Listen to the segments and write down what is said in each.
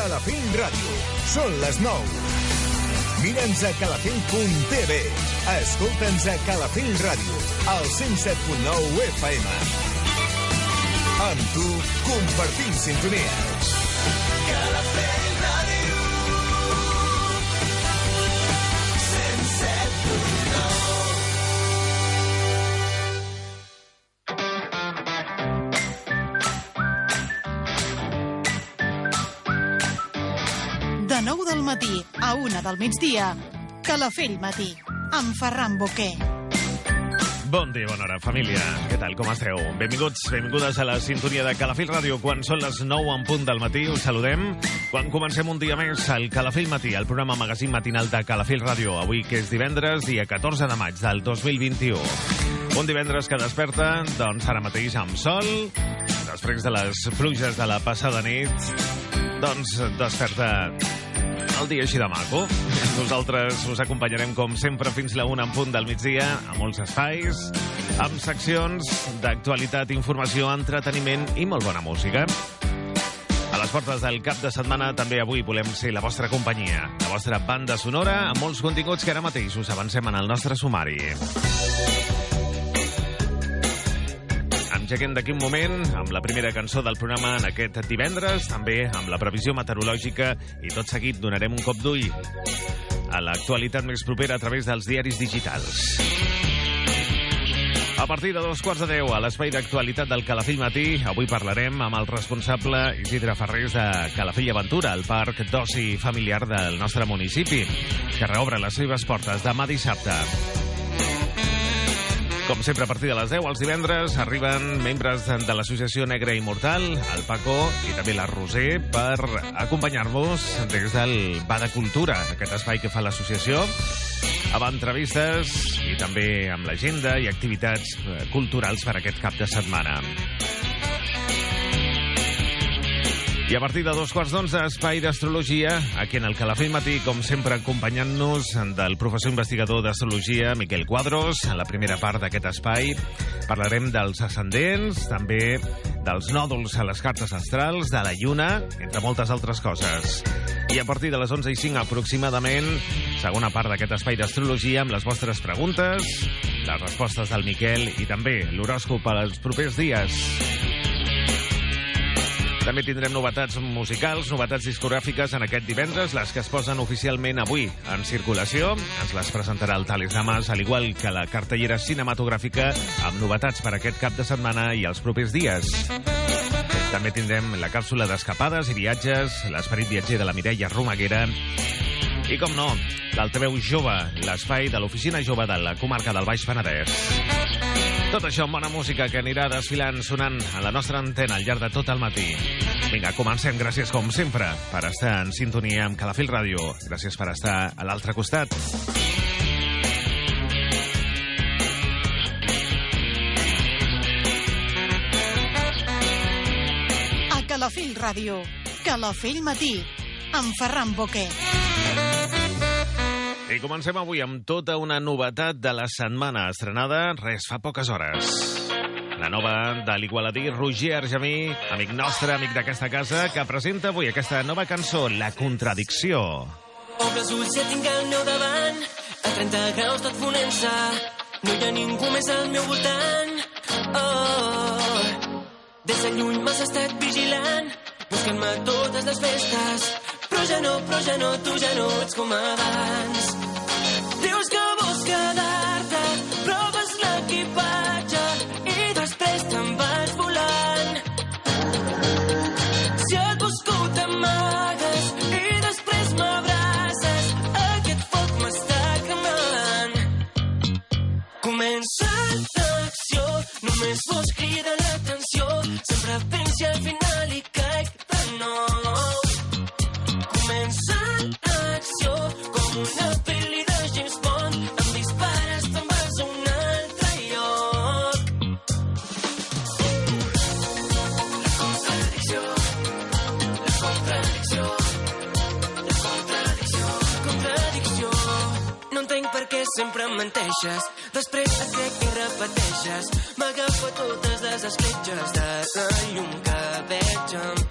Calafell Ràdio. Són les 9. Mira'ns a calafell.tv. Escolta'ns a Calafell Ràdio, al 107.9 FM. Amb tu, compartim sintonia. Calafell a 1 del migdia, Calafell Matí, amb Ferran Boquer. Bon dia, bona hora, família. Què tal, com esteu? Benvinguts, benvingudes a la sintonia de Calafell Ràdio. Quan són les 9 en punt del matí, us saludem. Quan comencem un dia més al Calafell Matí, el programa magazín matinal de Calafell Ràdio. Avui, que és divendres, dia 14 de maig del 2021. Un divendres que desperta, doncs, ara mateix amb sol, després de les pluges de la passada nit, doncs desperta el dia així de maco. Nosaltres us acompanyarem, com sempre, fins la una en punt del migdia, a molts espais, amb seccions d'actualitat, informació, entreteniment i molt bona música. A les portes del cap de setmana també avui volem ser la vostra companyia, la vostra banda sonora, amb molts continguts que ara mateix us avancem en el nostre sumari. Engeguem d'aquí un moment amb la primera cançó del programa en aquest divendres, també amb la previsió meteorològica i tot seguit donarem un cop d'ull a l'actualitat més propera a través dels diaris digitals. A partir de dos quarts de deu, a l'espai d'actualitat del Calafell Matí, avui parlarem amb el responsable Isidre Ferrés de Calafell Aventura, el parc d'oci familiar del nostre municipi, que reobre les seves portes demà dissabte. Com sempre, a partir de les 10, els divendres, arriben membres de l'Associació Negra Immortal, el Paco i també la Roser, per acompanyar-vos des del Ba de Cultura, aquest espai que fa l'associació, amb entrevistes i també amb l'agenda i activitats eh, culturals per aquest cap de setmana. I a partir de dos quarts d'onze, espai d'astrologia, aquí en el Calafell Matí, com sempre, acompanyant-nos del professor investigador d'astrologia, Miquel Quadros. En la primera part d'aquest espai parlarem dels ascendents, també dels nòduls a les cartes astrals, de la lluna, entre moltes altres coses. I a partir de les 11 i 5 aproximadament, segona part d'aquest espai d'astrologia amb les vostres preguntes, les respostes del Miquel i també l'horòscop per als propers dies. També tindrem novetats musicals, novetats discogràfiques en aquest divendres, les que es posen oficialment avui en circulació. Ens les presentarà el Tales Damas, al igual que la cartellera cinematogràfica, amb novetats per aquest cap de setmana i els propers dies. També tindrem la càpsula d'escapades i viatges, l'esperit viatger de la Mireia Romaguera i, com no, l'altaveu jove, l'espai de l'oficina jove de la comarca del Baix Penedès. Tot això amb bona música que anirà desfilant sonant a la nostra antena al llarg de tot el matí. Vinga, comencem. Gràcies, com sempre, per estar en sintonia amb Calafell Ràdio. Gràcies per estar a l'altre costat. A Calafell Ràdio, Calafell Matí, amb Ferran Boquer. I comencem avui amb tota una novetat de la setmana estrenada res fa poques hores. La nova de l'igualadí Roger Argemí, amic nostre, amic d'aquesta casa, que presenta avui aquesta nova cançó, La Contradicció. Obre els ulls i tinc al meu davant, a 30 graus tot fonent-se, no hi ha ningú més al meu voltant. Oh, des de lluny m'has estat vigilant, buscant-me totes les festes, però ja no, però ja no, tu ja no ets com abans. Vols cridar l'atenció, sempre pensi al final i caic de nou. Comença l'acció, com una pel·li de James Bond, em dispares, te'n vas a un altre lloc. La contradicció, la contradicció, la contradicció, contradicció. No entenc per què sempre em menteixes, després et crec i repeteixes. M'agafa totes les escletxes de la llum que veig amb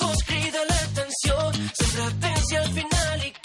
Hemos creído la tensión, siempre al final y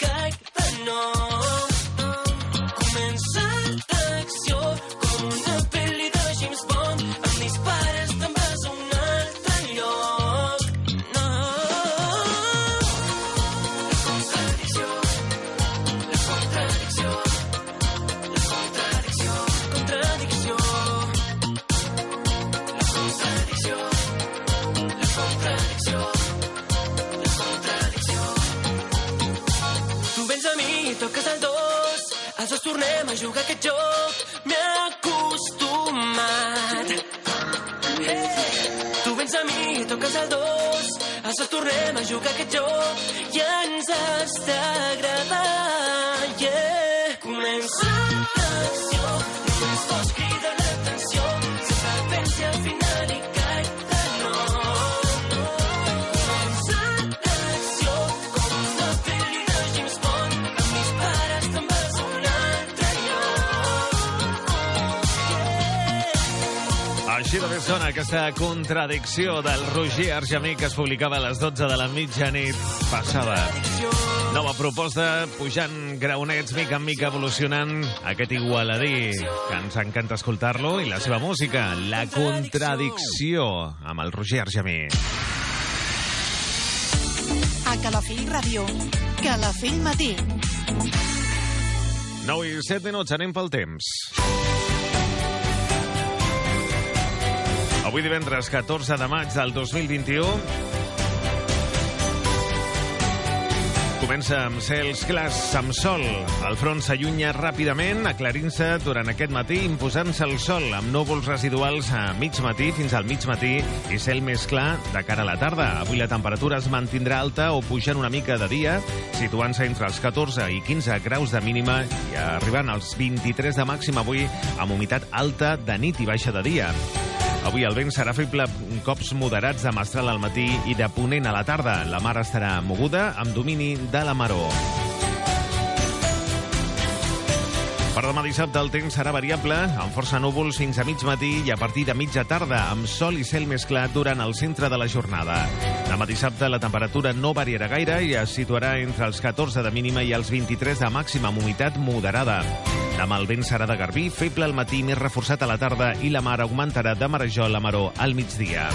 dos, dos tornem a jugar aquest joc i ens està agradant. Yeah. Comença l'acció, només vols cridar sona aquesta contradicció del Roger Argemí que es publicava a les 12 de la mitjanit passada. Nova proposta, pujant graonets mica en mica, evolucionant aquest igualadí, que ens encanta escoltar-lo, i la seva música, La Contradicció, amb el Roger Argemí. A Calafell Ràdio. Calafell Matí. 9 i 7 minuts, anem pel temps. Avui divendres 14 de maig del 2021 Comença amb cels clars amb sol. El front s'allunya ràpidament, aclarint-se durant aquest matí, imposant-se el sol amb núvols residuals a mig matí fins al mig matí i cel més clar de cara a la tarda. Avui la temperatura es mantindrà alta o pujant una mica de dia, situant-se entre els 14 i 15 graus de mínima i arribant als 23 de màxima avui amb humitat alta de nit i baixa de dia. Avui el vent serà feble cops moderats de mestral al matí i de ponent a la tarda. La mar estarà moguda amb domini de la maró. Per demà dissabte el temps serà variable, amb força núvols fins a mig matí i a partir de mitja tarda, amb sol i cel més clar durant el centre de la jornada. Demà dissabte la temperatura no variarà gaire i es situarà entre els 14 de mínima i els 23 de màxima amb humitat moderada. Demà el vent serà de garbí, feble al matí, més reforçat a la tarda i la mar augmentarà de marejol a maró al migdia.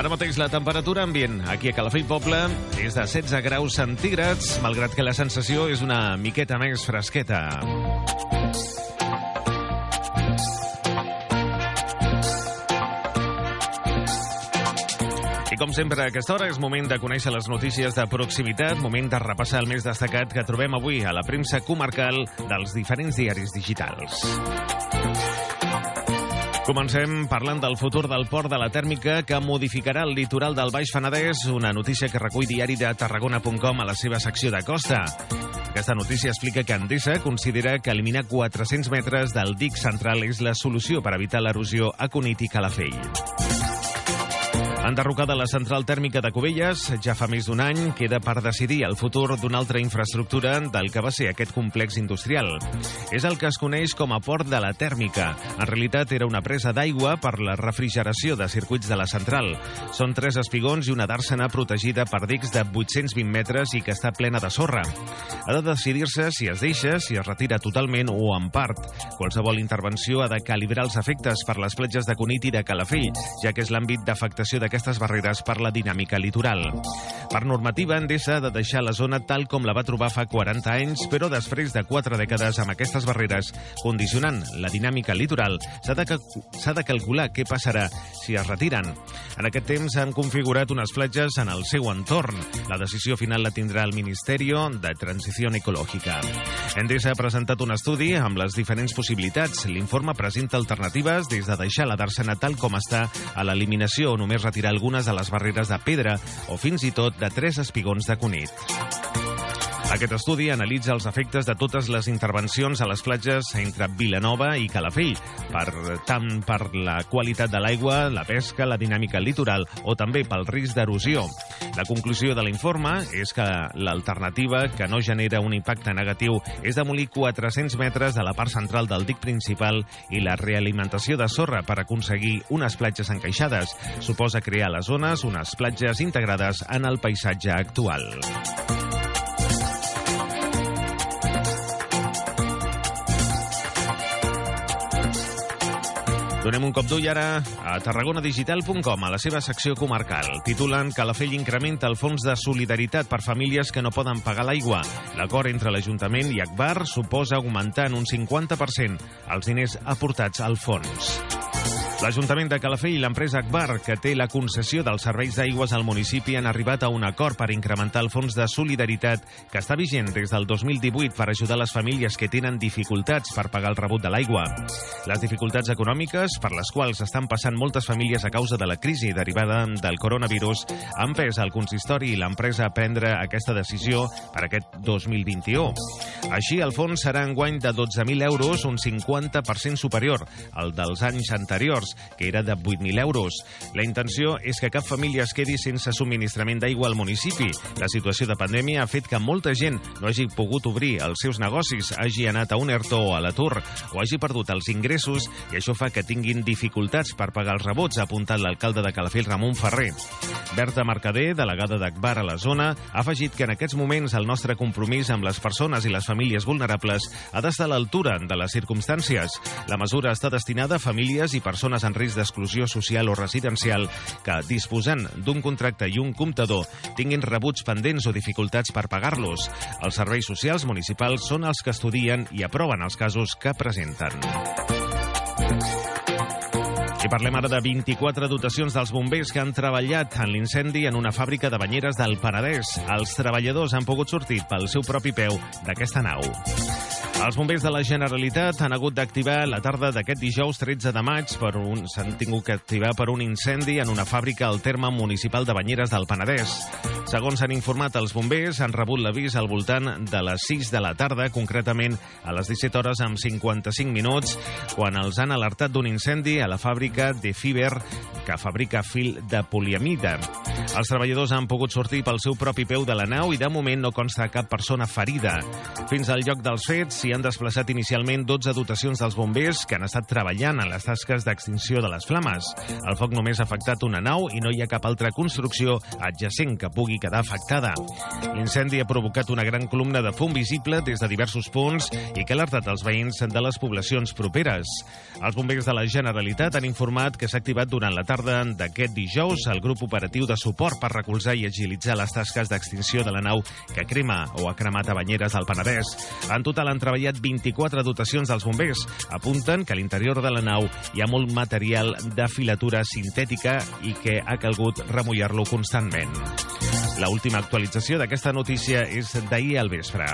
Ara mateix la temperatura ambient aquí a Calafell Poble és de 16 graus centígrads, malgrat que la sensació és una miqueta més fresqueta. Com sempre, a aquesta hora és moment de conèixer les notícies de proximitat, moment de repassar el més destacat que trobem avui a la premsa comarcal dels diferents diaris digitals. Comencem parlant del futur del port de la tèrmica que modificarà el litoral del Baix Penedès, una notícia que recull diari de Tarragona.com a la seva secció de costa. Aquesta notícia explica que Endesa considera que eliminar 400 metres del dic central és la solució per evitar l'erosió a Cunit i Calafell. Enderrocada la central tèrmica de Cubelles, ja fa més d'un any queda per decidir el futur d'una altra infraestructura del que va ser aquest complex industrial. És el que es coneix com a port de la tèrmica. En realitat era una presa d'aigua per la refrigeració de circuits de la central. Són tres espigons i una dàrsena protegida per dics de 820 metres i que està plena de sorra. Ha de decidir-se si es deixa, si es retira totalment o en part. Qualsevol intervenció ha de calibrar els efectes per les platges de Cunit i de Calafell, ja que és l'àmbit d'afectació d'aquestes barreres per la dinàmica litoral. Per normativa, Endesa ha de deixar la zona tal com la va trobar fa 40 anys, però després de quatre dècades amb aquestes barreres condicionant la dinàmica litoral, s'ha de, de calcular què passarà si es retiren. En aquest temps s'han configurat unes platges en el seu entorn. La decisió final la tindrà el Ministeri de Transició Ecològica. Endesa ha presentat un estudi amb les diferents possibilitats. L'informe presenta alternatives des de deixar la dàrsena tal com està a l'eliminació o només retirar algunes de les barreres de pedra o fins i tot de tres espigons de conit. Aquest estudi analitza els efectes de totes les intervencions a les platges entre Vilanova i Calafell, per, tant per la qualitat de l'aigua, la pesca, la dinàmica litoral o també pel risc d'erosió. La conclusió de l'informe és que l'alternativa que no genera un impacte negatiu és demolir 400 metres de la part central del dic principal i la realimentació de sorra per aconseguir unes platges encaixades. Suposa crear a les zones unes platges integrades en el paisatge actual. Donem un cop d'ull ara a tarragonadigital.com, a la seva secció comarcal. Titulen Calafell incrementa el fons de solidaritat per famílies que no poden pagar l'aigua. L'acord entre l'Ajuntament i Akbar suposa augmentar en un 50% els diners aportats al fons. L'Ajuntament de Calafell i l'empresa Akbar, que té la concessió dels serveis d'aigües al municipi, han arribat a un acord per incrementar el fons de solidaritat que està vigent des del 2018 per ajudar les famílies que tenen dificultats per pagar el rebut de l'aigua. Les dificultats econòmiques per les quals estan passant moltes famílies a causa de la crisi derivada del coronavirus han pes al consistori i l'empresa a prendre aquesta decisió per aquest 2021. Així, el fons serà enguany de 12.000 euros, un 50% superior al dels anys anteriors, que era de 8.000 euros. La intenció és que cap família es quedi sense subministrament d'aigua al municipi. La situació de pandèmia ha fet que molta gent no hagi pogut obrir els seus negocis, hagi anat a un ERTO o a l'atur, o hagi perdut els ingressos, i això fa que tinguin dificultats per pagar els rebuts, ha apuntat l'alcalde de Calafell, Ramon Ferrer. Berta Mercader, delegada d'Acbar a la zona, ha afegit que en aquests moments el nostre compromís amb les persones i les famílies vulnerables ha d'estar a l'altura de les circumstàncies. La mesura està destinada a famílies i persones en risc d'exclusió social o residencial que, disposant d'un contracte i un comptador, tinguin rebuts pendents o dificultats per pagar-los. Els serveis socials municipals són els que estudien i aproven els casos que presenten. I parlem ara de 24 dotacions dels bombers que han treballat en l'incendi en una fàbrica de banyeres del Penedès. Els treballadors han pogut sortir pel seu propi peu d'aquesta nau. Els bombers de la Generalitat han hagut d'activar la tarda d'aquest dijous 13 de maig per un s'han tingut que activar per un incendi en una fàbrica al terme municipal de Banyeres del Penedès. Segons han informat els bombers, han rebut l'avís al voltant de les 6 de la tarda, concretament a les 17 hores amb 55 minuts, quan els han alertat d'un incendi a la fàbrica de Fiber que fabrica fil de poliamida. Els treballadors han pogut sortir pel seu propi peu de la nau i de moment no consta cap persona ferida. Fins al lloc dels fets s'hi han desplaçat inicialment 12 dotacions dels bombers que han estat treballant en les tasques d'extinció de les flames. El foc només ha afectat una nau i no hi ha cap altra construcció adjacent que pugui quedar afectada. L'incendi ha provocat una gran columna de fum visible des de diversos punts i que ha alertat els veïns de les poblacions properes. Els bombers de la Generalitat han informat que s'ha activat durant la tarda d'aquest dijous el grup operatiu de suport per recolzar i agilitzar les tasques d'extinció de la nau que crema o ha cremat a Banyeres del Penedès. En total han treballat 24 dotacions dels bombers. Apunten que a l'interior de la nau hi ha molt material de filatura sintètica i que ha calgut remullar-lo constantment. La última actualització d'aquesta notícia és d'ahir al vespre.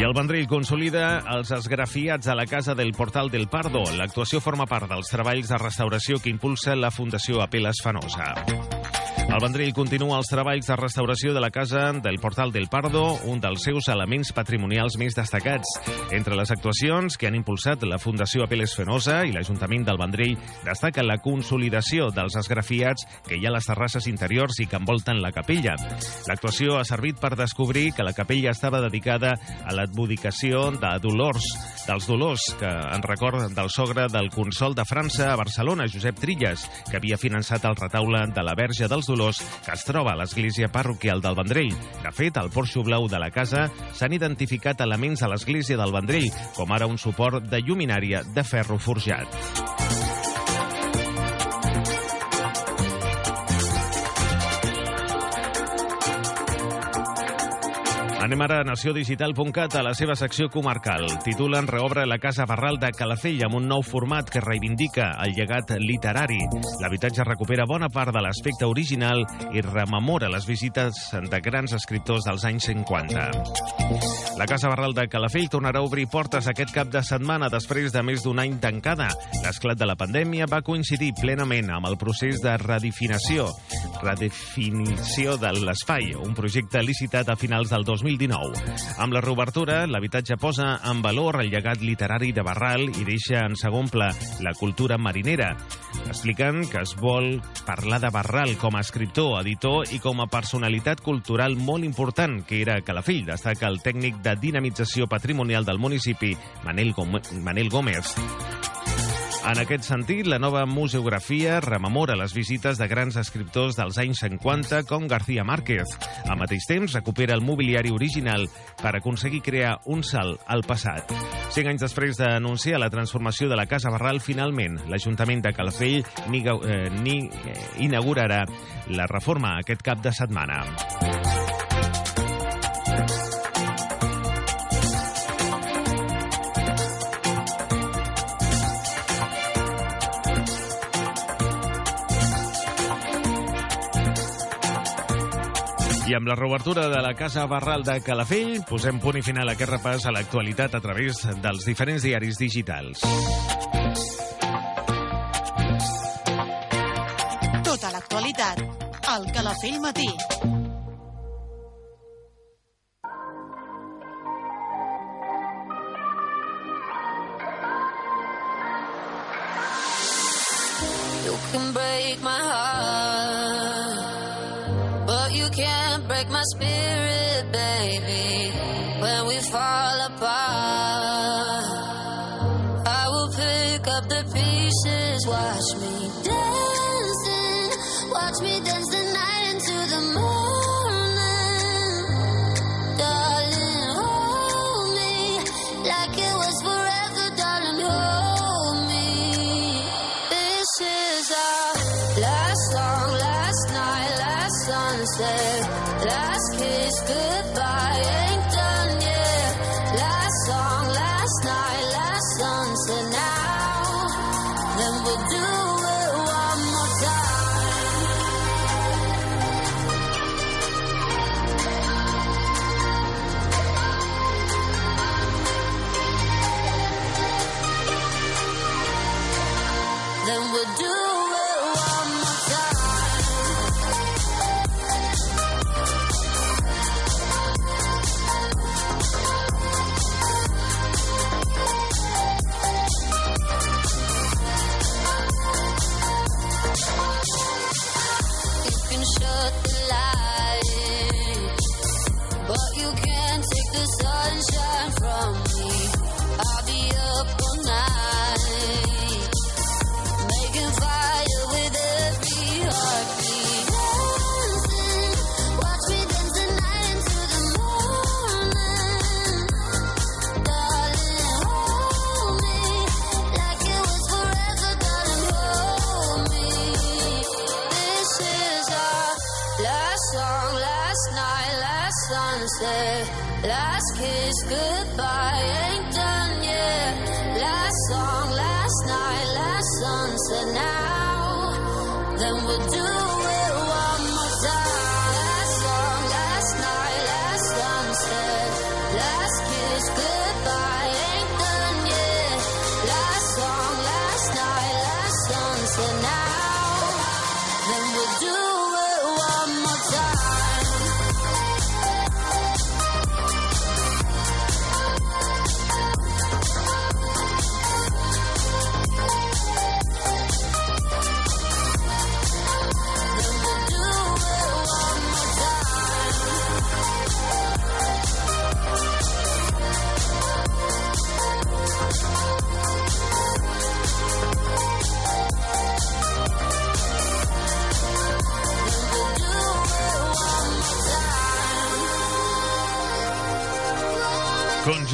I el Vendrell consolida els esgrafiats a la Casa del Portal del Pardo. L'actuació forma part dels treballs de restauració que impulsa la Fundació Apeles Fanosa. El Vendrell continua els treballs de restauració de la casa del Portal del Pardo, un dels seus elements patrimonials més destacats. Entre les actuacions que han impulsat la Fundació Apeles Fenosa i l'Ajuntament del Vendrell destaca la consolidació dels esgrafiats que hi ha a les terrasses interiors i que envolten la capella. L'actuació ha servit per descobrir que la capella estava dedicada a l'advocació de Dolors, dels Dolors, que en record del sogre del consol de França a Barcelona, Josep Trilles, que havia finançat el retaule de la Verge dels Dolors que es troba a l'església parroquial del Vendrell. De fet, al porxo blau de la casa s'han identificat elements de l'església del Vendrell, com ara un suport de lluminària de ferro forjat. Anem ara a naciodigital.cat a la seva secció comarcal. Titulen Reobre la Casa Barral de Calafell amb un nou format que reivindica el llegat literari. L'habitatge recupera bona part de l'aspecte original i rememora les visites de grans escriptors dels anys 50. La Casa Barral de Calafell tornarà a obrir portes aquest cap de setmana després de més d'un any tancada. L'esclat de la pandèmia va coincidir plenament amb el procés de redefinició, redefinició de l'espai, un projecte licitat a finals del 2019 amb la reobertura, l'habitatge posa en valor el llegat literari de Barral i deixa en segon pla la cultura marinera. Expliquen que es vol parlar de Barral com a escriptor, editor i com a personalitat cultural molt important que era Calafell, destaca el tècnic de dinamització patrimonial del municipi, Manel, Gómez. Manel Gómez. En aquest sentit, la nova museografia rememora les visites de grans escriptors dels anys 50 com García Márquez. Al mateix temps, recupera el mobiliari original per aconseguir crear un salt al passat. Cinc anys després d'anunciar la transformació de la Casa Barral, finalment, l'Ajuntament de Calafell ni, eh, ni eh, inaugurarà la reforma aquest cap de setmana. I amb la reobertura de la Casa Barral de Calafell, posem punt i final a aquest repàs a l'actualitat a través dels diferents diaris digitals. Tota l'actualitat al Calafell Matí. You can break my heart, but you can't my spirit, baby. When we fall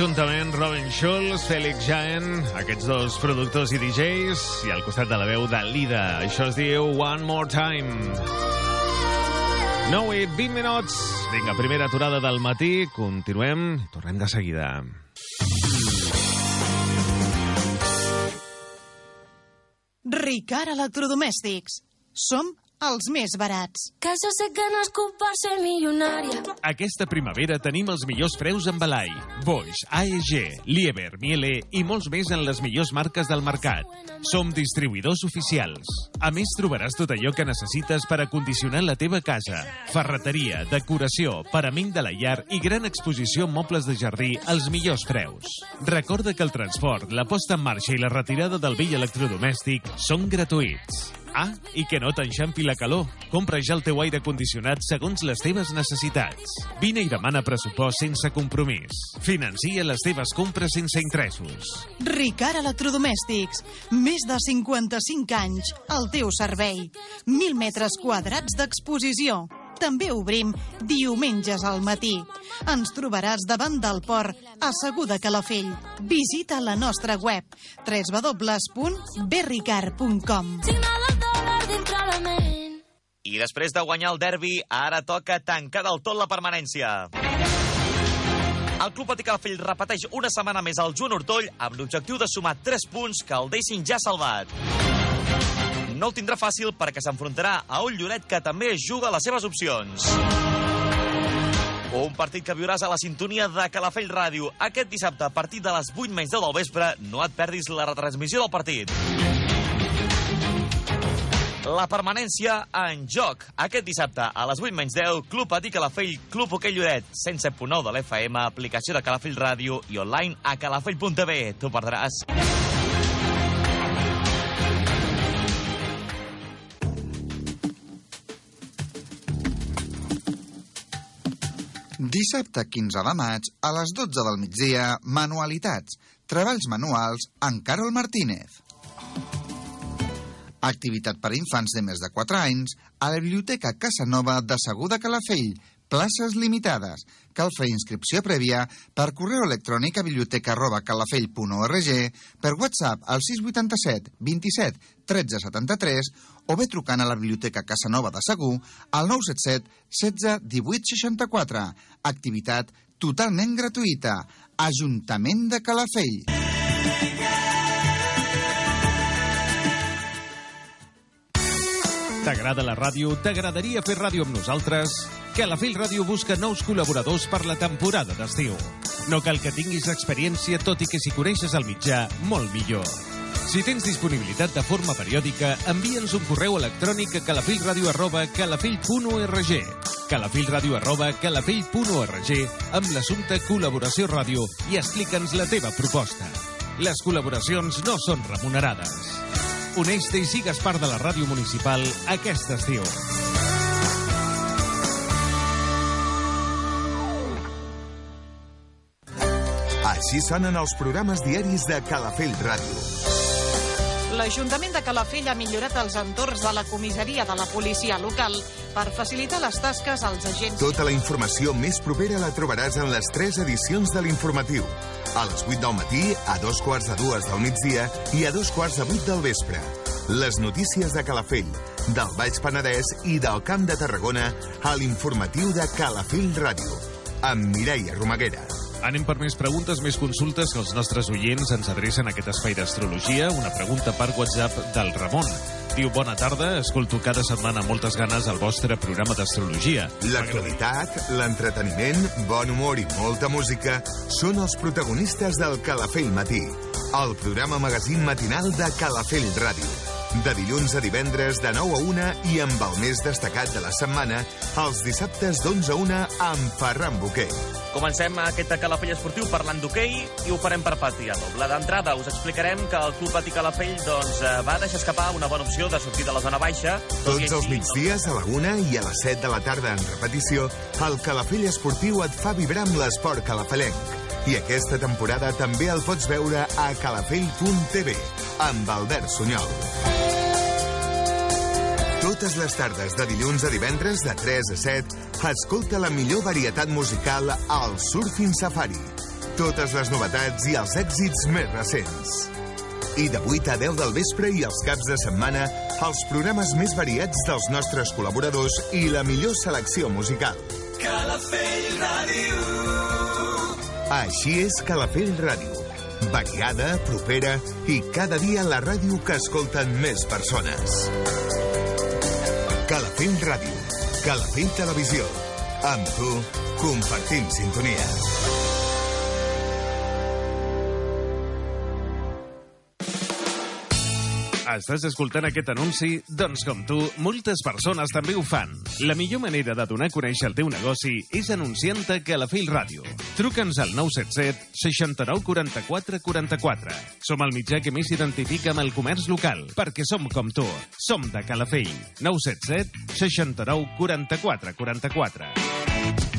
Conjuntament, Robin Schulz, Felix Jaen, aquests dos productors i DJs, i al costat de la veu de Lida. Això es diu One More Time. 9 i 20 minuts. Vinga, primera aturada del matí. Continuem. Tornem de seguida. Ricard Electrodomèstics. Som els més barats. Que yo sé que no es culpar ser millonaria. Aquesta primavera tenim els millors preus en Balai, Bosch, AEG, Lieber, Miele i molts més en les millors marques del mercat. Som distribuïdors oficials. A més, trobaràs tot allò que necessites per acondicionar la teva casa. Ferreteria, decoració, parament de la llar i gran exposició en mobles de jardí als millors preus. Recorda que el transport, la posta en marxa i la retirada del vell electrodomèstic són gratuïts. Ah, i que no t'enxampi la calor. Compra ja el teu aire condicionat segons les teves necessitats. Vine i demana pressupost sense compromís. Financia les teves compres sense interessos. Ricard Electrodomèstics. Més de 55 anys al teu servei. 1.000 metres quadrats d'exposició. També obrim diumenges al matí. Ens trobaràs davant del port a Segur de Calafell. Visita la nostra web www.berricard.com Signado I després de guanyar el derbi, ara toca tancar del tot la permanència. El Club Calafell repeteix una setmana més al Joan Hortoll amb l'objectiu de sumar 3 punts que el deixin ja salvat. No el tindrà fàcil perquè s'enfrontarà a un Lloret que també juga les seves opcions. Un partit que viuràs a la sintonia de Calafell Ràdio. Aquest dissabte, a partir de les 8 menys 10 del vespre, no et perdis la retransmissió del partit. La permanència en joc. Aquest dissabte, a les 8 menys 10, Club Patí Calafell, Club Hoquei Lloret, 107.9 de l'FM, aplicació de Calafell Ràdio i online a calafell.tv. T'ho perdràs. Dissabte 15 de maig, a les 12 del migdia, Manualitats, Treballs Manuals, en Carol Martínez. Activitat per a infants de més de 4 anys a la Biblioteca Casanova de Segur de Calafell. Places limitades. Cal fer inscripció prèvia per correu electrònic a biblioteca arroba calafell.org, per WhatsApp al 687 27 13 73 o bé trucant a la Biblioteca Casanova de Segur al 977 16 18 64. Activitat totalment gratuïta. Ajuntament de Calafell. T'agrada la ràdio? T'agradaria fer ràdio amb nosaltres? Calafell Ràdio busca nous col·laboradors per la temporada d'estiu. No cal que tinguis experiència, tot i que si coneixes el mitjà, molt millor. Si tens disponibilitat de forma periòdica, envia'ns un correu electrònic a calafellradio arroba calafell.org calafellradio arroba calafell.org amb l'assumpte col·laboració ràdio i explica'ns la teva proposta. Les col·laboracions no són remunerades. Uneix-te i sigues part de la ràdio municipal aquest estiu. Així sonen els programes diaris de Calafell Ràdio. L'Ajuntament de Calafell ha millorat els entorns de la comissaria de la policia local per facilitar les tasques als agents. Tota la informació més propera la trobaràs en les tres edicions de l'informatiu. A les 8 del matí, a dos quarts de dues del migdia i a dos quarts de vuit del vespre. Les notícies de Calafell, del Baix Penedès i del Camp de Tarragona a l'informatiu de Calafell Ràdio. Amb Mireia Romaguera. Anem per més preguntes, més consultes que els nostres oients ens adrecen a aquest espai d'astrologia. Una pregunta per WhatsApp del Ramon. Diu, bona tarda, escolto cada setmana amb moltes ganes el vostre programa d'astrologia. L'actualitat, l'entreteniment, bon humor i molta música són els protagonistes del Calafell Matí, el programa magazín matinal de Calafell Ràdio. De dilluns a divendres de 9 a 1 i amb el més destacat de la setmana, els dissabtes d'11 a 1 amb Ferran Boquer. Comencem aquest Calafell esportiu parlant d'hoquei i ho farem per partida doble. D'entrada us explicarem que el Club Patí Calafell doncs, eh, va deixar escapar una bona opció de sortir de la zona baixa. Tots els així, migdies a la 1 i a les 7 de la tarda en repetició, el Calafell Esportiu et fa vibrar amb l'esport calafellenc. I aquesta temporada també el pots veure a calafell.tv amb Albert Sunyol. Totes les tardes de dilluns a divendres de 3 a 7, escolta la millor varietat musical al Surfing Safari. Totes les novetats i els èxits més recents. I de 8 a 10 del vespre i els caps de setmana, els programes més variats dels nostres col·laboradors i la millor selecció musical. Calafell Ràdio. Així és Calafell Ràdio. Variada, propera i cada dia la ràdio que escolten més persones. Calafell Ràdio. Calafell Televisió. Amb tu, compartim sintonia. Estàs escoltant aquest anunci? Doncs com tu, moltes persones també ho fan. La millor manera de donar a conèixer el teu negoci és anunciant-te a Calafell Ràdio. Truca'ns al 977 69 44 44. Som el mitjà que més s'identifica amb el comerç local, perquè som com tu. Som de Calafell. 977 69 44 44.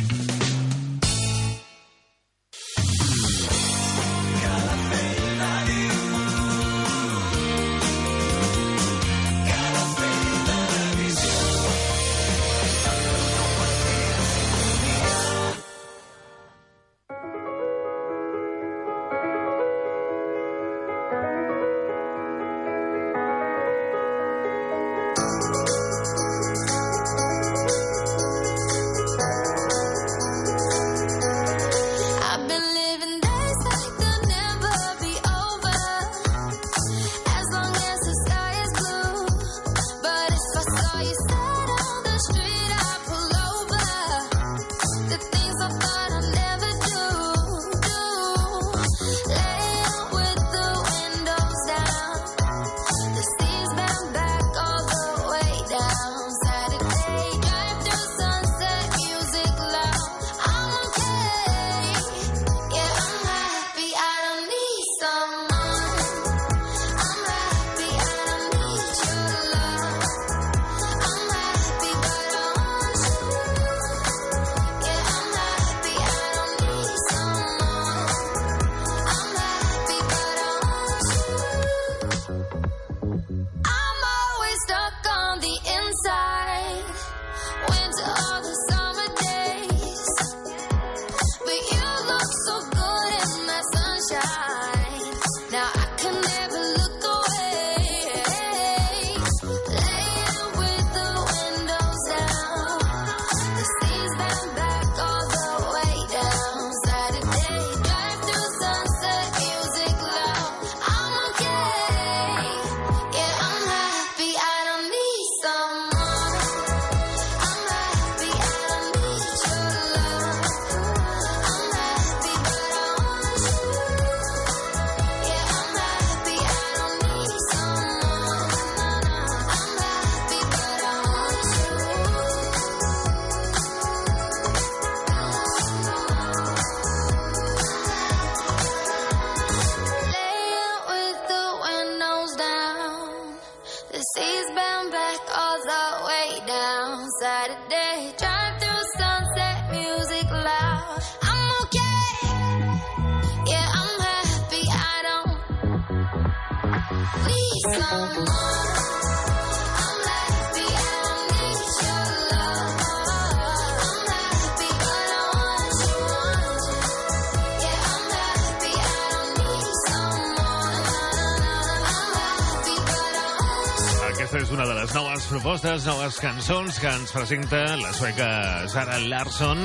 Propostes, noves cançons que ens presenta la sueca Sara Larsson.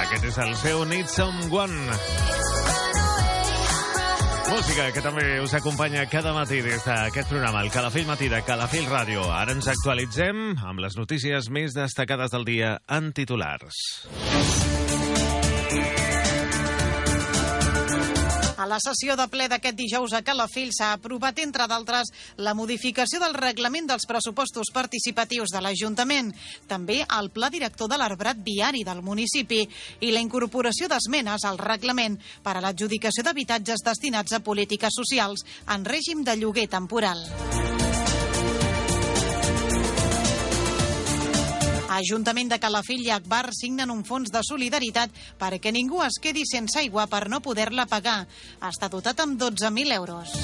Aquest és el seu Need Someone. Música que també us acompanya cada matí des d'aquest programa, el Calafell Matí de Calafell Ràdio. Ara ens actualitzem amb les notícies més destacades del dia en titulars. La sessió de ple d'aquest dijous a Calafell s'ha aprovat, entre d'altres, la modificació del reglament dels pressupostos participatius de l'Ajuntament, també el pla director de l'arbrat viari del municipi i la incorporació d'esmenes al reglament per a l'adjudicació d'habitatges destinats a polítiques socials en règim de lloguer temporal. Ajuntament de Calafell i Akbar signen un fons de solidaritat perquè ningú es quedi sense aigua per no poder-la pagar. Està dotat amb 12.000 euros.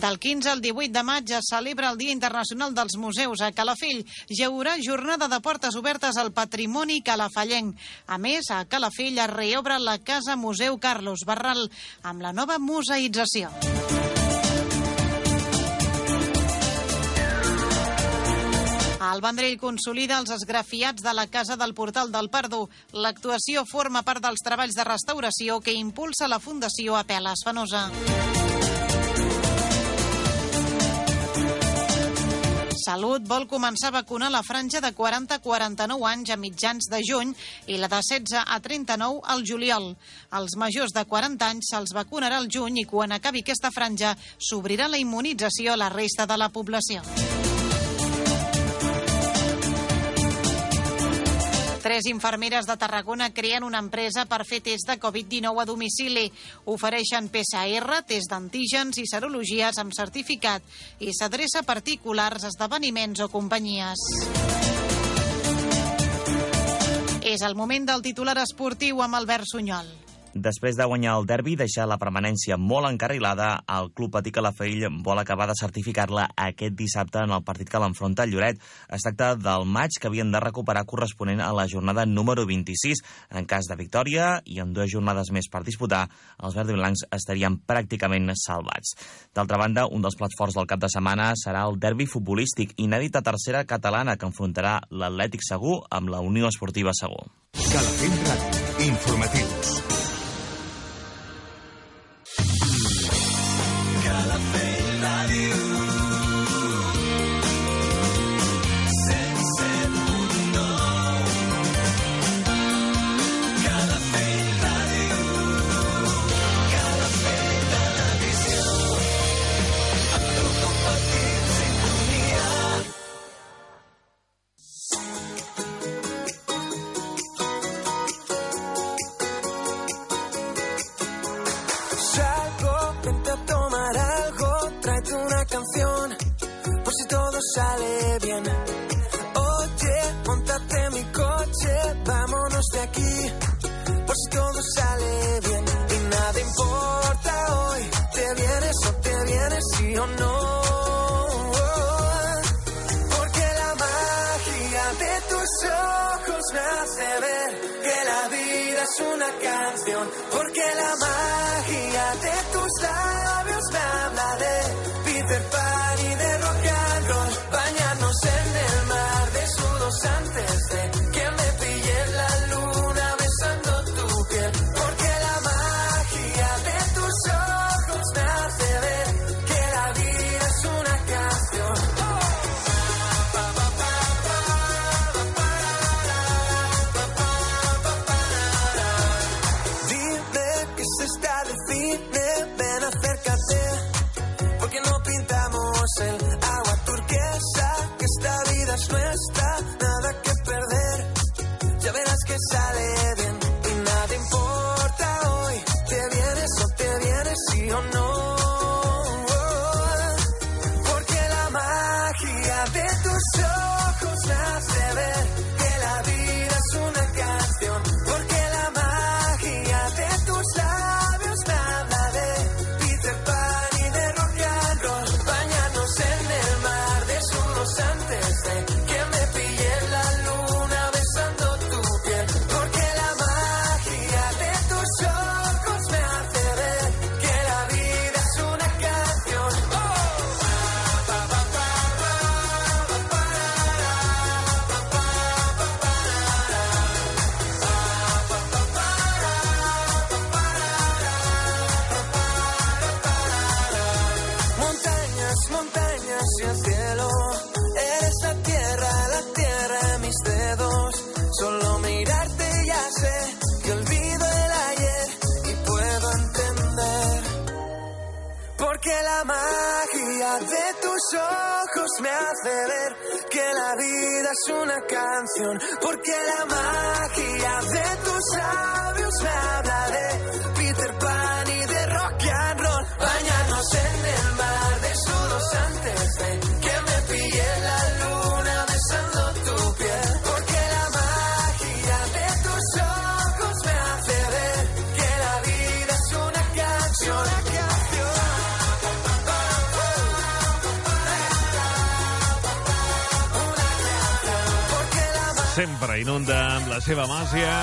Del 15 al 18 de maig es celebra el Dia Internacional dels Museus a Calafell. Hi haurà jornada de portes obertes al patrimoni calafellenc. A més, a Calafell es reobre la Casa Museu Carlos Barral amb la nova museïtzació. El Vendrell consolida els esgrafiats de la Casa del Portal del Perdó. L'actuació forma part dels treballs de restauració que impulsa la Fundació Apeles Fenosa. Salut vol començar a vacunar la franja de 40 a 49 anys a mitjans de juny i la de 16 a 39 al juliol. Els majors de 40 anys se'ls vacunarà al juny i quan acabi aquesta franja s'obrirà la immunització a la resta de la població. Tres infermeres de Tarragona creen una empresa per fer test de Covid-19 a domicili. Ofereixen PCR, test d'antígens i serologies amb certificat i s'adreça a particulars, esdeveniments o companyies. És el moment del titular esportiu amb Albert Sunyol. Després de guanyar el derbi i deixar la permanència molt encarrilada, el Club Patí Calafell vol acabar de certificar-la aquest dissabte en el partit que l'enfronta Lloret. Es tracta del maig que havien de recuperar corresponent a la jornada número 26. En cas de victòria i amb dues jornades més per disputar, els verds i blancs estarien pràcticament salvats. D'altra banda, un dels plats forts del cap de setmana serà el derbi futbolístic inèdit a tercera catalana que enfrontarà l'Atlètic Segur amb la Unió Esportiva Segur. Calafell Ràdio. Informatius. love you. Porque la magia de tus ojos me hace ver que la vida es una canción. Porque la magia de tus labios me hace ver que la vida es una canción, porque la magia de tus labios me habla de Sempre inunda amb la seva màgia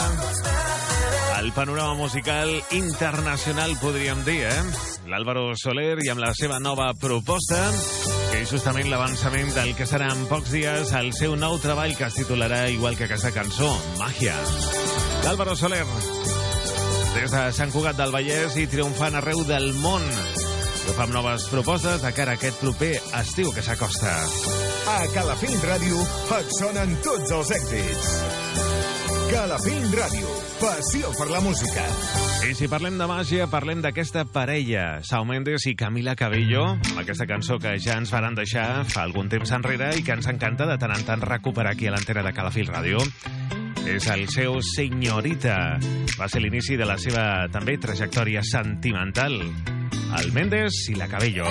el panorama musical internacional, podríem dir, eh? L'Àlvaro Soler i amb la seva nova proposta, que és justament l'avançament del que serà en pocs dies el seu nou treball que es titularà igual que aquesta cançó, Màgia. L'Àlvaro Soler, des de Sant Cugat del Vallès i triomfant arreu del món. Jo fa noves propostes de cara a aquest proper estiu que s'acosta. A Calafell Ràdio et sonen tots els èxits. Calafell Ràdio, passió per la música. I si parlem de màgia, parlem d'aquesta parella, Sau Mendes i Camila Cabello, amb aquesta cançó que ja ens faran deixar fa algun temps enrere i que ens encanta de tant en tant recuperar aquí a l'antena de Calafell Ràdio. És el seu Senyorita. Va ser l'inici de la seva també trajectòria sentimental. El Mendes i la Cabello.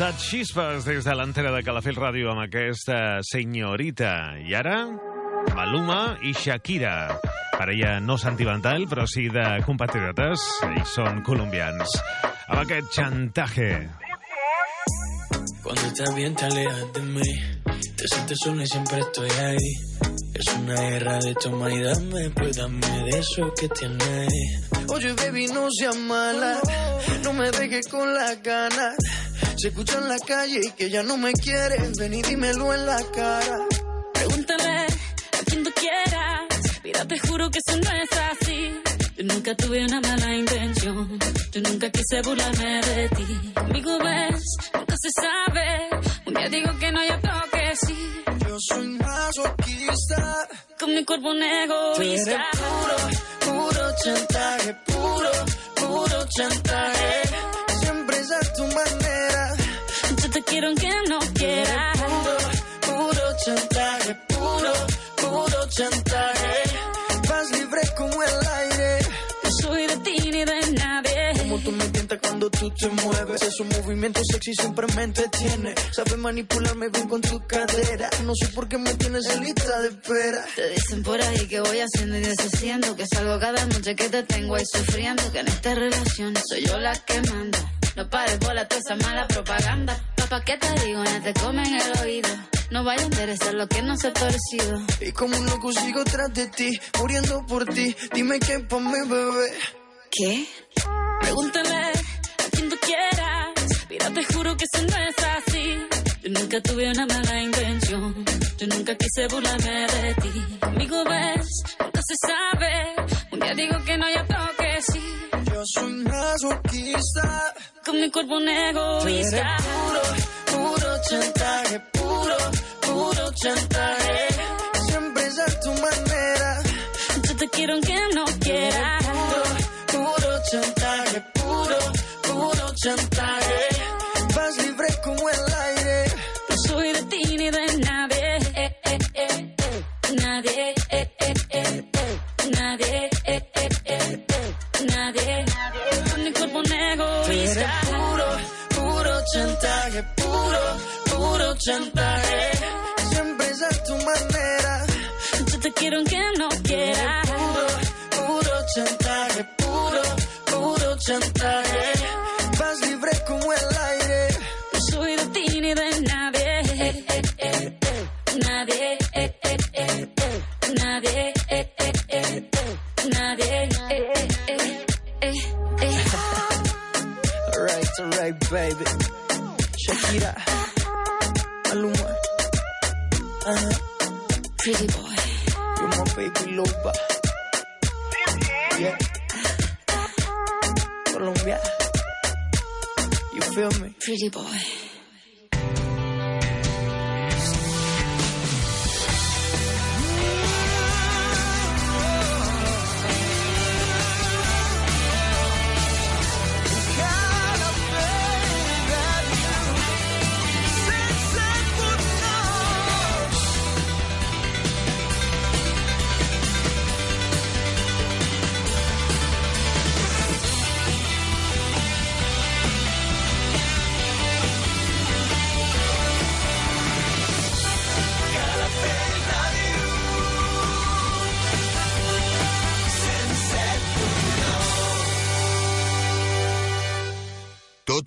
Saltat xispes des de l'antena de Calafell Ràdio amb aquesta senyorita. I ara, Maluma i Shakira. Parella no sentimental, però sí de compatriotes. Ells són colombians. Amb aquest xantaje. Cuando estás bien te alejas de mí Te sientes sola y siempre estoy ahí Es una guerra de toma y dame Pues dame de eso que tienes Oye, baby, no seas mala. No me dejes con las ganas. Se escucha en la calle y que ya no me quieres. Ven y dímelo en la cara. Pregúntale a quien tú quieras. Mira, te juro que eso no es así. Yo nunca tuve una mala intención. Yo nunca quise burlarme de ti. Conmigo ves, nunca se sabe. Un día digo que no, y otro que sí. Yo soy masoquista. Con mi cuerpo un Tú eres egoísta. puro, puro chantaje. Puro, puro chantaje. Siempre es a tu manera. Yo te quiero aunque no quiera. Puro, puro chantaje. Puro, puro chantaje. Vas libre como el aire. No soy de ti ni de nadie. Como tú me tientas cuando tú te mueves. Esos movimientos sexy siempre me entretiene. Sabes manipularme bien con tu cadera. No sé por qué me tienes en lista de espera. Te dicen por ahí que voy haciendo y deshaciendo, que salgo cada noche que te tengo ahí sufriendo, que en esta relación soy yo la que manda. No pares bola toda esa mala propaganda. Papá, ¿qué te digo? Ya te comen el oído. No vaya a interesar lo que no se ha torcido. Y como un loco sigo tras de ti, muriendo por ti. Dime qué pa' mi bebé. ¿Qué? Pregúntale a quien tú quieras. Mira, te juro que eso no es así. Yo nunca tuve una mala intención. Yo nunca quise burlarme de ti. Conmigo ves, nunca se sabe. Un día digo que no, y otro que sí. Yo soy masoquista. Con mi cuerpo un egoísta. puro, puro chantaje. Puro, puro chantaje. Siempre es a tu manera. Yo te quiero aunque no quiera. Puro, puro chantaje. Puro, puro chantaje. Vas libre como el aire. No soy de ti ni de nadie. Eh, eh, eh, eh. Nadie. Tú eres puro, puro chantaje. Puro, puro chantaje. Siempre es a tu manera. Yo te quiero aunque no quiera. Puro, puro chantaje. Puro, puro chantaje. Vas libre como el aire. No soy de ti ni de nadie. Eh, eh, eh, eh. Nadie. eh, eh. Nadie. Alright, baby. Shakira. Maluma. Uh-huh. Pretty boy. You're my baby loba. Yeah. Colombia. You feel me? Pretty boy.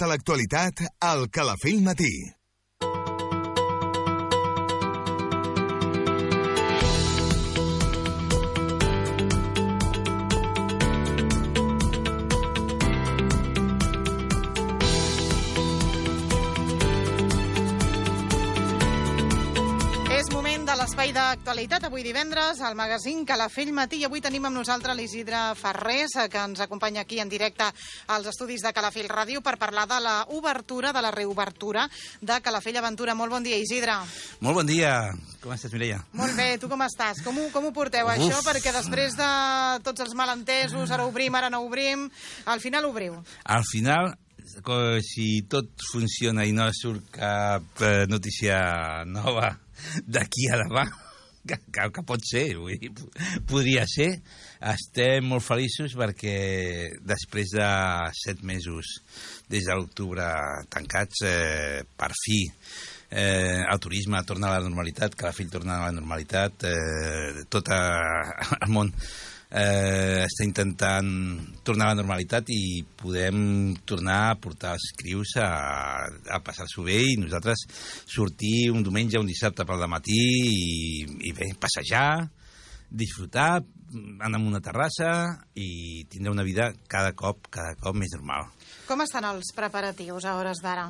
Tota l'actualitat al Calafell Matí. L'espai d'actualitat. Avui divendres, al magazín Calafell Matí. I avui tenim amb nosaltres l'Isidre Ferrés, eh, que ens acompanya aquí en directe als estudis de Calafell Ràdio per parlar de la obertura, de la reobertura de Calafell Aventura. Molt bon dia, Isidre. Molt bon dia. Com estàs, Mireia? Molt bé, tu com estàs? Com ho, com ho porteu, Uf. això? Perquè després de tots els malentesos, ara obrim, ara no obrim, al final obriu. Al final, si tot funciona i no surt cap eh, notícia nova d'aquí a demà, que, que, que pot ser, vull dir, po- podria ser, estem molt feliços perquè després de set mesos des de l'octubre tancats, eh, per fi eh, el turisme torna a la normalitat, que la fill torna a la normalitat, eh, tot el món eh, està intentant tornar a la normalitat i podem tornar a portar els crius a, a passar-s'ho bé i nosaltres sortir un diumenge un dissabte pel matí i, i bé, passejar, disfrutar, anar a una terrassa i tindre una vida cada cop, cada cop més normal. Com estan els preparatius a hores d'ara?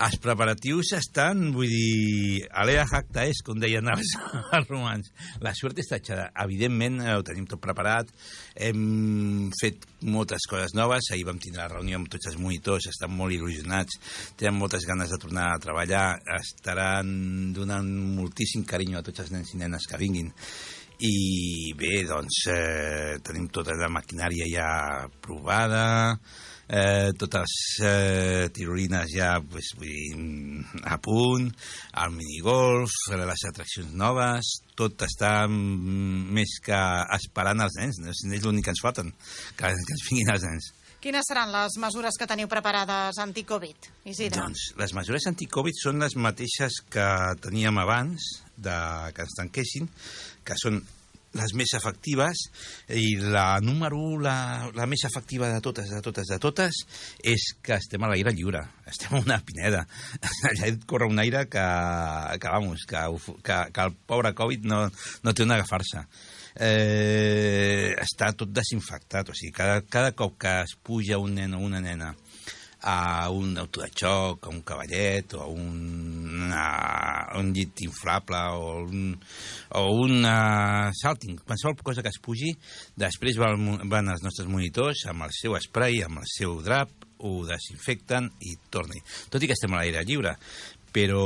Els preparatius estan, vull dir, alea jacta és, com deien els, els romans. La sort està echada. Evidentment, eh, ho tenim tot preparat. Hem fet moltes coses noves. Ahir vam tindre la reunió amb tots els monitors, estan molt il·lusionats, tenen moltes ganes de tornar a treballar, estaran donant moltíssim carinyo a tots els nens i nenes que vinguin. I bé, doncs, eh, tenim tota la maquinària ja provada, eh, totes eh, tirolines ja pues, vull dir, mm, a punt, el minigolf, les atraccions noves, tot està mm, més que esperant els nens, no? és l'únic que ens falten, que, que ens vinguin els nens. Quines seran les mesures que teniu preparades anti-Covid, Isidre? Doncs les mesures anti-Covid són les mateixes que teníem abans de que ens tanquessin, que són les més efectives i la número 1, la, la més efectiva de totes, de totes, de totes, és que estem a l'aire lliure. Estem a una pineda. Allà corre un aire que, que vamos, que, que, que el pobre Covid no, no té on agafar-se. Eh, està tot desinfectat, o sigui, cada, cada cop que es puja un nen o una nena a un auto de xoc, a un cavallet, o a un, a un llit inflable, o un, o un uh, salting, qualsevol cosa que es pugi, després van, van els nostres monitors amb el seu spray, amb el seu drap, ho desinfecten i torni. Tot i que estem a l'aire lliure, però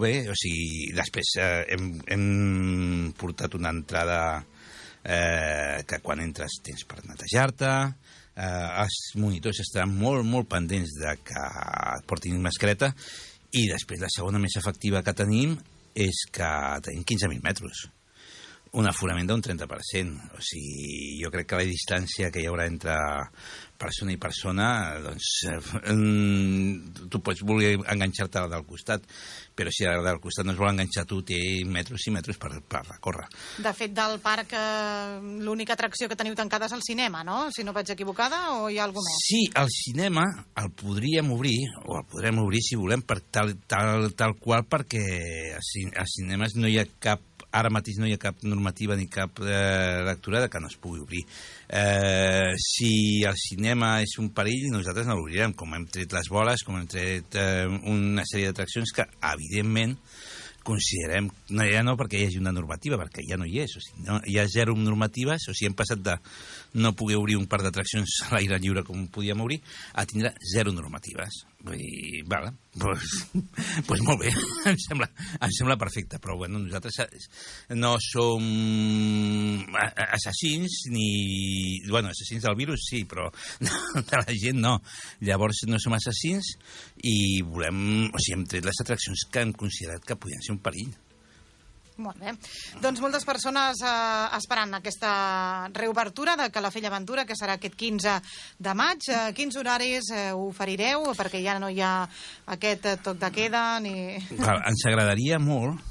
bé, o sigui, després eh, hem, hem portat una entrada eh, que quan entres tens per netejar-te, eh, els monitors estaran molt, molt pendents de que portin mascareta i després la segona més efectiva que tenim és que tenim 15.000 metres un aforament d'un 30%. O sigui, jo crec que la distància que hi haurà entre persona i persona, doncs, eh, tu pots voler enganxar-te del costat, però si del costat no es vol enganxar tu, té metres i metres per, per recórrer. De fet, del parc, eh, l'única atracció que teniu tancada és el cinema, no? Si no vaig equivocada, o hi ha alguna més? Sí, el cinema el podríem obrir, o el podrem obrir si volem, per tal, tal, tal qual, perquè als cinemes no hi ha cap ara mateix no hi ha cap normativa ni cap eh, lectura de que no es pugui obrir. Eh, si el cinema és un perill, nosaltres no l'obrirem, com hem tret les boles, com hem tret eh, una sèrie d'atraccions que, evidentment, considerem, no, ja no perquè hi hagi una normativa, perquè ja no hi és, o sigui, no, hi ha zero normatives, o sigui, hem passat de no poder obrir un parc d'atraccions a l'aire lliure com podíem obrir, a tindre zero normatives. Vull dir, vale, pues, pues molt bé, em sembla, em sembla perfecte, però bueno, nosaltres no som assassins ni... Bueno, assassins del virus sí, però de la gent no. Llavors no som assassins i volem... O sigui, hem tret les atraccions que hem considerat que podien ser un perill. Molt bé. Doncs moltes persones eh, esperant aquesta reobertura de Calafell Aventura, que serà aquest 15 de maig. Eh, quins horaris eh, oferireu? Perquè ja no hi ha aquest eh, toc de queda ni... Clar, ens agradaria molt...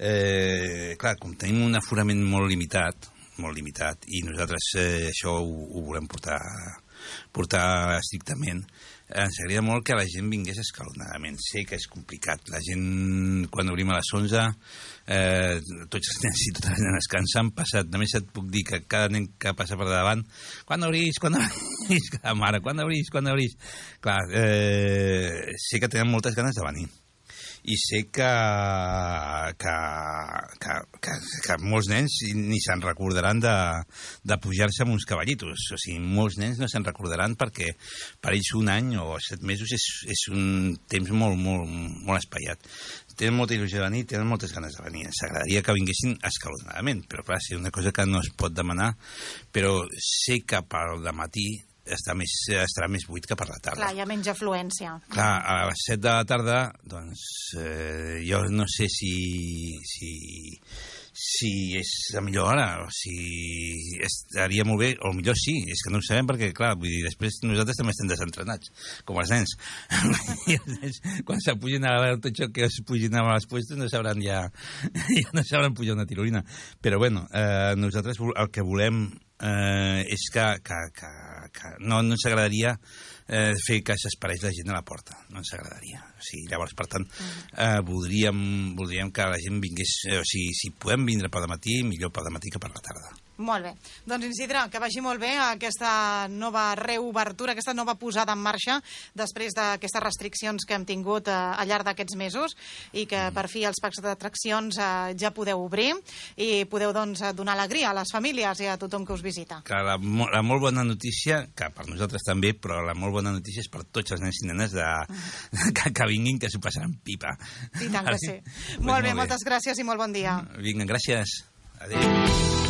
Eh, clar, com tenim un aforament molt limitat, molt limitat, i nosaltres eh, això ho, ho volem portar, portar estrictament, ens agradaria molt que la gent vingués escalonadament. Sé que és complicat. La gent, quan obrim a les 11, eh, tots els nens i totes les nenes que ens han passat, només et puc dir que cada nen que passa per davant, quan obrís, quan obrís, cada mare, quan obrís, quan obrís. Clar, eh, sé que tenen moltes ganes de venir i sé que, que, que, que, que molts nens ni se'n recordaran de, de pujar-se amb uns cavallitos. O sigui, molts nens no se'n recordaran perquè per ells un any o set mesos és, és un temps molt, molt, molt espaiat. Tenen molta il·lusió de venir, tenen moltes ganes de venir. S'agradaria que vinguessin escalonadament, però clar, és una cosa que no es pot demanar, però sé que per de matí està més, estarà més buit que per la tarda. Clar, hi ha menys afluència. Clar, a les 7 de la tarda, doncs, eh, jo no sé si, si, si és la millor hora, o si estaria molt bé, o millor sí, és que no ho sabem perquè, clar, vull dir, després nosaltres també estem desentrenats, com els nens. I els nens, quan s'apugin a l'autotxoc que es pugin a les puestos, no sabran ja, ja no sabran pujar una tirolina. Però, bueno, eh, nosaltres el que volem eh, és que, que, que, que no, no ens agradaria eh, fer que s'espereix la gent a la porta. No ens agradaria. O sigui, llavors, per tant, eh, voldríem, voldríem que la gent vingués... Eh, o sigui, si podem vindre per matí, millor per matí que per la tarda. Molt bé. Doncs Isidre, que vagi molt bé aquesta nova reobertura, aquesta nova posada en marxa després d'aquestes restriccions que hem tingut eh, al llarg d'aquests mesos i que per fi els parcs d'atraccions eh, ja podeu obrir i podeu doncs, donar alegria a les famílies i a tothom que us visita. Que la, la molt bona notícia, que per nosaltres també, però la molt bona notícia és per tots els nens i nenes de, que, que vinguin, que s'ho passaran pipa. I tant que sí. Pues molt bé, molt bé. moltes gràcies i molt bon dia. Vinga, gràcies. Adéu.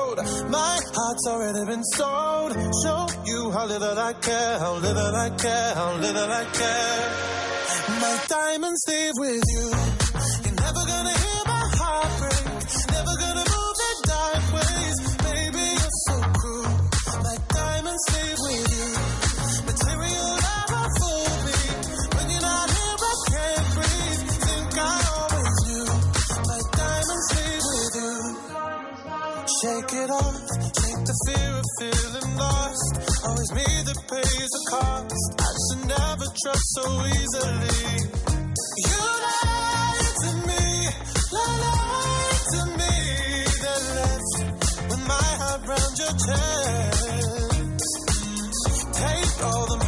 My heart's already been sold. Show you how little I care, how little I care, how little I care. My diamonds leave with you. You're never gonna hear my heart break. Never gonna move the dark ways. Shake it off, take the fear of feeling lost. Always me that pays the cost. I should never trust so easily. You lied to me, lied to me. Then left with my heart round your chest. Take all the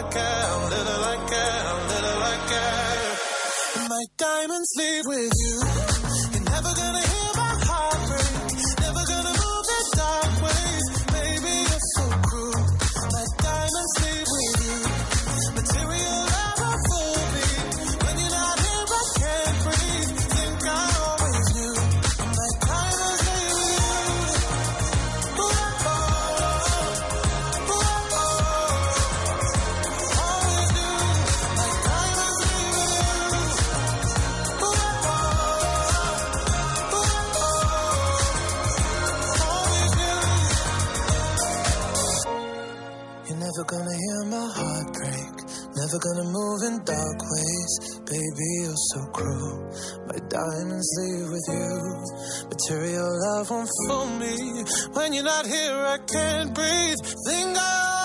I care, little I care, little I care. My diamonds leave with you. Never gonna move in dark ways. Baby, you're so cruel. My diamonds leave with you. Material love won't fool me. When you're not here, I can't breathe. Think I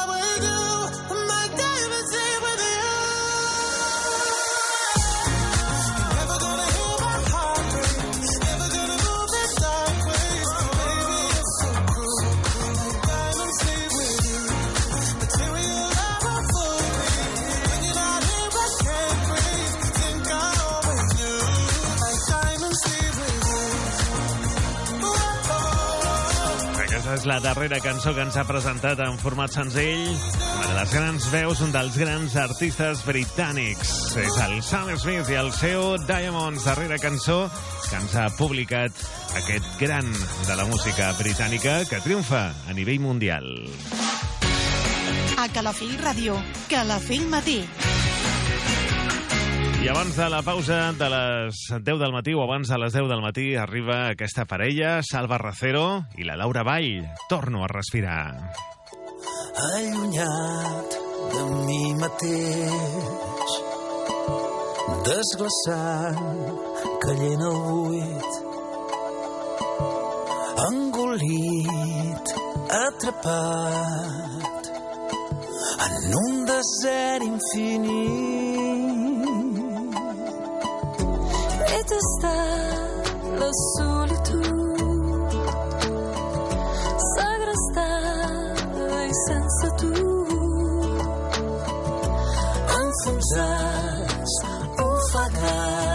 Aquesta és la darrera cançó que ens ha presentat en format senzill. Una de les grans veus, un dels grans artistes britànics. És el Sam Smith i el seu Diamonds, darrera cançó que ens ha publicat aquest gran de la música britànica que triomfa a nivell mundial. A Calafell Ràdio, Calafell Matí. I abans de la pausa de les 10 del matí o abans de les 10 del matí arriba aquesta parella, Salva Racero i la Laura Vall. Torno a respirar. allunyat de mi mateix desglaçant caient al buit engolit atrapat en un desert infinit solito está lo solitude sagra sta e senza tu. Enfonsats ofegats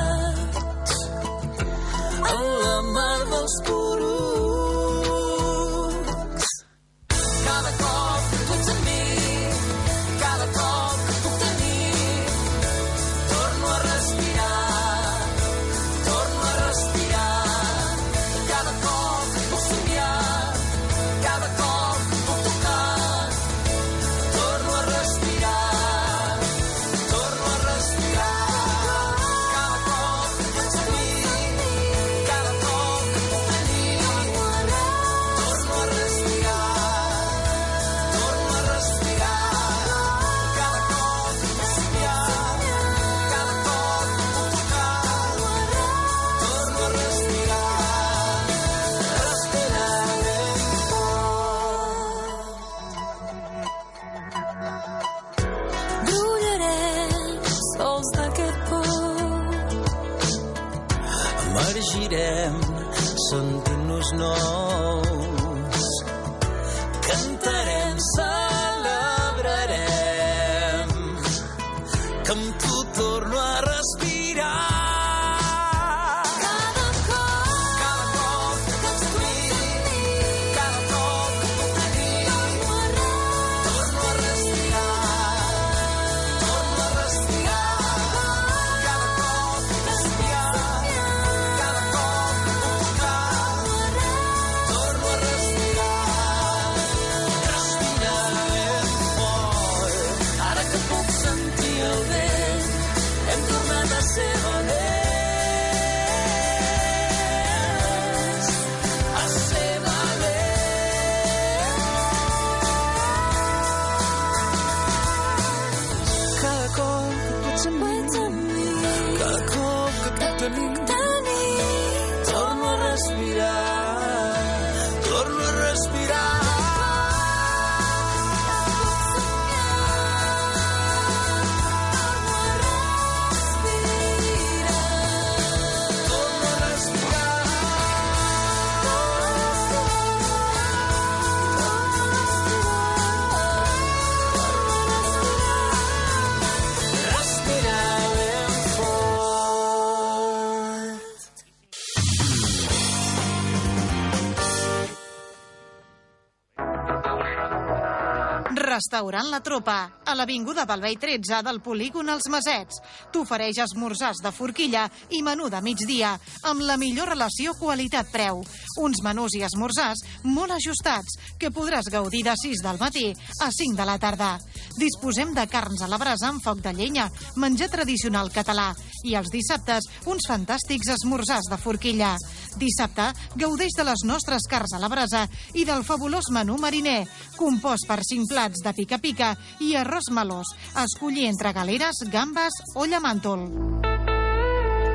Restaurant La Tropa, a l'Avinguda Balvei 13 del polígon Els Masets. T'ofereix esmorzars de forquilla i menú de migdia, amb la millor relació qualitat-preu. Uns menús i esmorzars molt ajustats, que podràs gaudir de 6 del matí a 5 de la tarda. Disposem de carns a la brasa amb foc de llenya, menjar tradicional català, i els dissabtes uns fantàstics esmorzars de forquilla. Dissabte gaudeix de les nostres carns a la brasa i del fabulós menú mariner, compost per 5 plats de pica-pica i arròs melós. Escollir entre galeres, gambes o llamàntol.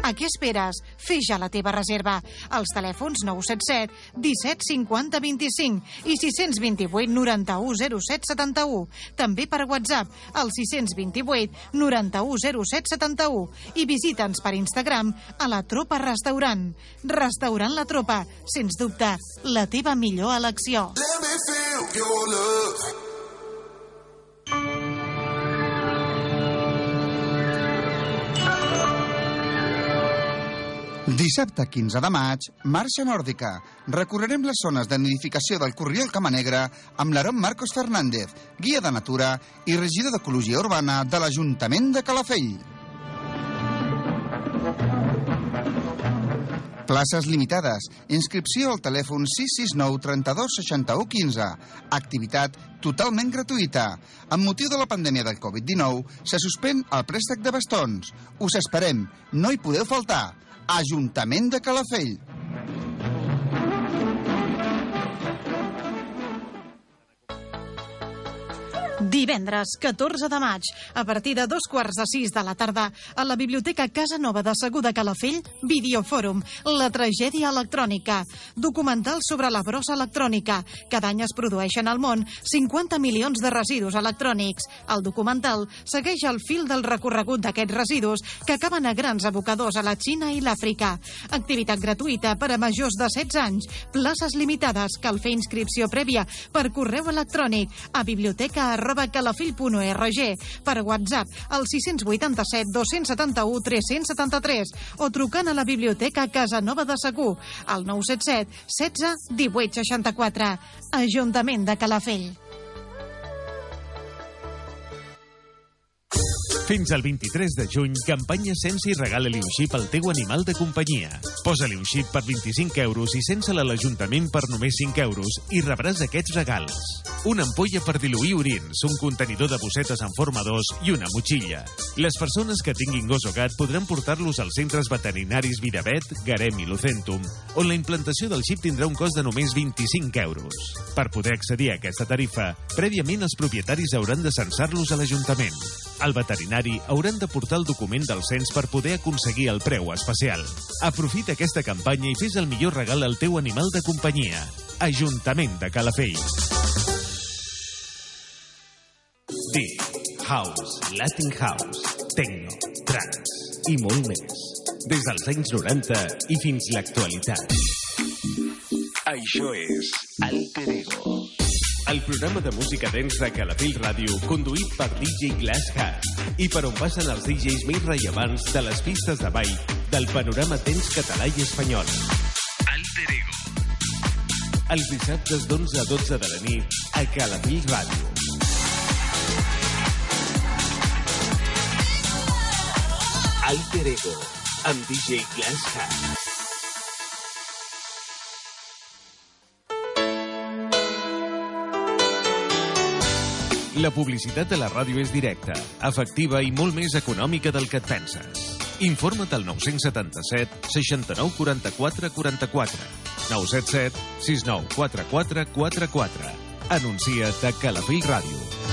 A què esperes? Fes ja la teva reserva. Els telèfons 977 17 50 25 i 628 91 07 71. També per WhatsApp al 628 91 07 71 i visita'ns per Instagram a la Tropa Restaurant. Restaurant La Tropa, sens dubte, la teva millor elecció. Let me feel your love. Dissabte 15 de maig, marxa nòrdica. Recorrerem les zones de nidificació del Corriol Camanegre amb l'Aron Marcos Fernández, guia de natura i regidor d'Ecologia Urbana de l'Ajuntament de Calafell. Places limitades. Inscripció al telèfon 669 32 61 15. Activitat totalment gratuïta. Amb motiu de la pandèmia del Covid-19, se suspèn el préstec de bastons. Us esperem. No hi podeu faltar. Ajuntament de Calafell. Divendres, 14 de maig, a partir de dos quarts de sis de la tarda, a la Biblioteca Casa Nova de Segur de Calafell, Videofòrum, la tragèdia electrònica, documental sobre la brossa electrònica. Cada any es produeixen al món 50 milions de residus electrònics. El documental segueix el fil del recorregut d'aquests residus que acaben a grans abocadors a la Xina i l'Àfrica. Activitat gratuïta per a majors de 16 anys, places limitades, cal fer inscripció prèvia per correu electrònic a biblioteca calafell.org, per WhatsApp al 687 271 373 o trucant a la Biblioteca Casa Nova de Segur al 977 16 18 64. Ajuntament de Calafell. Fins al 23 de juny, campanya Sense i regala-li un xip al teu animal de companyia. Posa-li un xip per 25 euros i sense-la a l'Ajuntament per només 5 euros i rebràs aquests regals. Una ampolla per diluir orins, un contenidor de bossetes en forma d'os i una motxilla. Les persones que tinguin gos o gat podran portar-los als centres veterinaris Viravet, Garem i Lucentum, on la implantació del xip tindrà un cost de només 25 euros. Per poder accedir a aquesta tarifa, prèviament els propietaris hauran de censar-los a l'Ajuntament. Al veterinari hauran de portar el document del cens per poder aconseguir el preu especial. Aprofita aquesta campanya i fes el millor regal al teu animal de companyia. Ajuntament de Calafell. Deep, House, Latin House, Techno, Trance i molt més. Des dels anys 90 i fins l'actualitat. Això és Alter Ego. El programa de música dents de Calafell Ràdio, conduït per DJ Glass Hat, i per on passen els DJs més rellevants de les pistes de ball del panorama dents català i espanyol. Alter Ego. Els dissabtes d'11 a 12 de la nit a Calafell Ràdio. Alter Ego, amb DJ Glass Hat. La publicitat de la ràdio és directa, efectiva i molt més econòmica del que et penses. Informa't al 977 69 44 44 977 69 44 44 Anuncia't a Calafell Ràdio.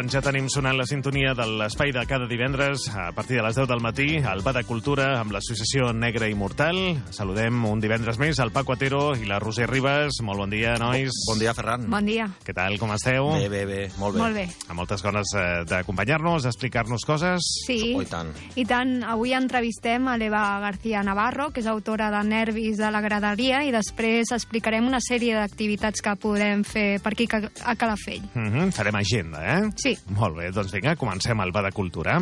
Doncs ja tenim sonant la sintonia de l'espai de cada divendres a partir de les 10 del matí al Bar de Cultura amb l'associació Negra Immortal. Saludem un divendres més al Paco Atero i la Roser Ribas. Molt bon dia, nois. Bon dia, Ferran. Bon dia. Què tal, com esteu? Bé, bé, bé, molt bé. Molt bé. Amb moltes ganes eh, d'acompanyar-nos, d'explicar-nos coses. Sí. Oh, i tant. I tant, avui entrevistem a l'Eva García Navarro, que és autora de Nervis de la Graderia, i després explicarem una sèrie d'activitats que podem fer per aquí a Calafell. Mm -hmm. Farem agenda, eh? Sí. Molt bé, doncs vinga, comencem el Bar de Cultura.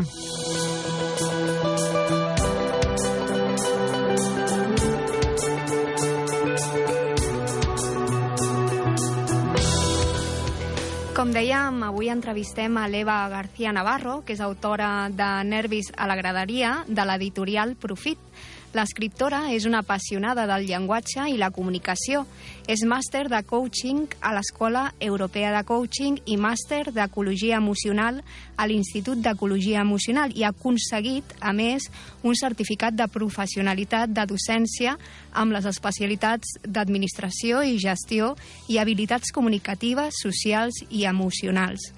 Com dèiem, avui entrevistem a l'Eva García Navarro, que és autora de Nervis a la graderia, de l'editorial Profit. L'escriptora és una apassionada del llenguatge i la comunicació. És màster de coaching a l'Escola Europea de Coaching i màster d'Ecologia Emocional a l'Institut d'Ecologia Emocional i ha aconseguit, a més, un certificat de professionalitat de docència amb les especialitats d'administració i gestió i habilitats comunicatives, socials i emocionals.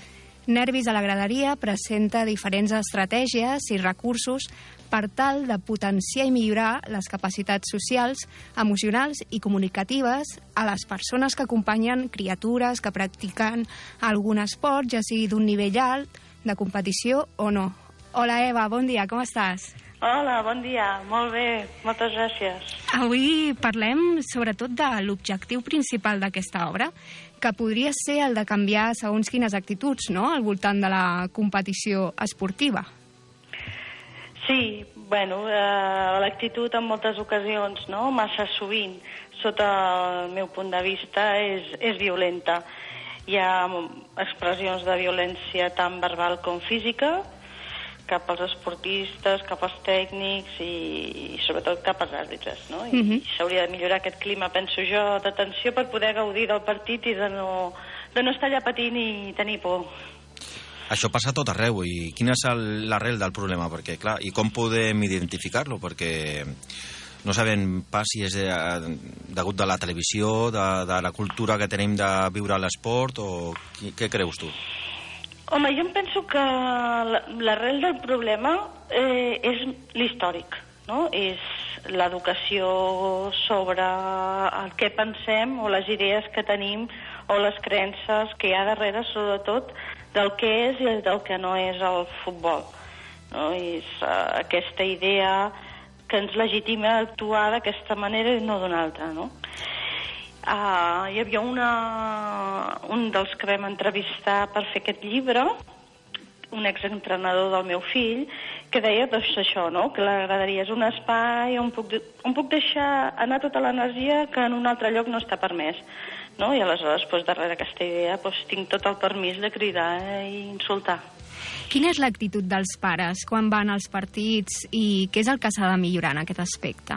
Nervis a la graderia presenta diferents estratègies i recursos per tal de potenciar i millorar les capacitats socials, emocionals i comunicatives a les persones que acompanyen criatures que practiquen algun esport, ja sigui d'un nivell alt, de competició o no. Hola Eva, bon dia, com estàs? Hola, bon dia. Molt bé, moltes gràcies. Avui parlem sobretot de l'objectiu principal d'aquesta obra, que podria ser el de canviar segons quines actituds, no?, al voltant de la competició esportiva. Sí, bueno, eh, l'actitud en moltes ocasions, no?, massa sovint, sota el meu punt de vista, és, és violenta. Hi ha expressions de violència tant verbal com física, cap als esportistes, cap als tècnics i, i sobretot cap als àrbitres, no? I, Mhm. mm -hmm. s'hauria de millorar aquest clima, penso jo, d'atenció per poder gaudir del partit i de no, de no estar allà patint i tenir por. Això passa tot arreu, i quina és el- l'arrel del problema? Perquè, clar, i com podem identificar-lo? Perquè no sabem pas si és de, degut de la televisió, de, de la cultura que tenim de viure l'esport, o qui- què creus tu? Home, jo em penso que la- l'arrel del problema eh, és l'històric, no? És l'educació sobre el que pensem o les idees que tenim o les creences que hi ha darrere, sobretot, del que és i del que no és el futbol. No? És uh, aquesta idea que ens legitima actuar d'aquesta manera i no d'una altra, no? Uh, hi havia una, un dels que vam entrevistar per fer aquest llibre, un exentrenador del meu fill, que deia doncs, això, no? que l'agradaria és un espai on puc, on puc deixar anar tota l'energia que en un altre lloc no està permès. No? I aleshores, doncs, darrere aquesta idea, doncs, tinc tot el permís de cridar i insultar. Quina és l'actitud dels pares quan van als partits i què és el que s'ha de millorar en aquest aspecte?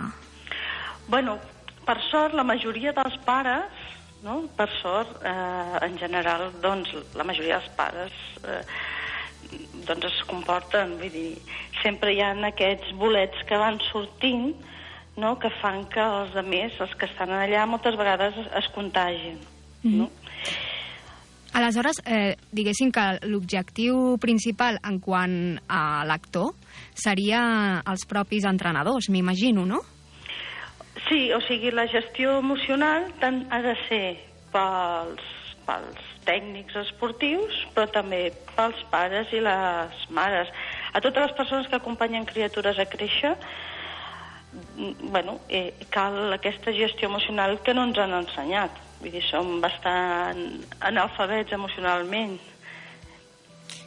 Bueno, per sort, la majoria dels pares, no? per sort, eh, en general, doncs, la majoria dels pares eh, doncs es comporten, vull dir, sempre hi ha aquests bolets que van sortint no? que fan que els altres, els que estan allà, moltes vegades es, es contagien. No? Aleshores, eh, diguéssim que l'objectiu principal en quant a l'actor seria els propis entrenadors, m'imagino, no? Sí, o sigui, la gestió emocional tant ha de ser pels, pels tècnics esportius, però també pels pares i les mares. A totes les persones que acompanyen criatures a créixer, mm, bueno, eh, cal aquesta gestió emocional que no ens han ensenyat. Vull dir, som bastant analfabets emocionalment.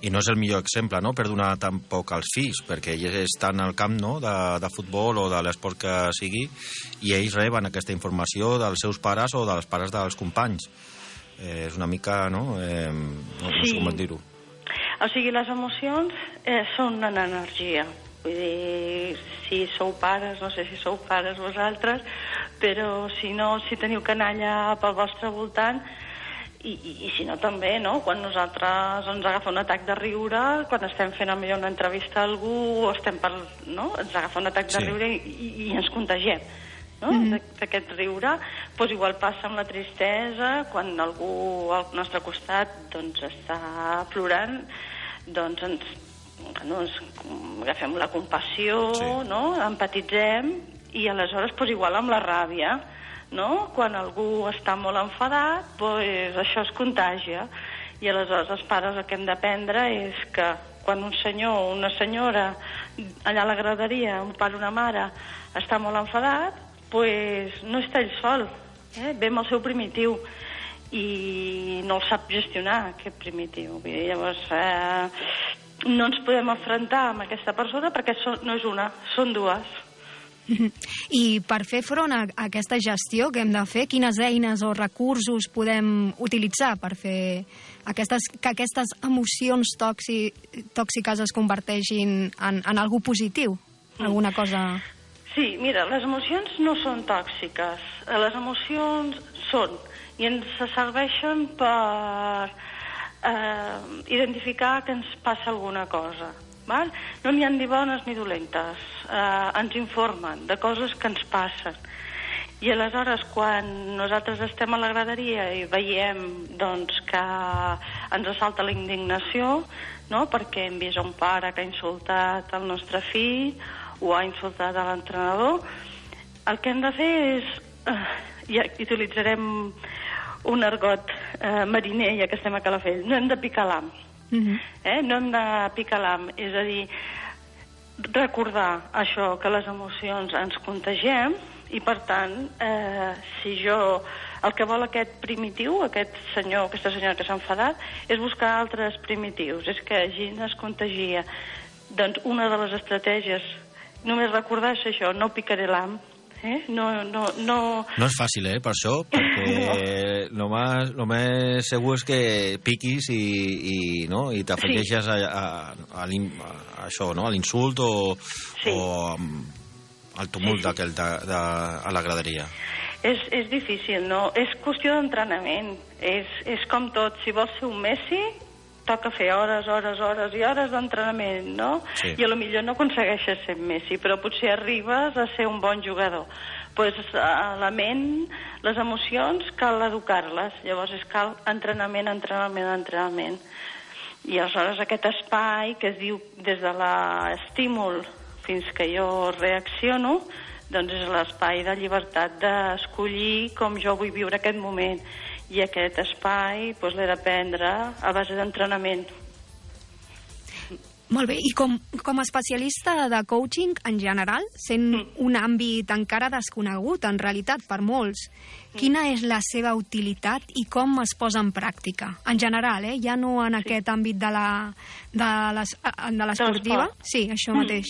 I no és el millor exemple, no?, per donar tampoc als fills, perquè ells estan al camp no? de, de futbol o de l'esport que sigui, i ells reben aquesta informació dels seus pares o dels pares dels companys. Eh, és una mica, no?, eh, no, no sé Sí. com dir-ho. O sigui, les emocions eh, són una energia. Vull dir, si sou pares, no sé si sou pares vosaltres, però si no, si teniu canalla pel vostre voltant, i, i, i si no també, no? Quan nosaltres ens agafa un atac de riure, quan estem fent a millor una entrevista a algú, o estem per, no? ens agafa un atac de Sí. riure i, i, i ens contagiem. no? Mm. d'aquest riure, doncs igual passa amb la tristesa, quan algú al nostre costat doncs, està plorant, doncs ens, no, ens agafem la compassió, sí. no? empatitzem, i aleshores doncs, igual amb la ràbia, no? quan algú està molt enfadat, doncs, això es contagia. I aleshores els pares el que hem d'aprendre és que quan un senyor o una senyora allà a la graderia, un pare o una mare, està molt enfadat, pues no està ell sol, eh? ve amb el seu primitiu i no el sap gestionar, aquest primitiu. Llavors, eh, no ens podem enfrontar amb aquesta persona perquè so, no és una, són dues. I per fer front a a aquesta gestió que hem de fer, quines eines o recursos podem utilitzar per fer aquestes, que aquestes emocions tòxi, tòxiques es converteixin en, en algú positiu? Alguna cosa... Sí, mira, les emocions no són tòxiques. Eh, Les emocions són i ens serveixen per eh, identificar que ens passa alguna cosa. Val? No n'hi ha ni bones ni dolentes. Eh, ens informen de coses que ens passen. I aleshores, quan nosaltres estem a la graderia i veiem doncs, que ens assalta la indignació, no? perquè hem vist un pare que ha insultat el nostre fill o ha insultat l'entrenador, el que hem de fer és, eh, i utilitzarem un argot eh, mariner, ja que estem a Calafell, no hem de picar l'am, eh? no hem de picar l'am, és a dir, recordar això, que les emocions ens contagiem i per tant, eh, si jo el que vol aquest primitiu, aquest senyor, aquesta senyora que s'ha enfadat, és buscar altres primitius, és que gent es contagia. Doncs una de les estratègies, només recordar-se això, no picaré l'am, eh? no, no, no, No és fàcil, eh, per això, perquè no. només, només segur és que piquis i, i, no? i t'afegeixes a, a, a, l'im- a això, no? a l'insult o, sí. o al tumult sí, sí. aquell de, de, a la graderia. És, és difícil, no? És qüestió d'entrenament. És, és com tot. Si vols ser un Messi, toca fer hores, hores, hores i hores d'entrenament, no? Sí. I a lo millor no aconsegueixes ser Messi, però potser arribes a ser un bon jugador. pues, a la ment, les emocions, cal educar-les. Llavors és cal entrenament, entrenament, entrenament. I aleshores aquest espai que es diu des de l'estímul fins que jo reacciono, doncs és l'espai de llibertat d'escollir com jo vull viure aquest moment. I aquest espai doncs, l'he de prendre a base d'entrenament. Molt bé, i com, com a especialista de coaching en general, sent un àmbit encara desconegut, en realitat, per molts, quina és la seva utilitat i com es posa en pràctica? En general, eh? ja no en aquest àmbit de la de les- de l'esportiva. l'esport. Sí, això Mm. mateix.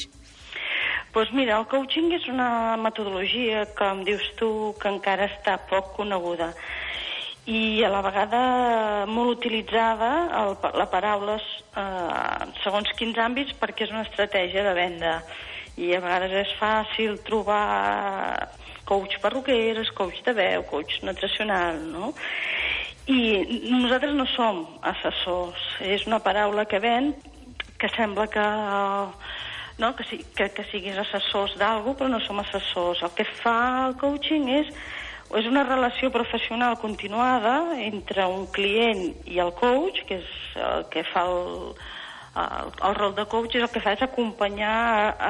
Doncs mira, el coaching és una metodologia, com dius tu, que encara està poc coneguda i a la vegada molt utilitzada el, la paraula eh, segons quins àmbits perquè és una estratègia de venda i a vegades és fàcil trobar coach perruqueres, coach de veu, coach nutricional, no? I nosaltres no som assessors, és una paraula que ven que sembla que no? que, si, que, que siguis assessors d'algú, però no som assessors. El que fa el coaching és, és una relació professional continuada entre un client i el coach, que és el que fa el, el, el rol de coach, és el que fa és acompanyar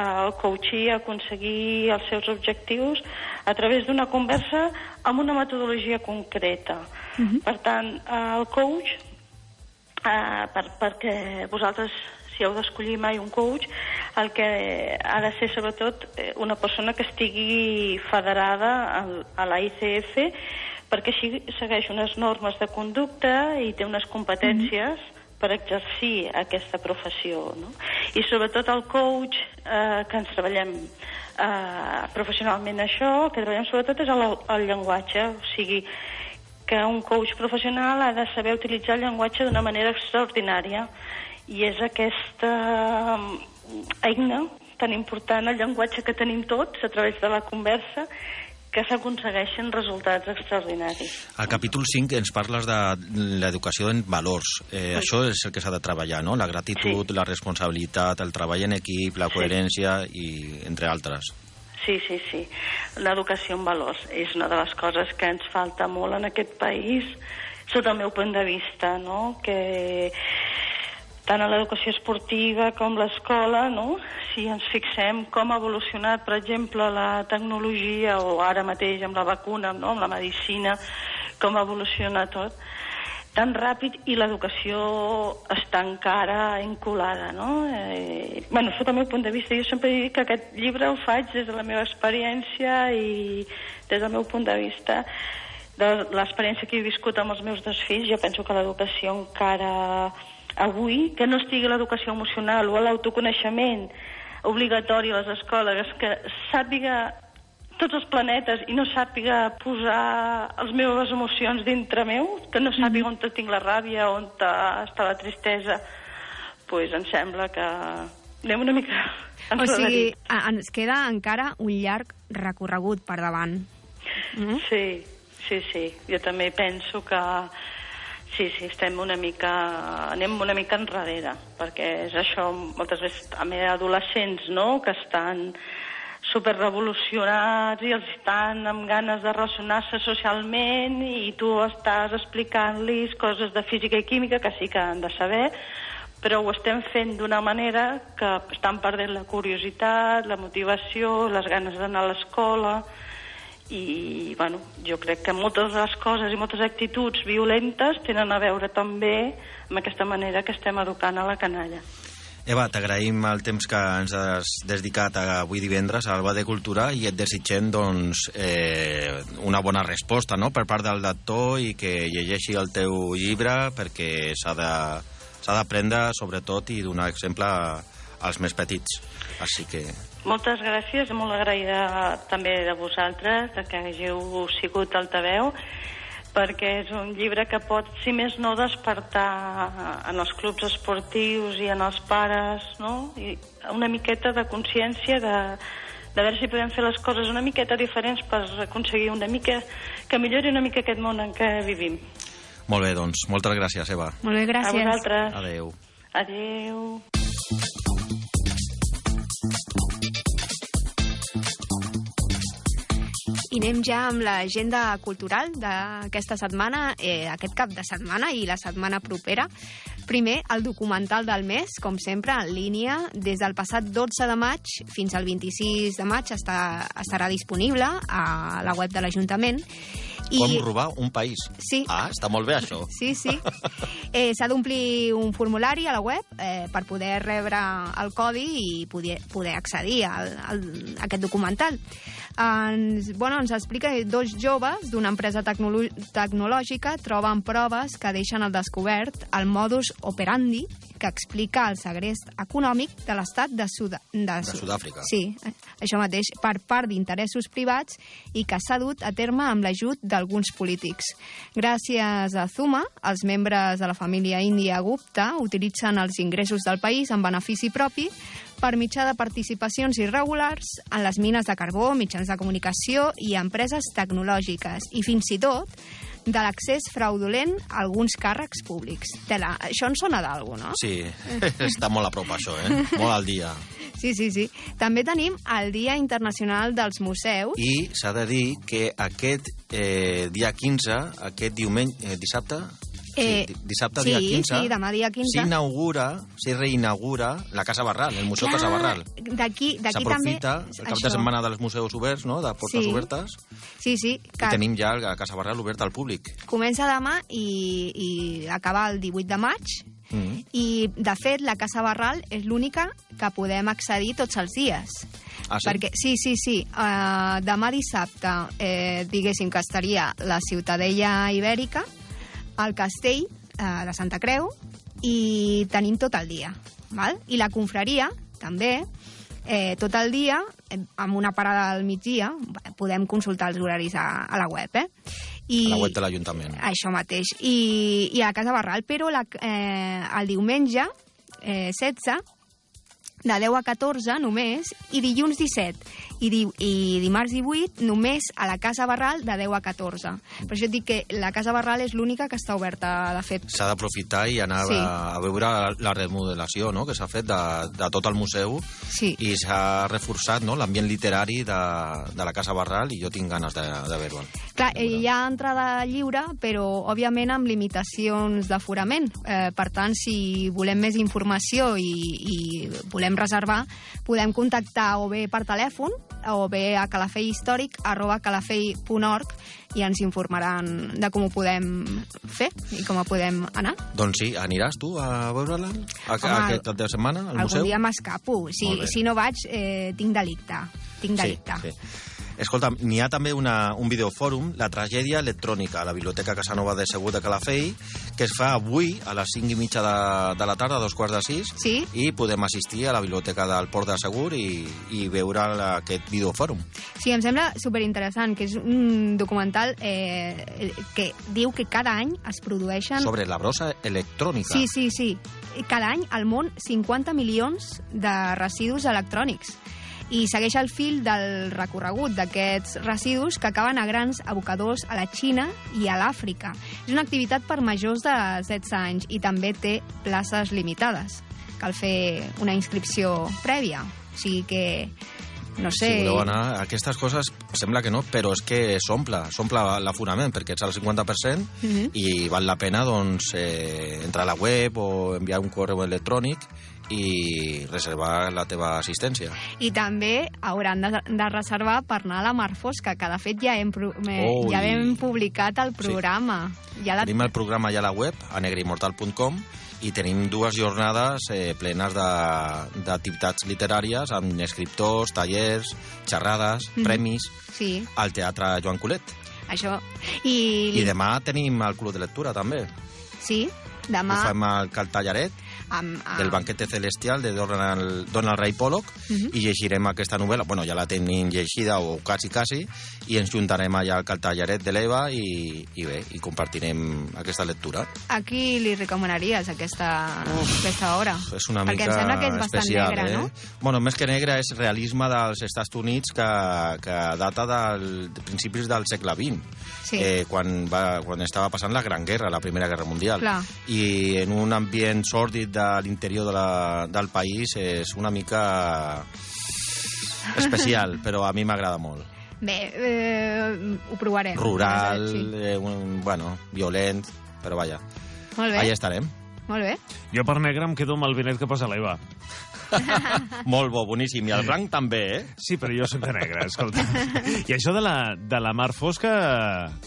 el coachee a aconseguir els seus objectius a través d'una conversa amb una metodologia concreta. Per tant, el coach eh, per, perquè vosaltres si heu d'escollir mai un coach, el que ha de ser sobretot eh, una persona que estigui federada a la ICF perquè així segueix unes normes de conducta i té unes competències per exercir aquesta professió. No? I sobretot el coach eh, que ens treballem eh, professionalment això, que treballem sobretot és el, el llenguatge, o sigui, que un coach professional ha de saber utilitzar el llenguatge d'una manera extraordinària i és aquesta mm, eina tan important, el llenguatge que tenim tots a través de la conversa, que s'aconsegueixen resultats extraordinaris. Al capítol 5 ens parles de l'educació en valors. Eh, Això és el que s'ha de treballar, no? La gratitud, la responsabilitat, el treball en equip, la coherència i entre altres. Sí, sí, sí. L'educació en valors és una de les coses que ens falta molt en aquest país, sota el meu punt de vista, no? Que tant a l'educació esportiva com l'escola, no? si ens fixem com ha evolucionat, per exemple, la tecnologia o ara mateix amb la vacuna, no? amb la medicina, com ha evolucionat tot, tan ràpid i l'educació està encara encolada, no? Eh, bueno, sota el meu punt de vista, jo sempre dic que aquest llibre ho faig des de la meva experiència i des del meu punt de vista de l'experiència que he viscut amb els meus dos fills, jo penso que l'educació encara avui, que no estigui l'educació emocional o l'autoconeixement obligatori a les escoles, que sàpiga tots els planetes i no sàpiga posar les meves emocions dintre meu, que no sàpiga on tinc la ràbia, on està la tristesa, pues em sembla que anem una mica O sigui, ens queda encara un llarg recorregut per davant. Mm? Sí, sí, sí. Jo també penso que sí, sí, estem una mica... anem una mica enrere, perquè és això, moltes vegades també adolescents, no?, que estan superrevolucionats i els estan amb ganes de relacionar-se socialment i tu estàs explicant-los coses de física i química que sí que han de saber, però ho estem fent d'una manera que estan perdent la curiositat, la motivació, les ganes d'anar a l'escola i bueno, jo crec que moltes de les coses i moltes actituds violentes tenen a veure també amb aquesta manera que estem educant a la canalla. Eva, t'agraïm el temps que ens has dedicat avui divendres a Alba de Cultura i et desitgem doncs, eh, una bona resposta no? per part del lector i que llegeixi el teu llibre perquè s'ha d'aprendre sobretot i donar exemple als més petits. Així que Moltes gràcies, molt agraïda també de vosaltres, de que hàgiu sigut altaveu, perquè és un llibre que pot, si més no, despertar en els clubs esportius i en els pares, no? I una miqueta de consciència de, de veure si podem fer les coses una miqueta diferents per aconseguir una mica que millori una mica aquest món en què vivim. molt bé, doncs, moltes gràcies, Eva. Molt bé, gràcies. A vosaltres. Adeu. Adeu. I anem ja amb l'agenda cultural d'aquesta setmana, eh, aquest cap de setmana i la setmana propera. Primer, el documental del mes, com sempre, en línia. Des del passat 12 de maig fins al 26 de maig està, estarà disponible a la web de l'Ajuntament. I... Com robar un país. Sí. Ah, està molt bé, això. Sí, sí. Eh, S'ha d'omplir un formulari a la web eh, per poder rebre el codi i poder, poder accedir al, al, a aquest documental. Ens, bueno, ens explica que dos joves d'una empresa tecnològica troben proves que deixen al descobert el modus operandi que explica el segrest econòmic de l'estat de, Sud de, De Sud- Sud-àfrica. Sí, eh, això mateix, per part d'interessos privats i que s'ha dut a terme amb l'ajut d'alguns polítics. Gràcies a Zuma, els membres de la família índia Gupta utilitzen els ingressos del país en benefici propi per mitjà de participacions irregulars en les mines de carbó, mitjans de comunicació i empreses tecnològiques, i fins i tot de l'accés fraudulent a alguns càrrecs públics. Tela, això en sona d'alguna, no? Sí, està molt a prop això, eh? Molt al dia. Sí, sí, sí. També tenim el Dia Internacional dels Museus. I s'ha de dir que aquest eh, dia 15, aquest diumenge, eh, dissabte, Eh, sí, dissabte sí, dia 15, sí, demà dia 15. s'inaugura, se reinaugura la Casa Barral, el Museu Clar, Casa Barral. D'aquí també... S'aprofita el cap de això. setmana dels museus oberts, no?, de portes Sí. obertes, Sí, sí, i que tenim ja la Casa Barral oberta al públic. comença demà i, i acaba el 18 de maig. Mm. I, de fet, la Casa Barral és l'única que podem accedir tots els dies. Ah, sí? Perquè, sí, sí, sí. Uh, demà dissabte, eh, diguéssim que estaria la Ciutadella Ibèrica, el castell eh, de Santa Creu, i tenim tot el dia. Val? I la confraria, també, eh, tot el dia, eh, amb una parada al migdia, podem consultar els horaris a, a la web, eh? I, A la web de l'Ajuntament. això mateix. I, i a la Casa Barral, però la, eh, el diumenge eh, 16 de 10 a 14 només, i dilluns 17. I, di i dimarts 18 només a la Casa Barral de 10 a 14. Per això et dic que la Casa Barral és l'única que està oberta, de fet. S'ha d'aprofitar i anar Sí. a, a veure la remodelació no? que s'ha fet de, de tot el museu sí. i s'ha reforçat no? l'ambient literari de, de la Casa Barral i jo tinc ganes de, de veure-ho. Clar, eh, hi ha entrada lliure, però òbviament amb limitacions d'aforament. Eh, per tant, si volem més informació i, i volem reservar, podem contactar o bé per telèfon o bé a calafeihistòric arroba calafell.org i ens informaran de com ho podem fer i com ho podem anar. Doncs sí, aniràs tu a veure-la a, Home, aquest cap de setmana al Algun museu? dia m'escapo. Si, si no vaig, eh, tinc delicte. Tinc delicte. Sí, sí. Escolta, n'hi ha també una, un videofòrum, La tragèdia electrònica, a la Biblioteca Casanova de Segur de Calafell, que es fa avui a les 5 i mitja de, de la tarda, a dos quarts de 6, sí? i podem assistir a la Biblioteca del Port de Segur i, i veure la, aquest videofòrum. Sí, em sembla superinteressant, que és un documental eh, que diu que cada any es produeixen... Sobre la brossa electrònica. Sí, sí, sí. Cada any al món 50 milions de residus electrònics i segueix el fil del recorregut d'aquests residus que acaben a grans abocadors a la Xina i a l'Àfrica. És una activitat per majors de 16 anys i també té places limitades. Cal fer una inscripció prèvia. O sigui que, no sé... Si voleu anar a aquestes coses, sembla que no, però és que s'omple, s'omple l'aforament, perquè ets al 50% Mhm. i val la pena doncs, eh, entrar a la web o enviar un correu electrònic i reservar la teva assistència. I també hauran de, de reservar per anar a la Mar Fosca, que de fet ja hem, Oh, ja hem publicat el programa. Ja la... Tenim el programa ja a la web, a negreimmortal.com, i tenim dues jornades eh, plenes d'activitats literàries amb escriptors, tallers, xerrades, Mhm. premis, Sí, al Teatre Joan Colet. això. I, I demà tenim el Club de Lectura, també. Sí, Ho demà... fem al Cal Tallaret, Amb, amb... del banquete celestial de Donald, Donald Ray Pollock Mhm. i llegirem aquesta novel·la, bueno, ja la tenim llegida o quasi, quasi, i ens juntarem allà al Caltallaret de l'Eva i, i bé, i compartirem aquesta lectura. A qui li recomanaries aquesta, aquesta obra? És una Perquè mica em sembla que és bastant especial, negra, eh? no? Bueno, més que negra és realisme dels Estats Units que, que data del, de principis del segle XX, Sí. eh, quan, va, quan estava passant la Gran Guerra, la Primera Guerra Mundial. Clar. I en un ambient sòrdid de l'interior de la, del país és una mica especial, però a mi m'agrada molt. Bé, eh, ho provarem. Rural, Sí. eh, un, bueno, violent, però vaja. Molt bé. Allà estarem. Molt bé. Jo per negre em quedo amb el vinet que posa l'Eva. Molt bo, boníssim. I el blanc també, eh? Sí, però jo soc de negre, escolta. I això de la, de la mar fosca...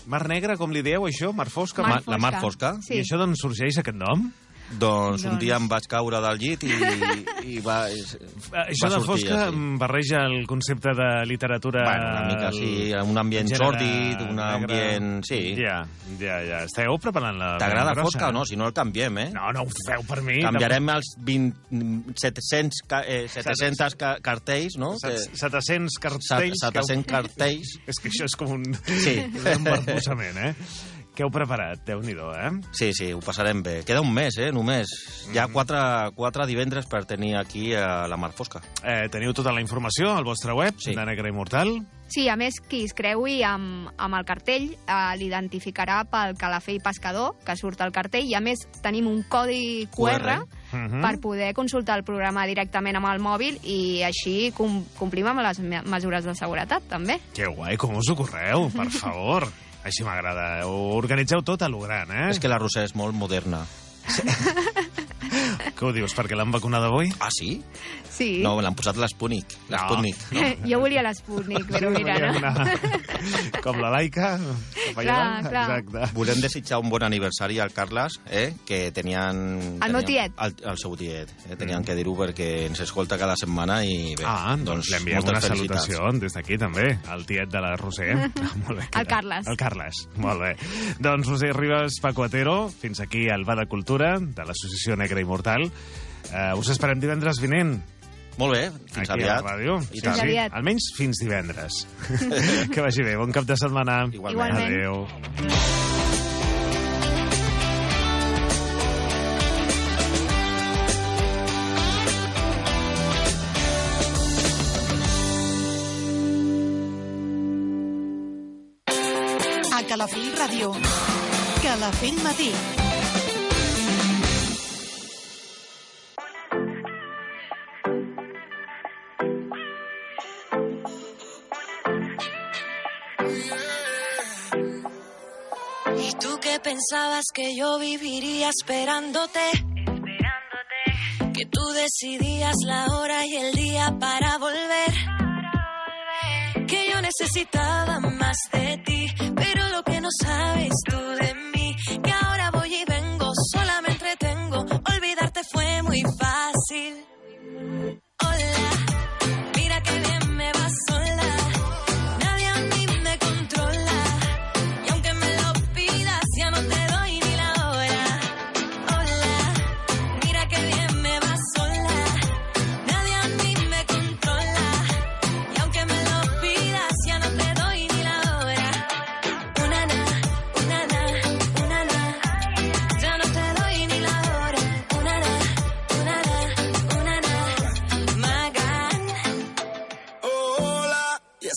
Mar negra, com li dieu, això? Mar fosca? Mar Ma- la mar fosca. fosca. I això d'on sorgeix aquest nom? Doncs un Doncs- dia em vaig caure del llit i, i va, és, Eh, Això va de sortir fosca em barreja el concepte de literatura... Bueno, una mica sí, un ambient gènere sòrdid, un negre. ambient... Sí. Ja, ja, ja. Esteu preparant la... T'agrada fosca o no? Si no el canviem, eh? No, no ho feu per mi. Canviarem els 20, 700, ca- eh, 700 ca cartells, no? Set- 700 cartells. Set- 700 cartells. És que això és com un... Sí. un eh? Què heu preparat? déu nhi eh? Sí, sí, ho passarem bé. Queda un mes, eh, només. Hi Mm. ha quatre, quatre divendres per tenir aquí a la Mar Fosca. Eh, teniu tota la informació al vostre web, sí. de Negre Immortal. Sí, a més, qui es creui amb, amb el cartell eh, l'identificarà pel calafell pescador, que surt al cartell, i a més tenim un codi QR, Mhm. per poder consultar el programa directament amb el mòbil i així com, complim amb les me- mesures de seguretat, també. Que guai, com us ho correu, per favor. Així m'agrada. Ho organitzeu tot a lo gran, eh? És que la Roser és molt moderna. Què ho dius, perquè l'han vacunat avui? Ah, sí? Sí. No, l'han posat l'Sputnik. L'Sputnik. No. jo volia l'Sputnik, però mira, no? Com la laica. allà. Clar, clar. Exacte. Volem desitjar un bon aniversari al Carles, eh, que tenien... El meu tiet. El, el seu tiet. Eh, tenien que dir-ho perquè ens escolta cada setmana i bé. Ah, doncs, li enviem moltes una salutació des d'aquí també, al tiet de la Roser. Ah, molt bé. El Carles. El Carles, molt bé. Doncs Roser Ribas Pacuatero, fins aquí al Va de Cultura, de l'Associació Negra Pedra Immortal. Eh, us esperem divendres vinent. Molt bé, fins Aquí aviat. a la ràdio. I sí, aviat. Sí. Almenys fins divendres. que vagi bé, bon cap de setmana. Igualment. Igualment. Adéu. Calafell Ràdio. Calafell Matí. ¿Y tú qué pensabas que yo viviría esperándote? Que tú decidías la hora y el día para volver. Que yo necesitaba más de ti, pero lo que no sabes tú de mí, que ahora voy y vengo, sola me entretengo. Olvidarte fue muy fácil.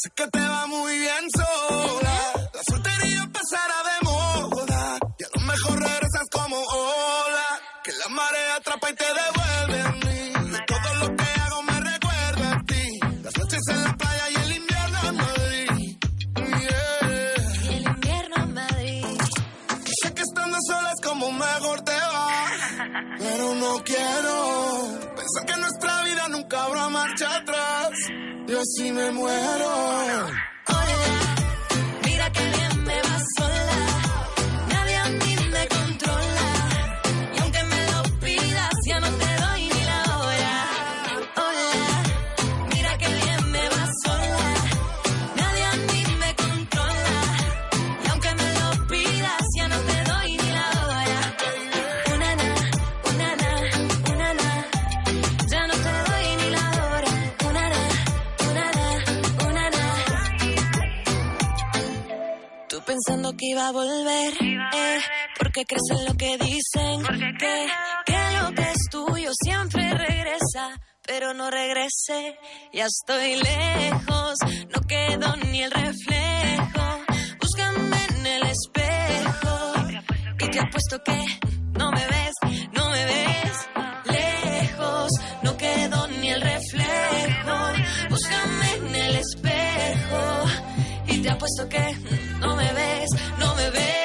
Sé que te va muy bien sola. La soltería pasará de moda. Y a lo mejor regresas como hola. Que la marea atrapa y te devuelve a mí. Y todo lo que hago me recuerda a ti. Las noches en la playa y el invierno en Madrid. Yeah. Y el invierno en Madrid. Y sé que estando sola es como mejor te va. Pero no quiero pensar que nuestra vida nunca habrá marcha atrás. Y así me muero. Iba a volver, eh, porque crees en lo que dicen, que, que lo que es tuyo siempre regresa, pero no regrese, ya estoy lejos, no quedo ni el reflejo, búscame en el espejo, y te apuesto que no me ves, no me ves, lejos, no quedo ni el reflejo, búscame en el espejo, y te apuesto que no me ves, no me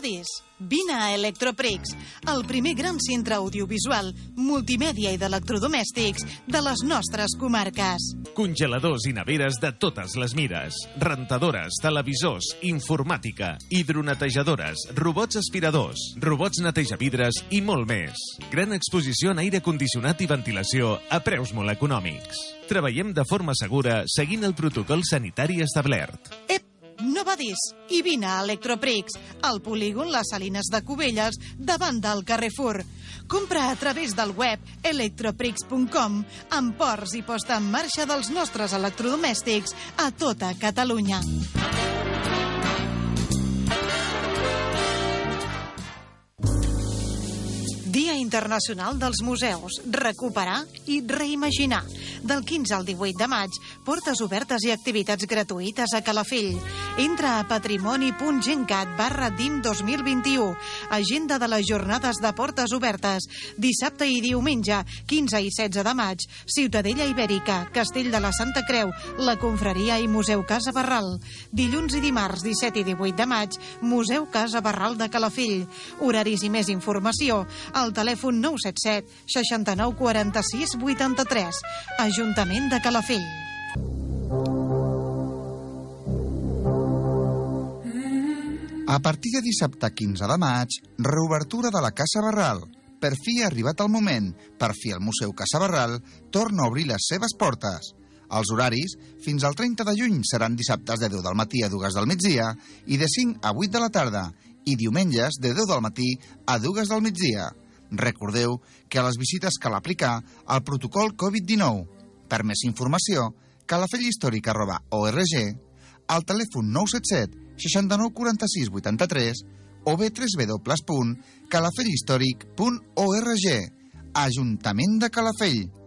no badis. Vine a Electroprix, el primer gran centre audiovisual, multimèdia i d'electrodomèstics de les nostres comarques. Congeladors i neveres de totes les mires. Rentadores, televisors, informàtica, hidronetejadores, robots aspiradors, robots netejavidres i molt més. Gran exposició en aire condicionat i ventilació a preus molt econòmics. Treballem de forma segura seguint el protocol sanitari establert. Ep, no badis. I vine a Electroprix, al polígon Les Salines de Cubelles, davant del Carrefour. Compra a través del web electroprix.com amb ports i posta en marxa dels nostres electrodomèstics a tota Catalunya. Dia Internacional dels Museus. Recuperar i reimaginar. Del 15 al 18 de maig, portes obertes i activitats gratuïtes a Calafell. Entra a patrimoni.gencat barra DIM 2021. Agenda de les jornades de portes obertes. Dissabte i diumenge, 15 i 16 de maig, Ciutadella Ibèrica, Castell de la Santa Creu, la Confraria i Museu Casa Barral. Dilluns i dimarts, 17 i 18 de maig, Museu Casa Barral de Calafell. Horaris i més informació al telèfon 977 69 46 83. Ajuntament de Calafell. A partir de dissabte 15 de maig, reobertura de la Casa Barral. Per fi ha arribat el moment. Per fi el Museu Casabarral torna a obrir les seves portes. Els horaris, fins al 30 de juny, seran dissabtes de 10 del matí a 2 del migdia i de 5 a 8 de la tarda, i diumenges de 10 del matí a 2 del migdia. Recordeu que a les visites cal aplicar el protocol Covid-19. Per més informació, calafelhistòric.org, al telèfon 977 69 46 83 o bé www.calafellhistòric.org. Ajuntament de Calafell.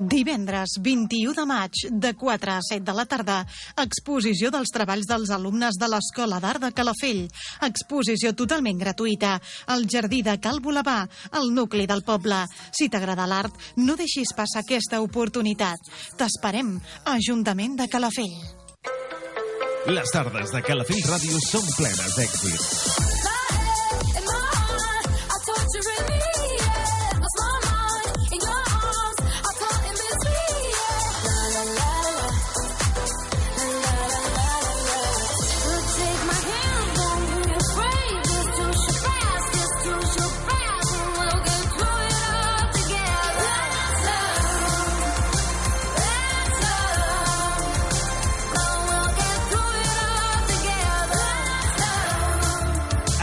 Divendres 21 de maig, de 4 a 7 de la tarda, exposició dels treballs dels alumnes de l'Escola d'Art de Calafell. Exposició totalment gratuïta al Jardí de Cal Bolabà, al nucli del poble. Si t'agrada l'art, no deixis passar aquesta oportunitat. T'esperem, Ajuntament de Calafell. Les tardes de Calafell Ràdio són plenes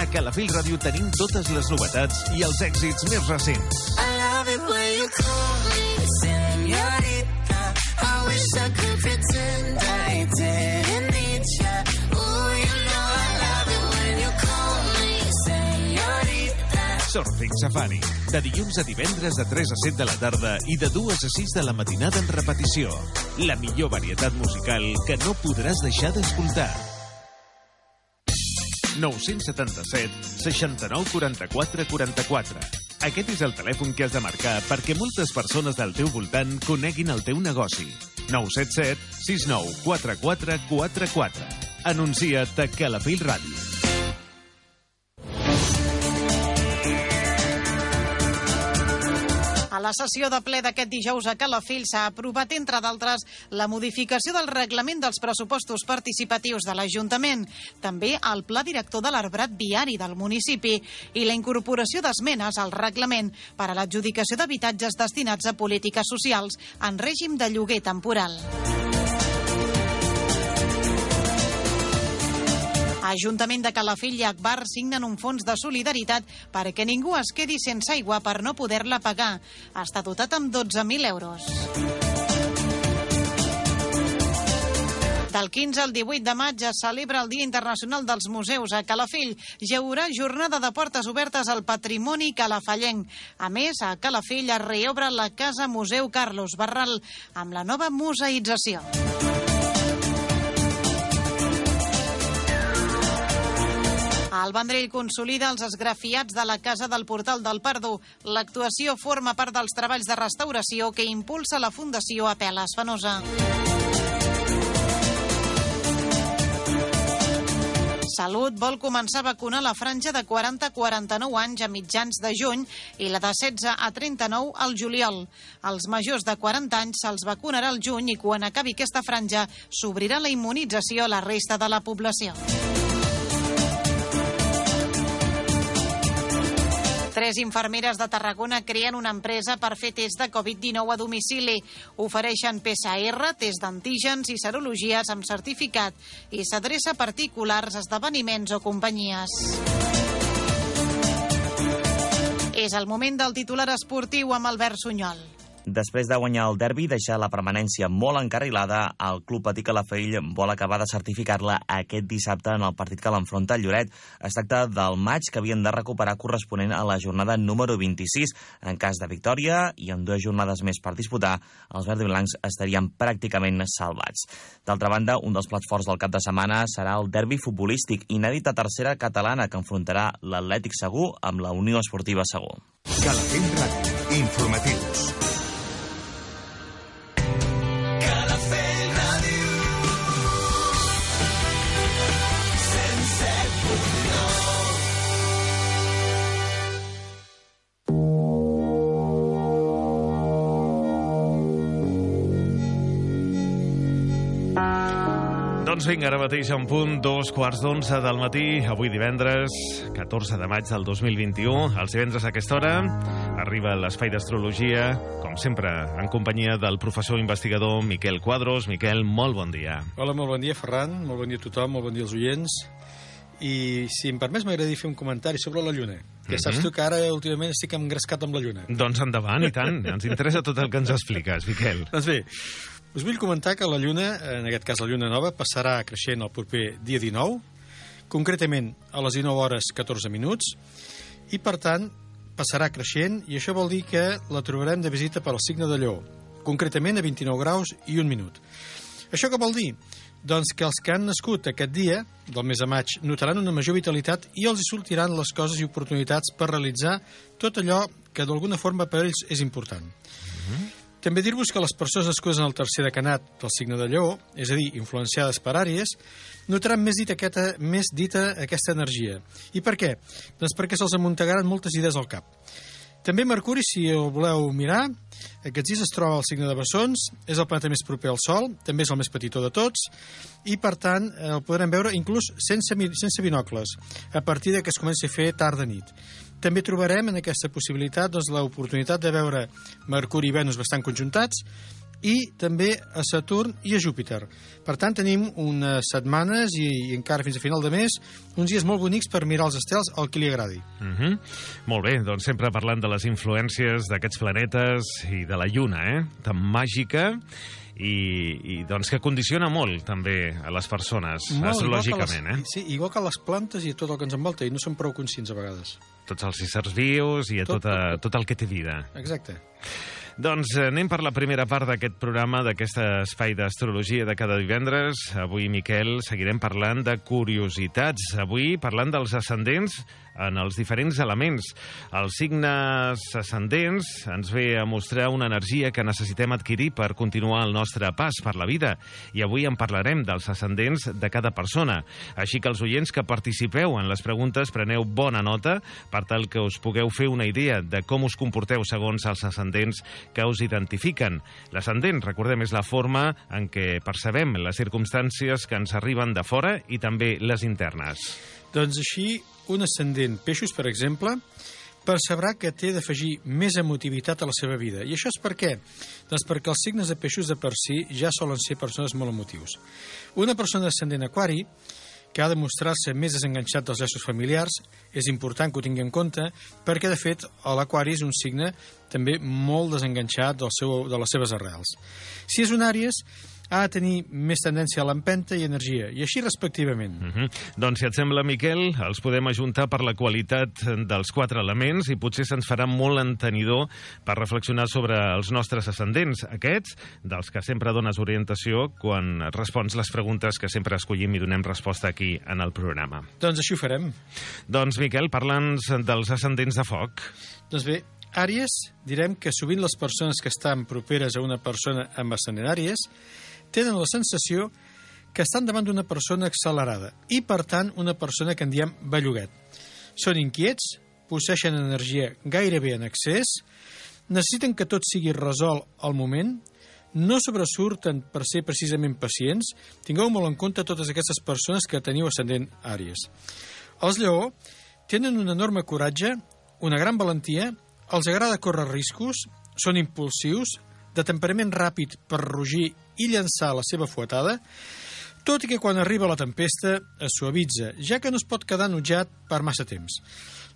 d'èxit. A Calafell Ràdio tenim totes les novetats i els èxits més recents. I love it when you call me señorita. I wish I could pretend I didn't need ya. Ooh, you know I love it when you call me señorita. Surfing Safari. De dilluns a divendres de 3 a 7 de la tarda i de 2 a 6 de la matinada en repetició. La millor varietat musical que no podràs deixar d'escoltar. 977 69 44 44. Aquest és el telèfon que has de marcar perquè moltes persones del teu voltant coneguin el teu negoci. 977 69 44 44. Anuncia't a Calafell Ràdio. La sessió de ple d'aquest dijous a Calafell s'ha aprovat, entre d'altres, la modificació del reglament dels pressupostos participatius de l'Ajuntament, també el pla director de l'arbrat viari del municipi i la incorporació d'esmenes al reglament per a l'adjudicació d'habitatges destinats a polítiques socials en règim de lloguer temporal. Ajuntament de Calafell i Akbar signen un fons de solidaritat perquè ningú es quedi sense aigua per no poder-la pagar. Està dotat amb 12.000 euros. Del 15 al 18 de maig es celebra el Dia Internacional dels Museus a Calafell. Hi haurà jornada de portes obertes al patrimoni calafellenc. A més, a Calafell es reobre la Casa Museu Carlos Barral amb la nova museïtzació. El Vendrell consolida els esgrafiats de la Casa del Portal del Pardo. L'actuació forma part dels treballs de restauració que impulsa la Fundació Apeles Fenosa. Salut vol començar a vacunar la franja de 40 a 49 anys a mitjans de juny i la de 16 a 39 al juliol. Els majors de 40 anys se'ls vacunarà al juny i quan acabi aquesta franja s'obrirà la immunització a la resta de la població. Tres infermeres de Tarragona creen una empresa per fer test de Covid-19 a domicili. Ofereixen PCR, test d'antígens i serologies amb certificat i s'adreça a particulars, esdeveniments o companyies. És el moment del titular esportiu amb Albert Sunyol. Després de guanyar el derbi i deixar la permanència molt encarrilada, el Club Patí Calafell vol acabar de certificar-la aquest dissabte en el partit que l'enfronta al Lloret. Es tracta del maig que havien de recuperar corresponent a la jornada número 26. En cas de victòria i amb dues jornades més per disputar, els verds i blancs estarien pràcticament salvats. D'altra banda, un dels plats forts del cap de setmana serà el derbi futbolístic inèdit a tercera catalana que enfrontarà l'Atlètic Segur amb la Unió Esportiva Segur. Calafell Ràdio. Informatius. Vinga, ara mateix en punt, dos quarts d'onze del matí, avui divendres, 14 de maig del 2021. Els divendres a aquesta hora arriba l'espai d'astrologia, com sempre, en companyia del professor investigador Miquel Quadros. Miquel, molt bon dia. Hola, molt bon dia, Ferran. Molt bon dia a tothom, molt bon dia als oients. I, si em permets, m'agradaria fer un comentari sobre la Lluna. Que Mhm. saps tu que ara, últimament, estic engrescat amb la Lluna. Doncs endavant, i tant. Ens interessa tot el que ens expliques, Miquel. Doncs bé, us vull comentar que la Lluna, en aquest cas la Lluna nova, passarà creixent el proper dia 19, concretament a les 19 hores 14 minuts, i per tant passarà creixent, i això vol dir que la trobarem de visita per al signe de Lleó, concretament a 29 graus i un minut. Això què vol dir? Doncs que els que han nascut aquest dia, del mes de maig, notaran una major vitalitat i els hi sortiran les coses i oportunitats per realitzar tot allò que d'alguna forma per ells és important. També dir-vos que les persones nascudes en el tercer decanat del signe de Lleó, és a dir, influenciades per Àries, notaran més dita, aquesta, més dita aquesta energia. I per què? Doncs perquè se'ls amuntegaran moltes idees al cap. També Mercuri, si el voleu mirar, aquests dies es troba al signe de Bessons, és el planeta més proper al Sol, també és el més petitó de tots, i per tant eh, el podrem veure inclús sense, sense binocles, a partir de que es comenci a fer tard de nit. També trobarem en aquesta possibilitat doncs, l'oportunitat de veure Mercuri i Venus bastant conjuntats i també a Saturn i a Júpiter. Per tant, tenim unes setmanes i, i encara fins a final de mes uns dies molt bonics per mirar els estels al qui li agradi. Mm -hmm. Molt bé, doncs sempre parlant de les influències d'aquests planetes i de la Lluna, eh? Tan màgica i, i doncs que condiciona molt també a les persones, Molt, astrològicament, igual que eh? les, Sí, igual que les plantes i tot el que ens envolta, i no som prou conscients a vegades. Tots els éssers vius i a Tot, tot, tot, tot el que té vida. Exacte. Doncs eh, anem per la primera part d'aquest programa, d'aquest espai d'astrologia de cada divendres. Avui, Miquel, seguirem parlant de curiositats. Avui parlant dels ascendents en els diferents elements. Els signes ascendents ens ve a mostrar una energia que necessitem adquirir per continuar el nostre pas per la vida. I avui en parlarem dels ascendents de cada persona. Així que els oients que participeu en les preguntes preneu bona nota per tal que us pugueu fer una idea de com us comporteu segons els ascendents que us identifiquen. L'ascendent, recordem, és la forma en què percebem les circumstàncies que ens arriben de fora i també les internes. Doncs així, un ascendent peixos, per exemple, percebrà que té d'afegir més emotivitat a la seva vida. I això és per què? Doncs perquè els signes de peixos de per si ja solen ser persones molt emotius. Una persona ascendent aquari que ha de mostrar-se més desenganxat dels llaços familiars, és important que ho tingui en compte, perquè, de fet, l'aquari és un signe també molt desenganxat del seu, de les seves arrels. Si és un àries, ha de tenir més tendència a l'empenta i energia, i així respectivament. Mm -hmm. Doncs, si et sembla, Miquel, els podem ajuntar per la qualitat dels quatre elements i potser se'ns farà molt entenidor per reflexionar sobre els nostres ascendents, aquests, dels que sempre dones orientació quan respons les preguntes que sempre escollim i donem resposta aquí en el programa. Doncs així ho farem. Doncs, Miquel, parla'ns dels ascendents de foc. Doncs bé, Àries, direm que sovint les persones que estan properes a una persona amb ascendent Àries tenen la sensació que estan davant d'una persona accelerada i, per tant, una persona que en diem belluguet. Són inquiets, posseixen energia gairebé en excés, necessiten que tot sigui resolt al moment, no sobresurten per ser precisament pacients. Tingueu molt en compte totes aquestes persones que teniu ascendent Àries. Els lleó tenen un enorme coratge, una gran valentia, els agrada córrer riscos, són impulsius, de temperament ràpid per rugir i llançar la seva fuetada, tot i que quan arriba la tempesta es suavitza, ja que no es pot quedar enutjat per massa temps.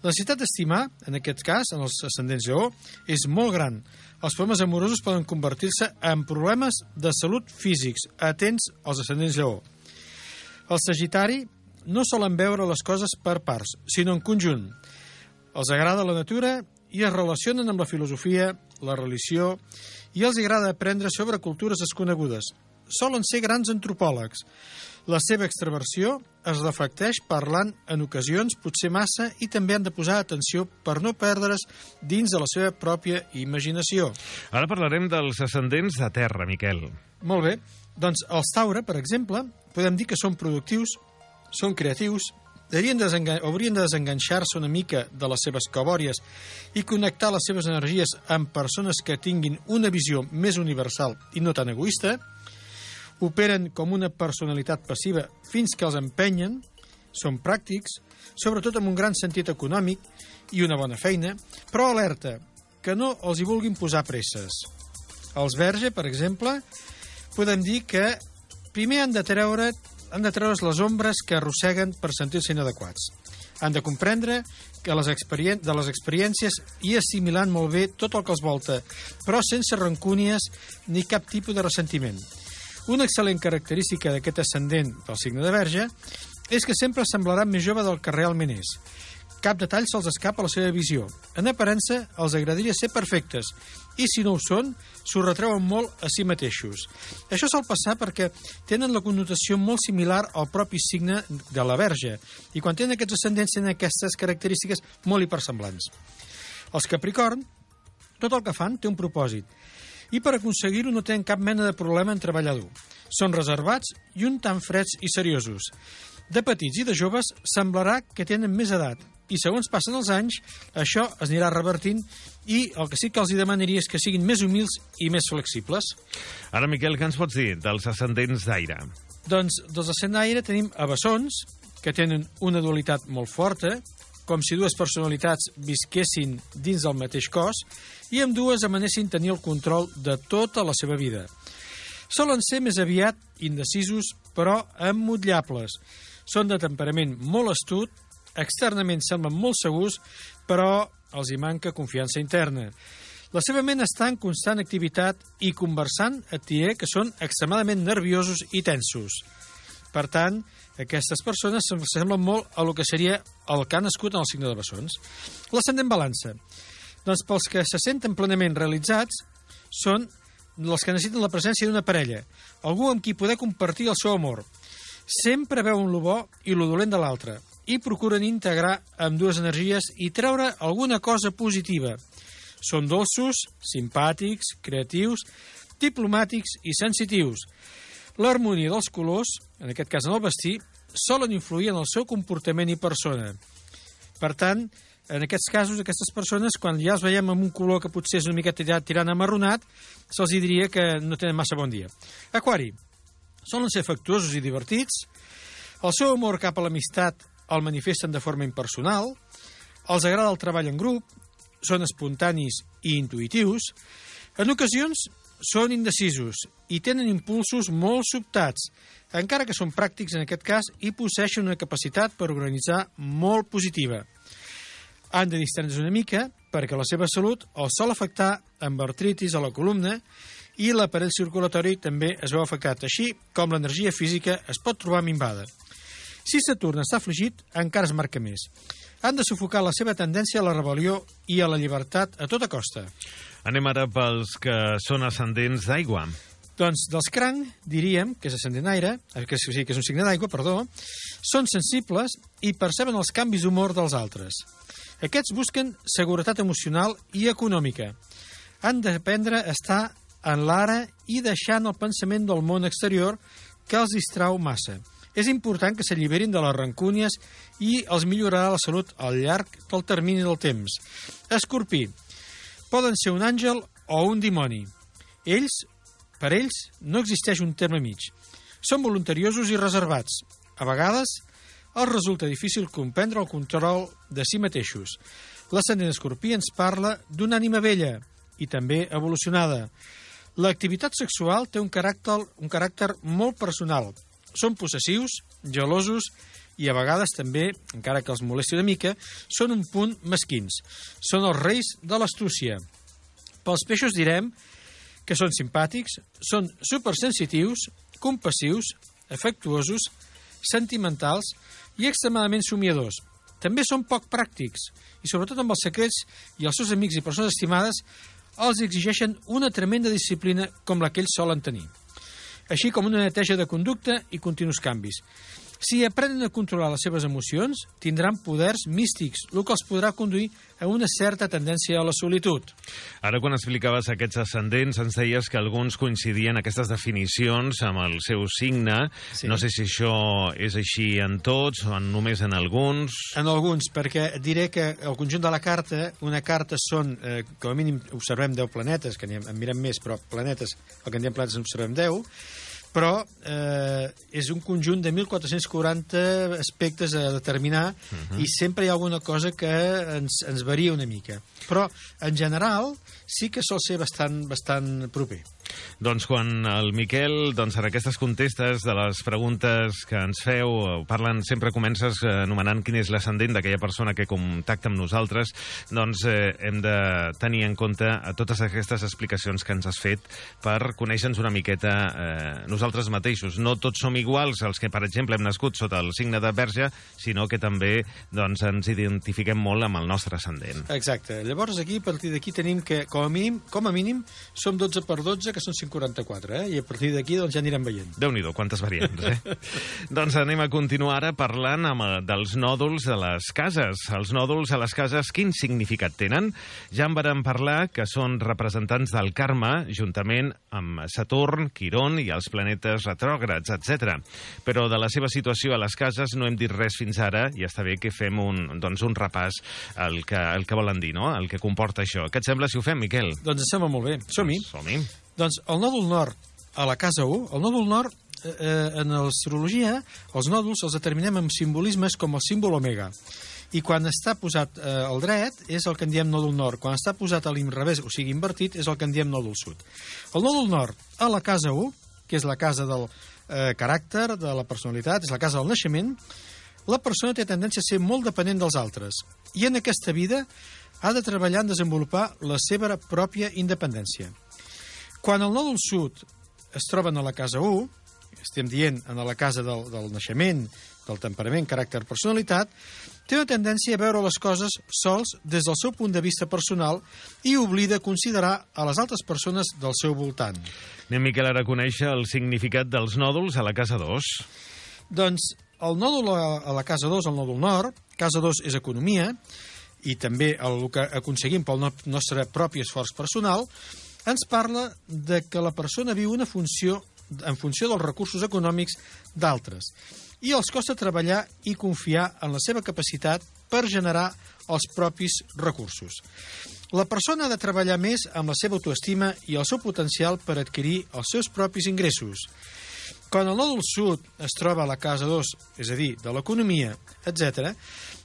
La necessitat d'estimar, en aquest cas, en els ascendents lleó, és molt gran. Els problemes amorosos poden convertir-se en problemes de salut físics. Atents als ascendents lleó. El Sagitari no solen veure les coses per parts, sinó en conjunt. Els agrada la natura i es relacionen amb la filosofia, la religió, i els agrada aprendre sobre cultures desconegudes. Solen ser grans antropòlegs. La seva extraversió es reflecteix parlant en ocasions potser massa i també han de posar atenció per no perdre's dins de la seva pròpia imaginació. Ara parlarem dels ascendents de terra, Miquel. Molt bé. Doncs els Taure, per exemple, podem dir que són productius, són creatius, haurien de, desengan de desenganxar-se una mica de les seves cabòries i connectar les seves energies amb persones que tinguin una visió més universal i no tan egoista. operen com una personalitat passiva fins que els empenyen, són pràctics, sobretot amb un gran sentit econòmic i una bona feina, però alerta, que no els hi vulguin posar presses. Els verge, per exemple, podem dir que primer han de treure han de treure's les ombres que arrosseguen per sentir-se inadequats. Han de comprendre que les de les experiències i assimilant molt bé tot el que els volta, però sense rancúnies ni cap tipus de ressentiment. Una excel·lent característica d'aquest ascendent del signe de Verge és que sempre semblarà més jove del que realment és. Cap detall se'ls escapa a la seva visió. En aparença, els agradaria ser perfectes, i si no ho són, s'ho retreuen molt a si mateixos. Això sol passar perquè tenen la connotació molt similar al propi signe de la verge, i quan tenen aquests ascendents tenen aquestes característiques molt hipersemblants. Els Capricorn, tot el que fan té un propòsit, i per aconseguir-ho no tenen cap mena de problema en treballar dur. Són reservats i un tant freds i seriosos. De petits i de joves semblarà que tenen més edat, i segons passen els anys, això es anirà revertint i el que sí que els hi demanaria és que siguin més humils i més flexibles. Ara, Miquel, què ens pots dir dels ascendents d'aire? Doncs dels ascendents d'aire tenim a bessons, que tenen una dualitat molt forta, com si dues personalitats visquessin dins del mateix cos i amb dues emanessin tenir el control de tota la seva vida. Solen ser més aviat indecisos, però emmotllables. Són de temperament molt astut, externament semblen molt segurs, però els hi manca confiança interna. La seva ment està en constant activitat i conversant et diré que són extremadament nerviosos i tensos. Per tant, aquestes persones semblen molt a lo que seria el que ha nascut en el signe de bessons. L'ascendent balança. Doncs pels que se senten plenament realitzats són els que necessiten la presència d'una parella, algú amb qui poder compartir el seu amor. Sempre veuen lo bo i lo dolent de l'altre, i procuren integrar amb dues energies i treure alguna cosa positiva. Són dolços, simpàtics, creatius, diplomàtics i sensitius. L'harmonia dels colors, en aquest cas en el vestir, solen influir en el seu comportament i persona. Per tant, en aquests casos, aquestes persones, quan ja els veiem amb un color que potser és una mica tirant amarronat, se'ls diria que no tenen massa bon dia. Aquari, solen ser afectuosos i divertits, el seu amor cap a l'amistat el manifesten de forma impersonal, els agrada el treball en grup, són espontanis i intuitius, en ocasions són indecisos i tenen impulsos molt sobtats, encara que són pràctics en aquest cas i posseixen una capacitat per organitzar molt positiva. Han de distre's una mica perquè la seva salut els sol afectar amb artritis a la columna i l'aparell circulatori també es veu afectat, així com l'energia física es pot trobar minvada. Si Saturn està afligit, encara es marca més. Han de sufocar la seva tendència a la rebel·lió i a la llibertat a tota costa. Anem ara pels que són ascendents d'aigua. Doncs dels cranc, diríem, que és ascendent aire, eh, que, sí, que és un signe d'aigua, perdó, són sensibles i perceben els canvis d'humor dels altres. Aquests busquen seguretat emocional i econòmica. Han d'aprendre a estar en l'ara i deixant el pensament del món exterior que els distrau massa. És important que s'alliberin de les rancúnies i els millorarà la salut al llarg del termini del temps. Escorpí. Poden ser un àngel o un dimoni. Ells, per ells, no existeix un terme mig. Són voluntariosos i reservats. A vegades, els resulta difícil comprendre el control de si mateixos. L'ascendent escorpí ens parla d'una ànima vella i també evolucionada. L'activitat sexual té un caràcter, un caràcter molt personal, són possessius, gelosos i a vegades també, encara que els molesti una mica, són un punt mesquins. Són els reis de l'astúcia. Pels peixos direm que són simpàtics, són supersensitius, compassius, afectuosos, sentimentals i extremadament somiadors. També són poc pràctics i, sobretot amb els secrets i els seus amics i persones estimades, els exigeixen una tremenda disciplina com la que ells solen tenir així com una neteja de conducta i continus canvis. Si aprenen a controlar les seves emocions, tindran poders místics, el que els podrà conduir a una certa tendència a la solitud. Ara, quan explicaves aquests ascendents, ens deies que alguns coincidien aquestes definicions amb el seu signe. Sí. No sé si això és així en tots o en només en alguns. En alguns, perquè diré que el conjunt de la carta, una carta són, eh, com a mínim observem 10 planetes, que en mirem més, però planetes, el que en diem planetes observem 10, però eh, és un conjunt de 1.440 aspectes a determinar Mhm. i sempre hi ha alguna cosa que ens, ens varia una mica. Però, en general, sí que sol ser bastant, bastant proper. Doncs quan el Miquel, doncs en aquestes contestes de les preguntes que ens feu, parlen, sempre comences eh, anomenant quin és l'ascendent d'aquella persona que contacta amb nosaltres, doncs eh, hem de tenir en compte a totes aquestes explicacions que ens has fet per conèixer-nos una miqueta eh, nosaltres mateixos. No tots som iguals els que, per exemple, hem nascut sota el signe de verge, sinó que també doncs, ens identifiquem molt amb el nostre ascendent. Exacte. Llavors, aquí, a partir d'aquí, tenim que, com a mínim, com a mínim som 12 per 12, que són 144, eh? I a partir d'aquí doncs, ja anirem veient. déu nhi quantes variants, eh? doncs anem a continuar ara parlant amb, eh, dels nòduls de les cases. Els nòduls a les cases, quin significat tenen? Ja en vàrem parlar que són representants del karma, juntament amb Saturn, Quirón i els planetes retrògrads, etc. Però de la seva situació a les cases no hem dit res fins ara i està bé que fem un, doncs, un repàs al que, el que volen dir, no? el que comporta això. Què et sembla si ho fem, Miquel? Doncs em sembla molt bé. Som-hi. Som-hi. Doncs el nòdul nord a la casa 1, el nòdul nord eh, eh, en l'astrologia, els nòduls els determinem amb simbolismes com el símbol omega. I quan està posat eh, al dret és el que en diem nòdul nord. Quan està posat a l'inrevés, o sigui, invertit, és el que en diem nòdul sud. El nòdul nord a la casa 1, que és la casa del eh, caràcter, de la personalitat, és la casa del naixement, la persona té tendència a ser molt dependent dels altres. I en aquesta vida ha de treballar en desenvolupar la seva pròpia independència. Quan el nòdul sud es troben a la casa 1, estem dient en la casa del, del naixement, del temperament, caràcter, personalitat, té una tendència a veure les coses sols des del seu punt de vista personal i oblida considerar a les altres persones del seu voltant. Anem, Miquel, ara a conèixer el significat dels nòduls a la casa 2. Doncs el nòdul a, a la casa 2, el nòdul nord, casa 2 és economia, i també el que aconseguim pel no, nostre propi esforç personal, ens parla de que la persona viu una funció en funció dels recursos econòmics d'altres i els costa treballar i confiar en la seva capacitat per generar els propis recursos. La persona ha de treballar més amb la seva autoestima i el seu potencial per adquirir els seus propis ingressos. Quan el nòdul sud es troba a la casa 2, és a dir, de l'economia, etc.,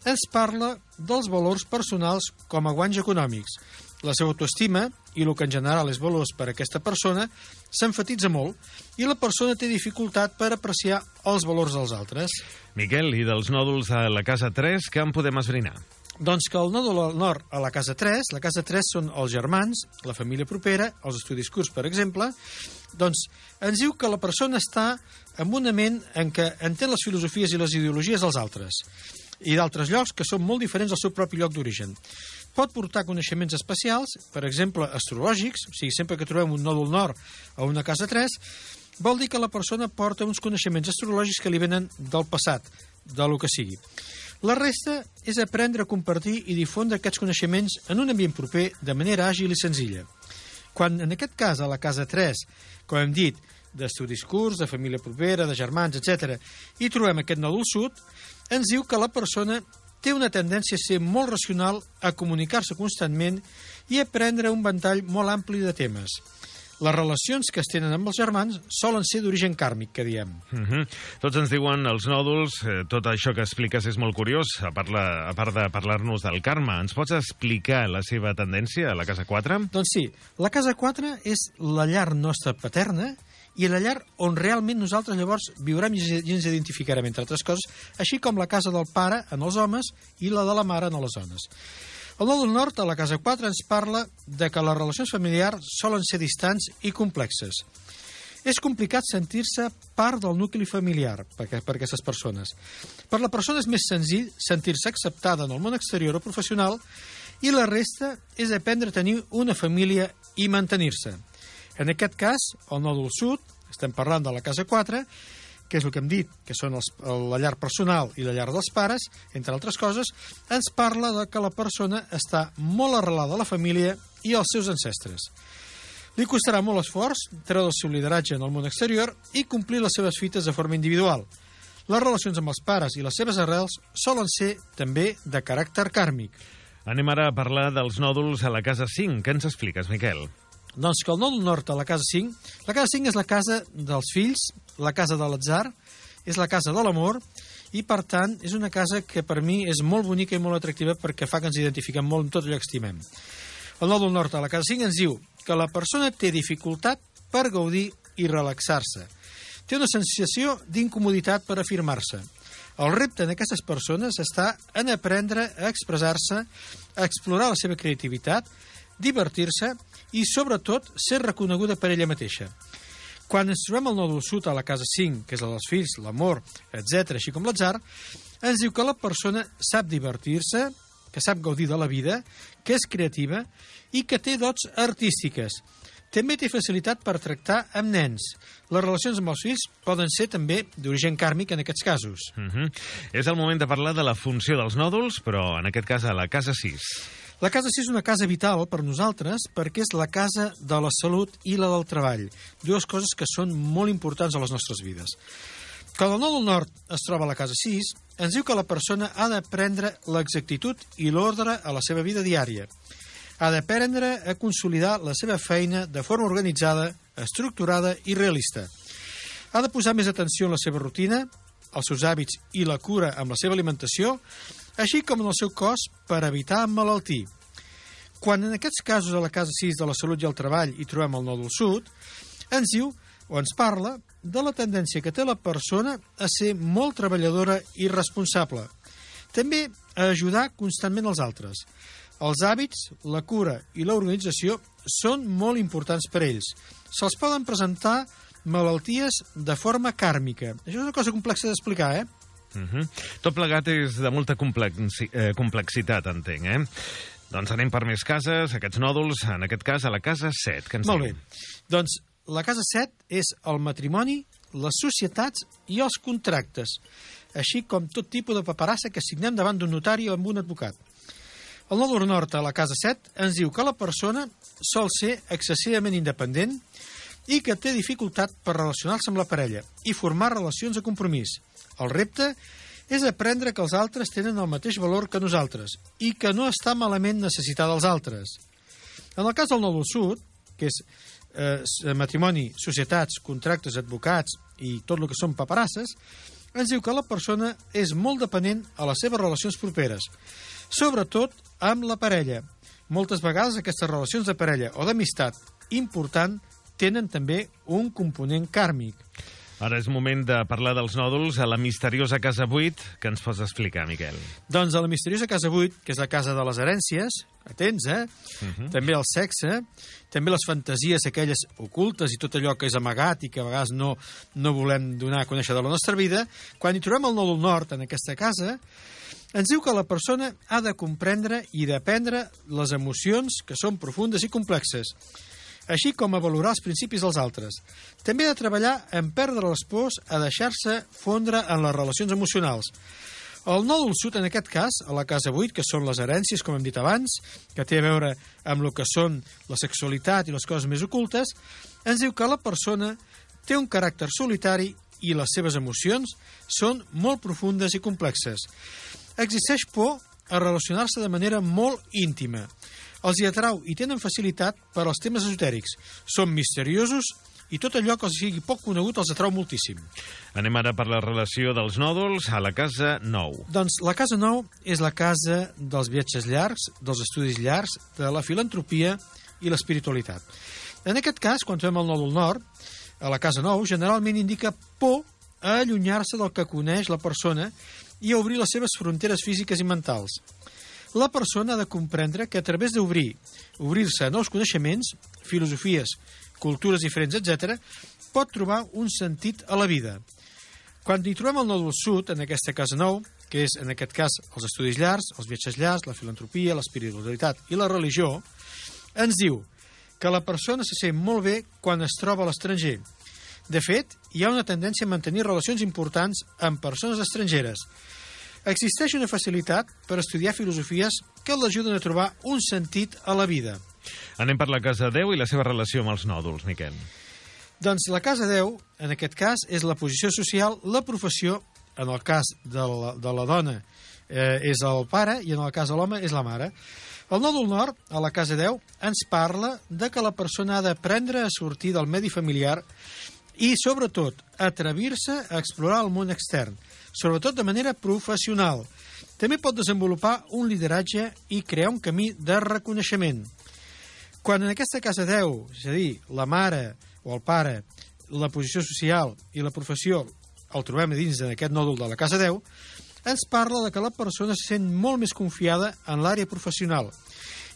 ens parla dels valors personals com a guanys econòmics. La seva autoestima, i el que en general és valors per a aquesta persona, s'enfatitza molt i la persona té dificultat per apreciar els valors dels altres. Miquel, i dels nòduls a la casa 3, què en podem esbrinar? Doncs que el nòdul al nord a la casa 3, la casa 3 són els germans, la família propera, els estudis curts, per exemple, doncs ens diu que la persona està en una ment en què entén les filosofies i les ideologies dels altres i d'altres llocs que són molt diferents del seu propi lloc d'origen. Pot portar coneixements especials, per exemple, astrològics, o sigui, sempre que trobem un nòdul nord a una casa 3, vol dir que la persona porta uns coneixements astrològics que li venen del passat, de lo que sigui. La resta és aprendre a compartir i difondre aquests coneixements en un ambient proper de manera àgil i senzilla. Quan, en aquest cas, a la casa 3, com hem dit, d'estudis curts, de família propera, de germans, etc, i trobem aquest nòdul sud, ens diu que la persona té una tendència a ser molt racional, a comunicar-se constantment i a prendre un ventall molt ampli de temes. Les relacions que es tenen amb els germans solen ser d'origen kàrmic, que diem. Uh -huh. Tots ens diuen els nòduls, eh, tot això que expliques és molt curiós, a, parla, a part de parlar-nos del karma. Ens pots explicar la seva tendència a la casa 4? Doncs sí, la casa 4 és la llar nostra paterna i la llar on realment nosaltres llavors viurem i ens identificarem, entre altres coses, així com la casa del pare en els homes i la de la mare en les dones. El nòdul nord, a la casa 4, ens parla de que les relacions familiars solen ser distants i complexes. És complicat sentir-se part del nucli familiar per, per aquestes persones. Per la persona és més senzill sentir-se acceptada en el món exterior o professional i la resta és aprendre a tenir una família i mantenir-se. En aquest cas, el nòdul sud, estem parlant de la casa 4, que és el que hem dit, que són els, la llar personal i la llar dels pares, entre altres coses, ens parla de que la persona està molt arrelada a la família i als seus ancestres. Li costarà molt esforç treure el seu lideratge en el món exterior i complir les seves fites de forma individual. Les relacions amb els pares i les seves arrels solen ser també de caràcter kàrmic. Anem ara a parlar dels nòduls a la casa 5. Què ens expliques, Miquel? Doncs que el nòdul nord a la casa 5, la casa 5 és la casa dels fills, la casa de l'atzar, és la casa de l'amor, i per tant és una casa que per mi és molt bonica i molt atractiva perquè fa que ens identifiquem molt amb tot allò que estimem. El nòdul nord a la casa 5 ens diu que la persona té dificultat per gaudir i relaxar-se. Té una sensació d'incomoditat per afirmar-se. El repte en aquestes persones està en aprendre a expressar-se, a explorar la seva creativitat, divertir-se i, sobretot, ser reconeguda per ella mateixa. Quan ens trobem al nòdul sud a la casa 5, que és la dels fills, l'amor, etc, així com l'atzar, ens diu que la persona sap divertir-se, que sap gaudir de la vida, que és creativa i que té dots artístiques. També té facilitat per tractar amb nens. Les relacions amb els fills poden ser també d'origen kàrmic en aquests casos. Uh -huh. És el moment de parlar de la funció dels nòduls, però en aquest cas a la casa 6. La casa 6 és una casa vital per nosaltres perquè és la casa de la salut i la del treball. Dues coses que són molt importants a les nostres vides. Quan el nòdul nord es troba a la casa 6, ens diu que la persona ha d'aprendre l'exactitud i l'ordre a la seva vida diària. Ha d'aprendre a consolidar la seva feina de forma organitzada, estructurada i realista. Ha de posar més atenció en la seva rutina, els seus hàbits i la cura amb la seva alimentació, així com en el seu cos per evitar emmalaltir. Quan en aquests casos a la casa 6 de la salut i el treball hi trobem el nòdul sud, ens diu o ens parla de la tendència que té la persona a ser molt treballadora i responsable. També a ajudar constantment els altres. Els hàbits, la cura i l'organització són molt importants per ells. Se'ls poden presentar malalties de forma kàrmica. Això és una cosa complexa d'explicar, eh? Uh -huh. Tot plegat és de molta complexi eh, complexitat, entenc, eh? Doncs anem per més cases, aquests nòduls, en aquest cas a la casa 7. Que ens Molt bé. Doncs la casa 7 és el matrimoni, les societats i els contractes, així com tot tipus de paperassa que signem davant d'un notari o amb un advocat. El nòdul nord a la casa 7 ens diu que la persona sol ser excessivament independent i que té dificultat per relacionar-se amb la parella i formar relacions de compromís. El repte és aprendre que els altres tenen el mateix valor que nosaltres i que no està malament necessitar dels altres. En el cas del nòdul sud, que és eh, matrimoni, societats, contractes, advocats i tot el que són paperasses, ens diu que la persona és molt dependent a les seves relacions properes, sobretot amb la parella. Moltes vegades aquestes relacions de parella o d'amistat important tenen també un component kàrmic. Ara és moment de parlar dels nòduls a la misteriosa casa 8, que ens pots explicar, Miquel. Doncs a la misteriosa casa 8, que és la casa de les herències, atents, eh? Mhm. També el sexe, també les fantasies aquelles ocultes i tot allò que és amagat i que a vegades no, no volem donar a conèixer de la nostra vida, quan hi trobem el nòdul nord en aquesta casa, ens diu que la persona ha de comprendre i d'aprendre les emocions que són profundes i complexes, així com a valorar els principis dels altres. També ha de treballar en perdre les pors a deixar-se fondre en les relacions emocionals. El nòdul sud, en aquest cas, a la casa 8, que són les herències, com hem dit abans, que té a veure amb el que són la sexualitat i les coses més ocultes, ens diu que la persona té un caràcter solitari i les seves emocions són molt profundes i complexes. Existeix por a relacionar-se de manera molt íntima. Els hi atrau i tenen facilitat per als temes esotèrics. Són misteriosos i tot allò que els sigui poc conegut els atrau moltíssim. Anem ara per la relació dels nòduls a la casa 9. Doncs la Casa Nou és la casa dels viatges llargs, dels estudis llargs, de la filantropia i l'espiritualitat. En aquest cas, quan fem el nòdul nord, a la Casa Nou, generalment indica por a allunyar-se del que coneix la persona i a obrir les seves fronteres físiques i mentals. La persona ha de comprendre que a través d'obrir, obrir-se a nous coneixements, filosofies, cultures diferents, etc., pot trobar un sentit a la vida. Quan hi trobem el nòdul sud, en aquesta casa nou, que és, en aquest cas, els estudis llargs, els viatges llargs, la filantropia, l'espiritualitat i la religió, ens diu que la persona se sent molt bé quan es troba a l'estranger. De fet, hi ha una tendència a mantenir relacions importants amb persones estrangeres. Existeix una facilitat per estudiar filosofies que l'ajuden a trobar un sentit a la vida. Anem per la casa 10 i la seva relació amb els nòduls, Miquel. Doncs la casa 10, en aquest cas, és la posició social, la professió, en el cas de la, de la dona, eh, és el pare i en el cas de l'home és la mare. El nòdul nord, a la casa 10, ens parla de que la persona ha d'aprendre a sortir del medi familiar i, sobretot, atrevir-se a explorar el món extern, sobretot de manera professional. També pot desenvolupar un lideratge i crear un camí de reconeixement. Quan en aquesta casa 10, és a dir, la mare o el pare, la posició social i la professió el trobem dins d'aquest nòdul de la casa 10, ens parla de que la persona se sent molt més confiada en l'àrea professional.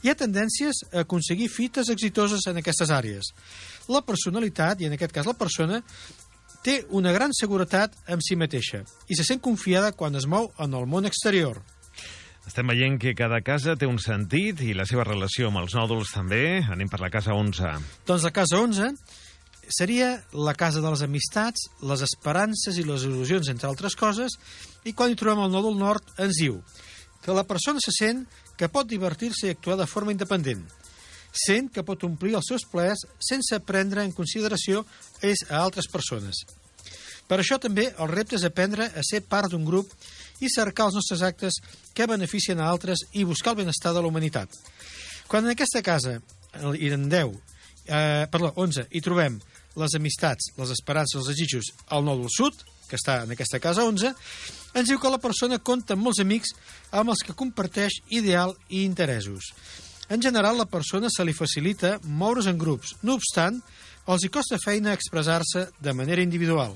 Hi ha tendències a aconseguir fites exitoses en aquestes àrees. La personalitat, i en aquest cas la persona, té una gran seguretat en si mateixa i se sent confiada quan es mou en el món exterior. Estem veient que cada casa té un sentit i la seva relació amb els nòduls també. Anem per la casa 11. Doncs la casa 11 seria la casa de les amistats, les esperances i les il·lusions, entre altres coses, i quan hi trobem el nòdul nord ens diu que la persona se sent que pot divertir-se i actuar de forma independent. Sent que pot omplir els seus plaers sense prendre en consideració és a altres persones. Per això també el repte és aprendre a ser part d'un grup i cercar els nostres actes que beneficien a altres i buscar el benestar de la humanitat. Quan en aquesta casa, i en 10, eh, perdó, 11, hi trobem les amistats, les esperances, els desitjos al nòdul sud, que està en aquesta casa 11, ens diu que la persona compta amb molts amics amb els que comparteix ideal i interessos. En general, la persona se li facilita moure's en grups. No obstant, els hi costa feina expressar-se de manera individual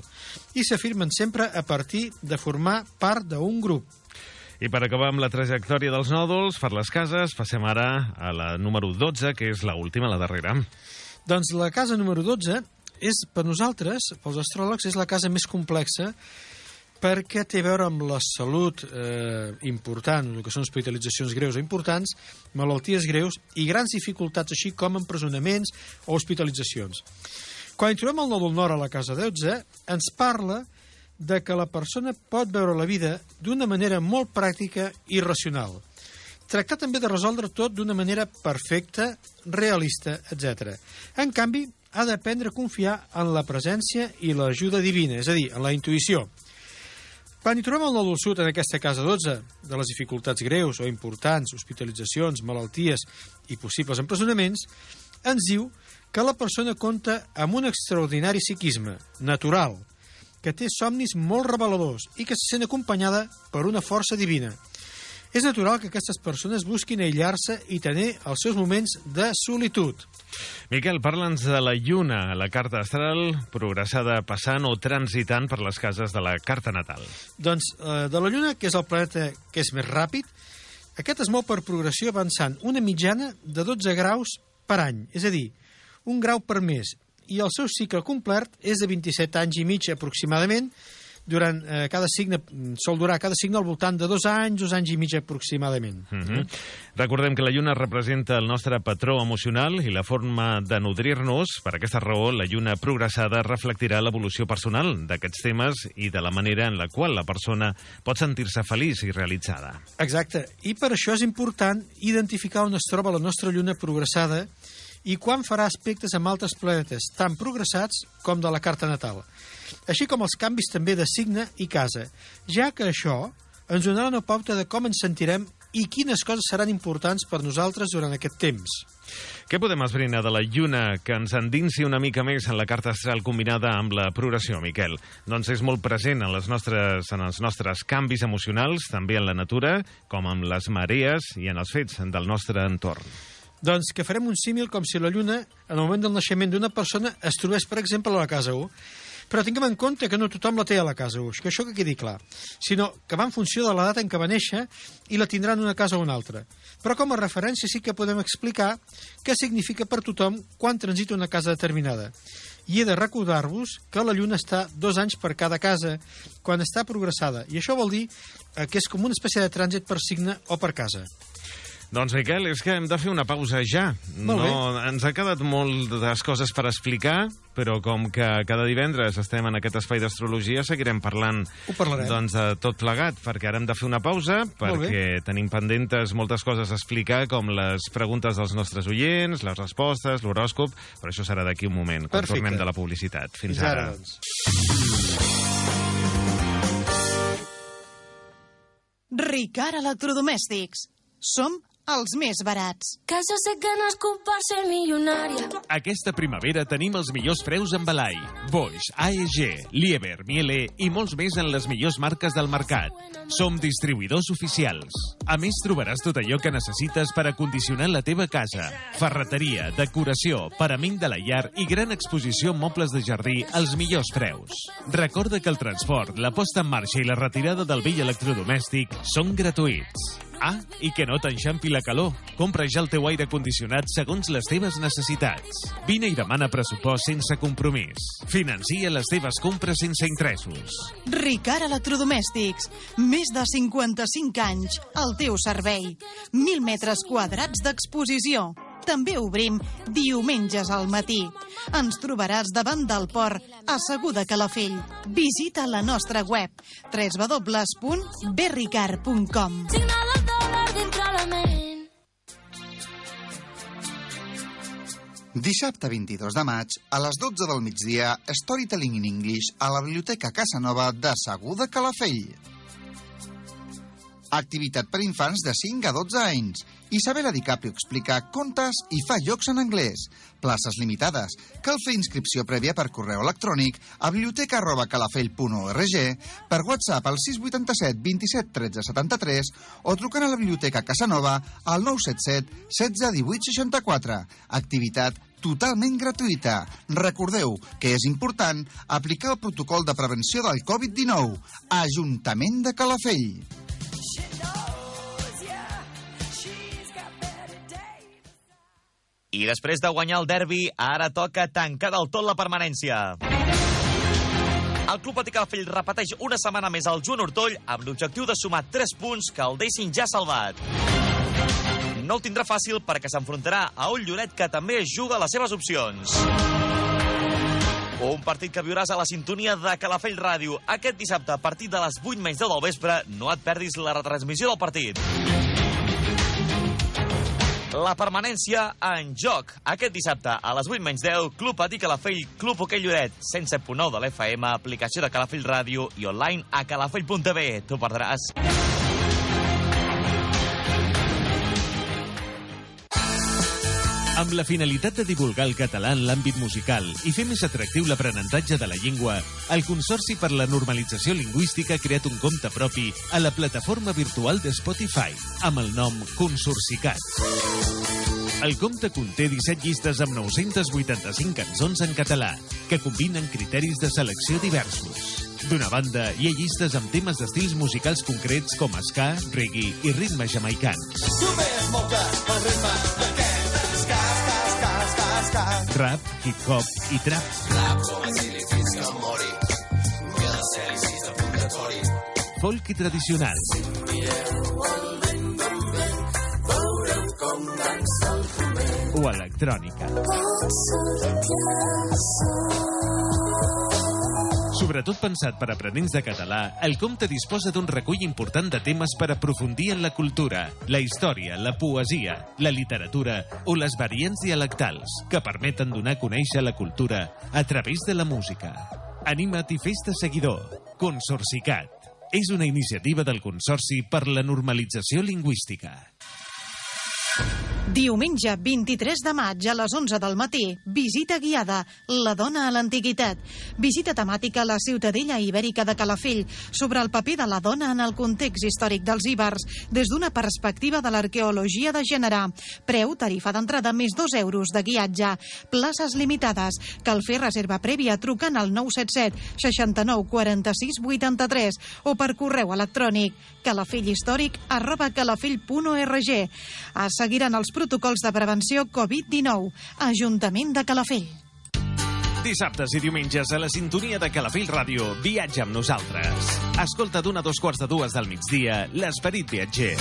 i s'afirmen sempre a partir de formar part d'un grup. I per acabar amb la trajectòria dels nòduls, per les cases, passem ara a la número 12, que és la última, la darrera. Doncs la casa número 12 és, per nosaltres, pels astròlegs, és la casa més complexa perquè té a veure amb la salut eh, important, el que són hospitalitzacions greus o importants, malalties greus i grans dificultats, així com empresonaments o hospitalitzacions. Quan hi trobem el nòdul nord a la casa 12, ens parla de que la persona pot veure la vida d'una manera molt pràctica i racional. Tractar també de resoldre tot d'una manera perfecta, realista, etc. En canvi, ha d'aprendre a confiar en la presència i l'ajuda divina, és a dir, en la intuïció. Quan hi trobem el nòdul sud en aquesta casa 12, de les dificultats greus o importants, hospitalitzacions, malalties i possibles empresonaments, ens diu que la persona compta amb un extraordinari psiquisme, natural, que té somnis molt reveladors i que se sent acompanyada per una força divina. És natural que aquestes persones busquin aïllar-se i tenir els seus moments de solitud. Miquel, parla'ns de la Lluna, la carta astral progressada passant o transitant per les cases de la carta natal. Doncs eh, de la Lluna, que és el planeta que és més ràpid, aquest es mou per progressió avançant una mitjana de 12 graus per any, és a dir, un grau per mes, i el seu cicle complet és de 27 anys i mig aproximadament, durant eh, cada signe, sol durar cada signe al voltant de dos anys, dos anys i mig aproximadament. Mm -hmm. Recordem que la lluna representa el nostre patró emocional i la forma de nodrir-nos. Per aquesta raó, la lluna progressada reflectirà l'evolució personal d'aquests temes i de la manera en la qual la persona pot sentir-se feliç i realitzada. Exacte. I per això és important identificar on es troba la nostra lluna progressada i quan farà aspectes amb altres planetes, tan progressats com de la carta natal així com els canvis també de signe i casa, ja que això ens donarà una pauta de com ens sentirem i quines coses seran importants per nosaltres durant aquest temps. Què podem esbrinar de la lluna que ens endinsi una mica més en la carta astral combinada amb la progressió, Miquel? Doncs és molt present en, les nostres, en els nostres canvis emocionals, també en la natura, com amb les marees i en els fets del nostre entorn. Doncs que farem un símil com si la lluna, en el moment del naixement d'una persona, es trobés, per exemple, a la casa 1 però tinguem en compte que no tothom la té a la casa Uix, que això que quedi clar, sinó que va en funció de la data en què va néixer i la tindrà en una casa o una altra. Però com a referència sí que podem explicar què significa per tothom quan transita una casa determinada. I he de recordar-vos que la Lluna està dos anys per cada casa quan està progressada, i això vol dir eh, que és com una espècie de trànsit per signe o per casa. Doncs, Miquel, és que hem de fer una pausa ja. Molt bé. no, ens ha quedat moltes coses per explicar, però com que cada divendres estem en aquest espai d'astrologia, seguirem parlant doncs, de tot plegat, perquè ara hem de fer una pausa, perquè tenim pendentes moltes coses a explicar, com les preguntes dels nostres oients, les respostes, l'horòscop, però això serà d'aquí un moment, quan Perfecte. tornem de la publicitat. Fins, Fins ara, ara. doncs. Ricard Electrodomèstics. Som els més barats. Sé que no es culpa ser millonaria. Aquesta primavera tenim els millors preus en Balai, Boix, AEG, Lieber, Miele i molts més en les millors marques del mercat. Som distribuïdors oficials. A més, trobaràs tot allò que necessites per acondicionar la teva casa. Ferreteria, decoració, parament de la llar i gran exposició en mobles de jardí als millors preus. Recorda que el transport, la posta en marxa i la retirada del vell electrodomèstic són gratuïts. Ah, i que no t'enxampi la calor. Compra ja el teu aire condicionat segons les teves necessitats. Vine i demana pressupost sense compromís. Financia les teves compres sense interessos. Ricard Electrodomèstics. Més de 55 anys al teu servei. 1.000 metres quadrats d'exposició. També obrim diumenges al matí. Ens trobaràs davant del port a Segur de Calafell. Visita la nostra web www.berricard.com Dissabte 22 de maig, a les 12 del migdia, Storytelling in English a la Biblioteca Casanova de Segur de Calafell. Activitat per infants de 5 a 12 anys. Isabela DiCaprio explica contes i fa jocs en anglès. Places limitades. Cal fer inscripció prèvia per correu electrònic a biblioteca.calafell.org, per WhatsApp al 687 27 13 73 o trucant a la Biblioteca Casanova al 977 16 18 64. Activitat totalment gratuïta. Recordeu que és important aplicar el protocol de prevenció del Covid-19. Ajuntament de Calafell. I després de guanyar el derbi, ara toca tancar del tot la permanència. El Club Patí Calafell repeteix una setmana més al Joan Hortoll amb l'objectiu de sumar 3 punts que el deixin ja salvat. No el tindrà fàcil perquè s'enfrontarà a un Lloret que també juga les seves opcions. Un partit que viuràs a la sintonia de Calafell Ràdio aquest dissabte a partir de les 8 menys 10 del vespre. No et perdis la retransmissió del partit. La permanència en joc. Aquest dissabte, a les 8 menys 10, Club Patí Calafell, Club Hoquei Lloret, 107.9 de l'FM, aplicació de Calafell Ràdio i online a calafell.tv. T'ho perdràs. Amb la finalitat de divulgar el català en l'àmbit musical i fer més atractiu l'aprenentatge de la llengua, el Consorci per la Normalització Lingüística ha creat un compte propi a la plataforma virtual de Spotify, amb el nom Consorcicat. El compte conté 17 llistes amb 985 cançons en català, que combinen criteris de selecció diversos. D'una banda, hi ha llistes amb temes d'estils musicals concrets com ska, reggae i ritmes jamaicans. Tu ves moca el ritme Rap, hip-hop i trap. Rap com a fins que la cel·li sis de purgatori. folk i tradicional. O electrònica. Sobretot pensat per aprenents de català, el compte disposa d'un recull important de temes per aprofundir en la cultura, la història, la poesia, la literatura o les variants dialectals que permeten donar a conèixer la cultura a través de la música. Anima't i fes-te seguidor. Consorcicat. És una iniciativa del Consorci per la Normalització Lingüística. Diumenge 23 de maig a les 11 del matí, visita guiada, la dona a l'antiguitat. Visita temàtica a la Ciutadella Ibèrica de Calafell sobre el paper de la dona en el context històric dels íbers des d'una perspectiva de l'arqueologia de gènere. Preu, tarifa d'entrada més 2 euros de guiatge. Places limitades. Cal fer reserva prèvia trucant al 977 69 46 83 o per correu electrònic calafelghistòric arroba calafell.org. Seguiran els protocols de prevenció Covid-19. Ajuntament de Calafell. Dissabtes i diumenges a la sintonia de Calafell Ràdio, viatja amb nosaltres. Escolta d'una a dos quarts de dues del migdia l'Esperit Viatger.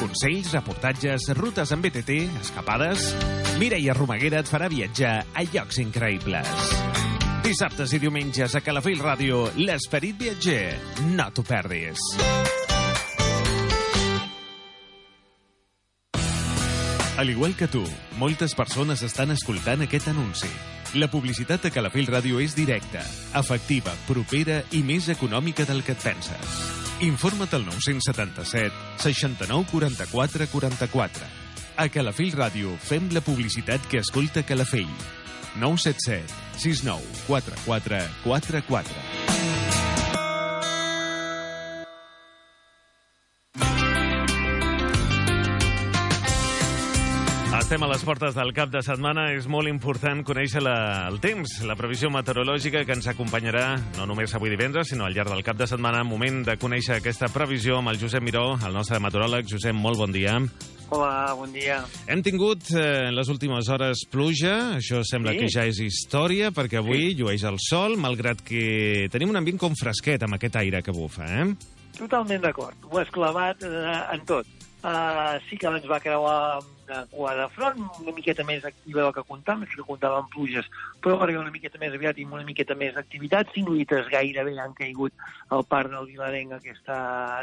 Consells, reportatges, rutes amb BTT, escapades... Mireia Romaguera et farà viatjar a llocs increïbles. Dissabtes i diumenges a Calafell Ràdio, l'Esperit Viatger. No t'ho perdis. Al igual que tu, moltes persones estan escoltant aquest anunci. La publicitat de Calafell Ràdio és directa, efectiva, propera i més econòmica del que et penses. Informa't al 977 69 44 44. A Calafell Ràdio fem la publicitat que escolta Calafell. 977 69 44 44. Estem a les portes del cap de setmana. És molt important conèixer la, el temps, la previsió meteorològica que ens acompanyarà no només avui divendres, sinó al llarg del cap de setmana. Moment de conèixer aquesta previsió amb el Josep Miró, el nostre meteoròleg. Josep, molt bon dia. Hola, bon dia. Hem tingut eh, en les últimes hores pluja, això sembla Sí. que ja és història, perquè avui llueix el sol, malgrat que tenim un ambient com fresquet amb aquest aire que bufa, eh? Totalment d'acord. Ho has clavat eh, en tot. Uh, sí que ens va creuar una cua de front, una miqueta més activa del que comptàvem, que comptàvem pluges, però va una miqueta més aviat i amb una miqueta més d'activitat. Cinc litres gairebé han caigut al parc del Vilarenc aquesta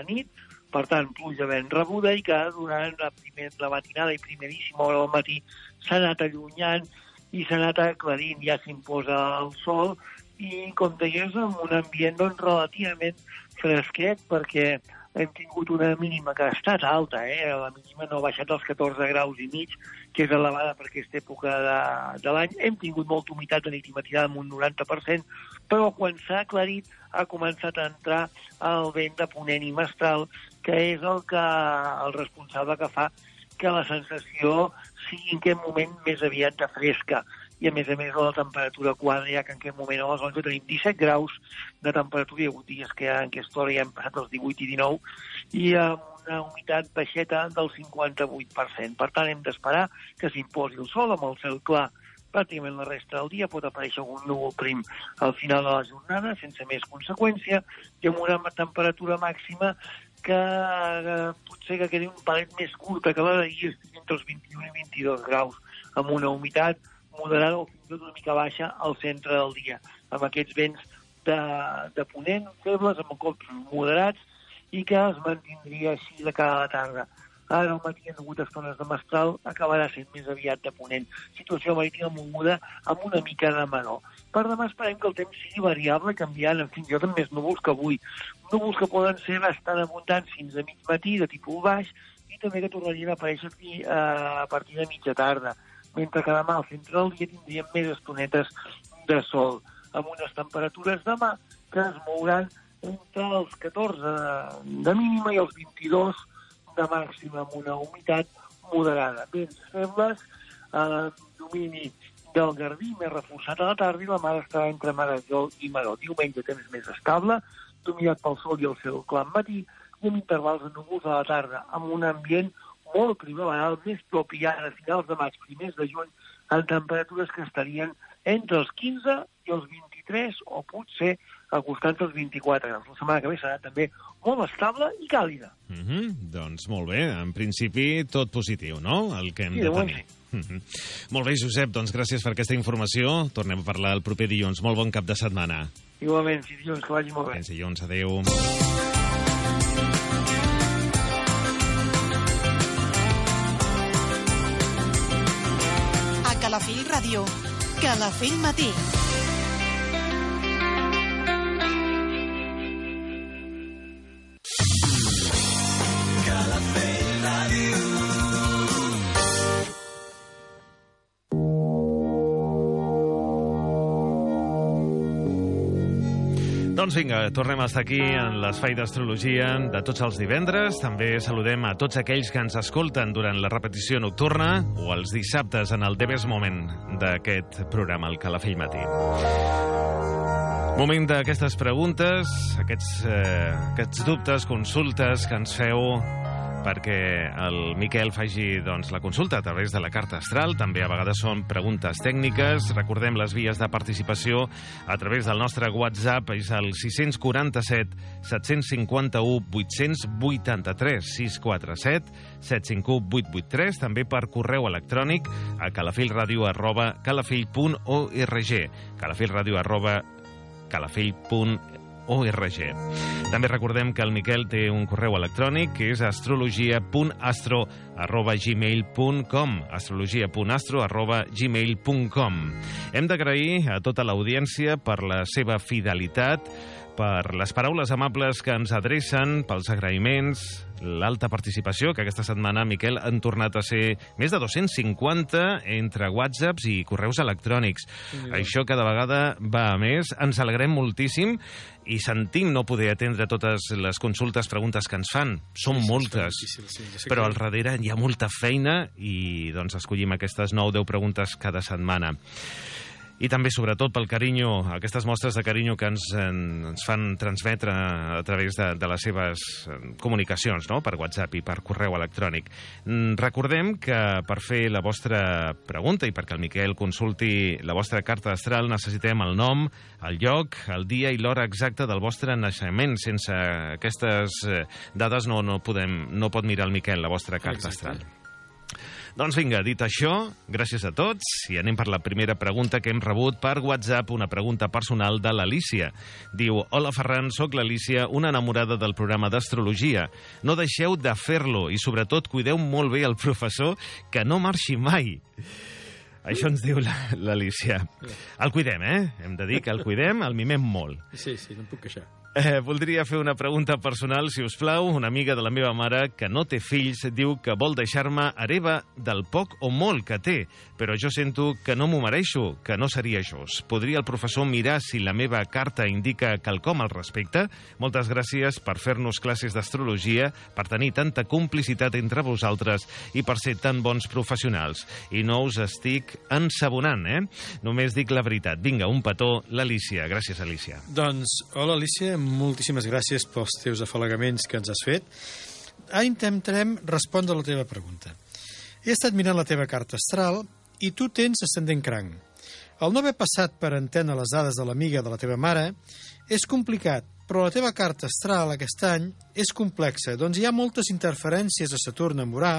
nit, per tant, pluja ben rebuda i que durant la, primer, la matinada i primeríssima hora del matí s'ha anat allunyant i s'ha anat aclarint, ja s'imposa el sol i, com deies, amb un ambient doncs, relativament fresquet perquè hem tingut una mínima que ha estat alta, eh? la mínima no ha baixat als 14 graus i mig, que és elevada per aquesta època de, de l'any. Hem tingut molta humitat de nit i matinada amb un 90%, però quan s'ha aclarit ha començat a entrar el vent de ponent i mestral, que és el, que, el responsable que fa que la sensació sigui en aquest moment més aviat de fresca i a més a més la temperatura quadra, ja que en aquest moment a les 11 tenim 17 graus de temperatura, hi ha hagut dies que en aquesta hora ja hem passat els 18 i 19, i amb una humitat baixeta del 58%. Per tant, hem d'esperar que s'imposi el sol amb el cel clar pràcticament la resta del dia, pot aparèixer algun núvol prim al final de la jornada, sense més conseqüència, i amb una temperatura màxima que eh, potser que quedi un palet més curta que la d'ahir, entre els 21 i 22 graus, amb una humitat moderada o fins i tot una mica baixa al centre del dia, amb aquests vents de, de ponent febles, amb cops moderats, i que es mantindria així de cara a la tarda. Ara al matí han hagut estones de mestral, acabarà sent més aviat de ponent. Situació marítima moguda amb una mica de menor. Per demà esperem que el temps sigui variable, canviant, fins i tot amb més núvols que avui. Núvols que poden ser bastant abundants fins a mig matí, de tipus baix, i també que tornarien a aparèixer aquí, eh, a partir de mitja tarda. Mentre que demà al centre del dia tindríem més estonetes de sol, amb unes temperatures demà que es mouran entre els 14 de, mínima i els 22 de màxima amb una humitat moderada. Vents febles, eh, domini del Garbí més reforçat a la tarda i la mar estarà entre Marajol i Maró. Diumenge temps més estable, dominat pel sol i el cel clar matí i amb intervals de núvols a la tarda, amb un ambient molt primaveral, més propi ara a finals de maig, primers de juny, en temperatures que estarien entre els 15 i els 23 o potser al costat dels 24 graus. La setmana que ve serà també molt estable i càlida. Mm -hmm. Doncs molt bé, en principi tot positiu, no?, el que hem Sí, de tenir. Mm -hmm. Molt bé, Josep, doncs gràcies per aquesta informació. Tornem a parlar el proper dilluns. Molt bon cap de setmana. Igualment, si dilluns, que vagi molt bé. Fins dilluns, adeu. Ràdio. Calafell Matí. Doncs vinga, tornem a estar aquí en l'espai d'astrologia de tots els divendres. També saludem a tots aquells que ens escolten durant la repetició nocturna o els dissabtes en el Debes Moment d'aquest programa, el Calafell Matí. Moment d'aquestes preguntes, aquests, eh, aquests dubtes, consultes que ens feu perquè el Miquel faci doncs, la consulta a través de la carta astral. També a vegades són preguntes tècniques. Recordem les vies de participació a través del nostre WhatsApp. És el 647 751 883 647 751 883. També per correu electrònic a calafellradio arroba calafell.org calafellradio arroba calafell.org també recordem que el Miquel té un correu electrònic que és astrologia.astro arroba gmail.com astrologia.astro arroba gmail.com Hem d'agrair a tota l'audiència per la seva fidelitat per les paraules amables que ens adrecen, pels agraïments, l'alta participació, que aquesta setmana, Miquel, han tornat a ser més de 250 entre whatsapps i correus electrònics. Déu-n'hi-do. Això cada vegada va a més. Ens alegrem moltíssim i sentim no poder atendre totes les consultes, preguntes que ens fan. Són moltes. difícil, sí, però al darrere hi ha molta feina i doncs escollim aquestes 9-10 preguntes cada setmana. I també, sobretot, pel carinyo, aquestes mostres de carinyo que ens, en, ens fan transmetre a través de, de les seves comunicacions, no?, per WhatsApp i per correu electrònic. Mm, Recordem que per fer la vostra pregunta i perquè el Miquel consulti la vostra carta astral necessitem el nom, el lloc, el dia i l'hora exacta del vostre naixement. Sense aquestes eh, dades no, no, podem, no pot mirar el Miquel la vostra carta Exacte. astral. Doncs vinga, dit això, gràcies a tots i anem per la primera pregunta que hem rebut per WhatsApp, una pregunta personal de l'Alicia. Diu, hola Ferran, sóc l'Alicia, una enamorada del programa d'astrologia. No deixeu de fer-lo i sobretot cuideu molt bé el professor que no marxi mai. Això ens diu la- l'Alicia. El cuidem, eh? Hem de dir que el cuidem, el mimem molt. Sí, sí, no em puc queixar. Eh, voldria fer una pregunta personal, si us plau. Una amiga de la meva mare, que no té fills, diu que vol deixar-me hereva del poc o molt que té, però jo sento que no m'ho mereixo, que no seria just. Podria el professor mirar si la meva carta indica quelcom al respecte? Moltes gràcies per fer-nos classes d'astrologia, per tenir tanta complicitat entre vosaltres i per ser tan bons professionals. I no us estic ensabonant, eh? Només dic la veritat. Vinga, un petó, l'Alicia. Gràcies, Alicia. Doncs, hola Alicia, moltíssimes gràcies pels teus afalagaments que ens has fet. Ara intentarem respondre a la teva pregunta. He estat mirant la teva carta astral i tu tens ascendent cranc. El no haver passat per antena les dades de l'amiga de la teva mare és complicat, però la teva carta astral aquest any és complexa, doncs hi ha moltes interferències a Saturn en Urà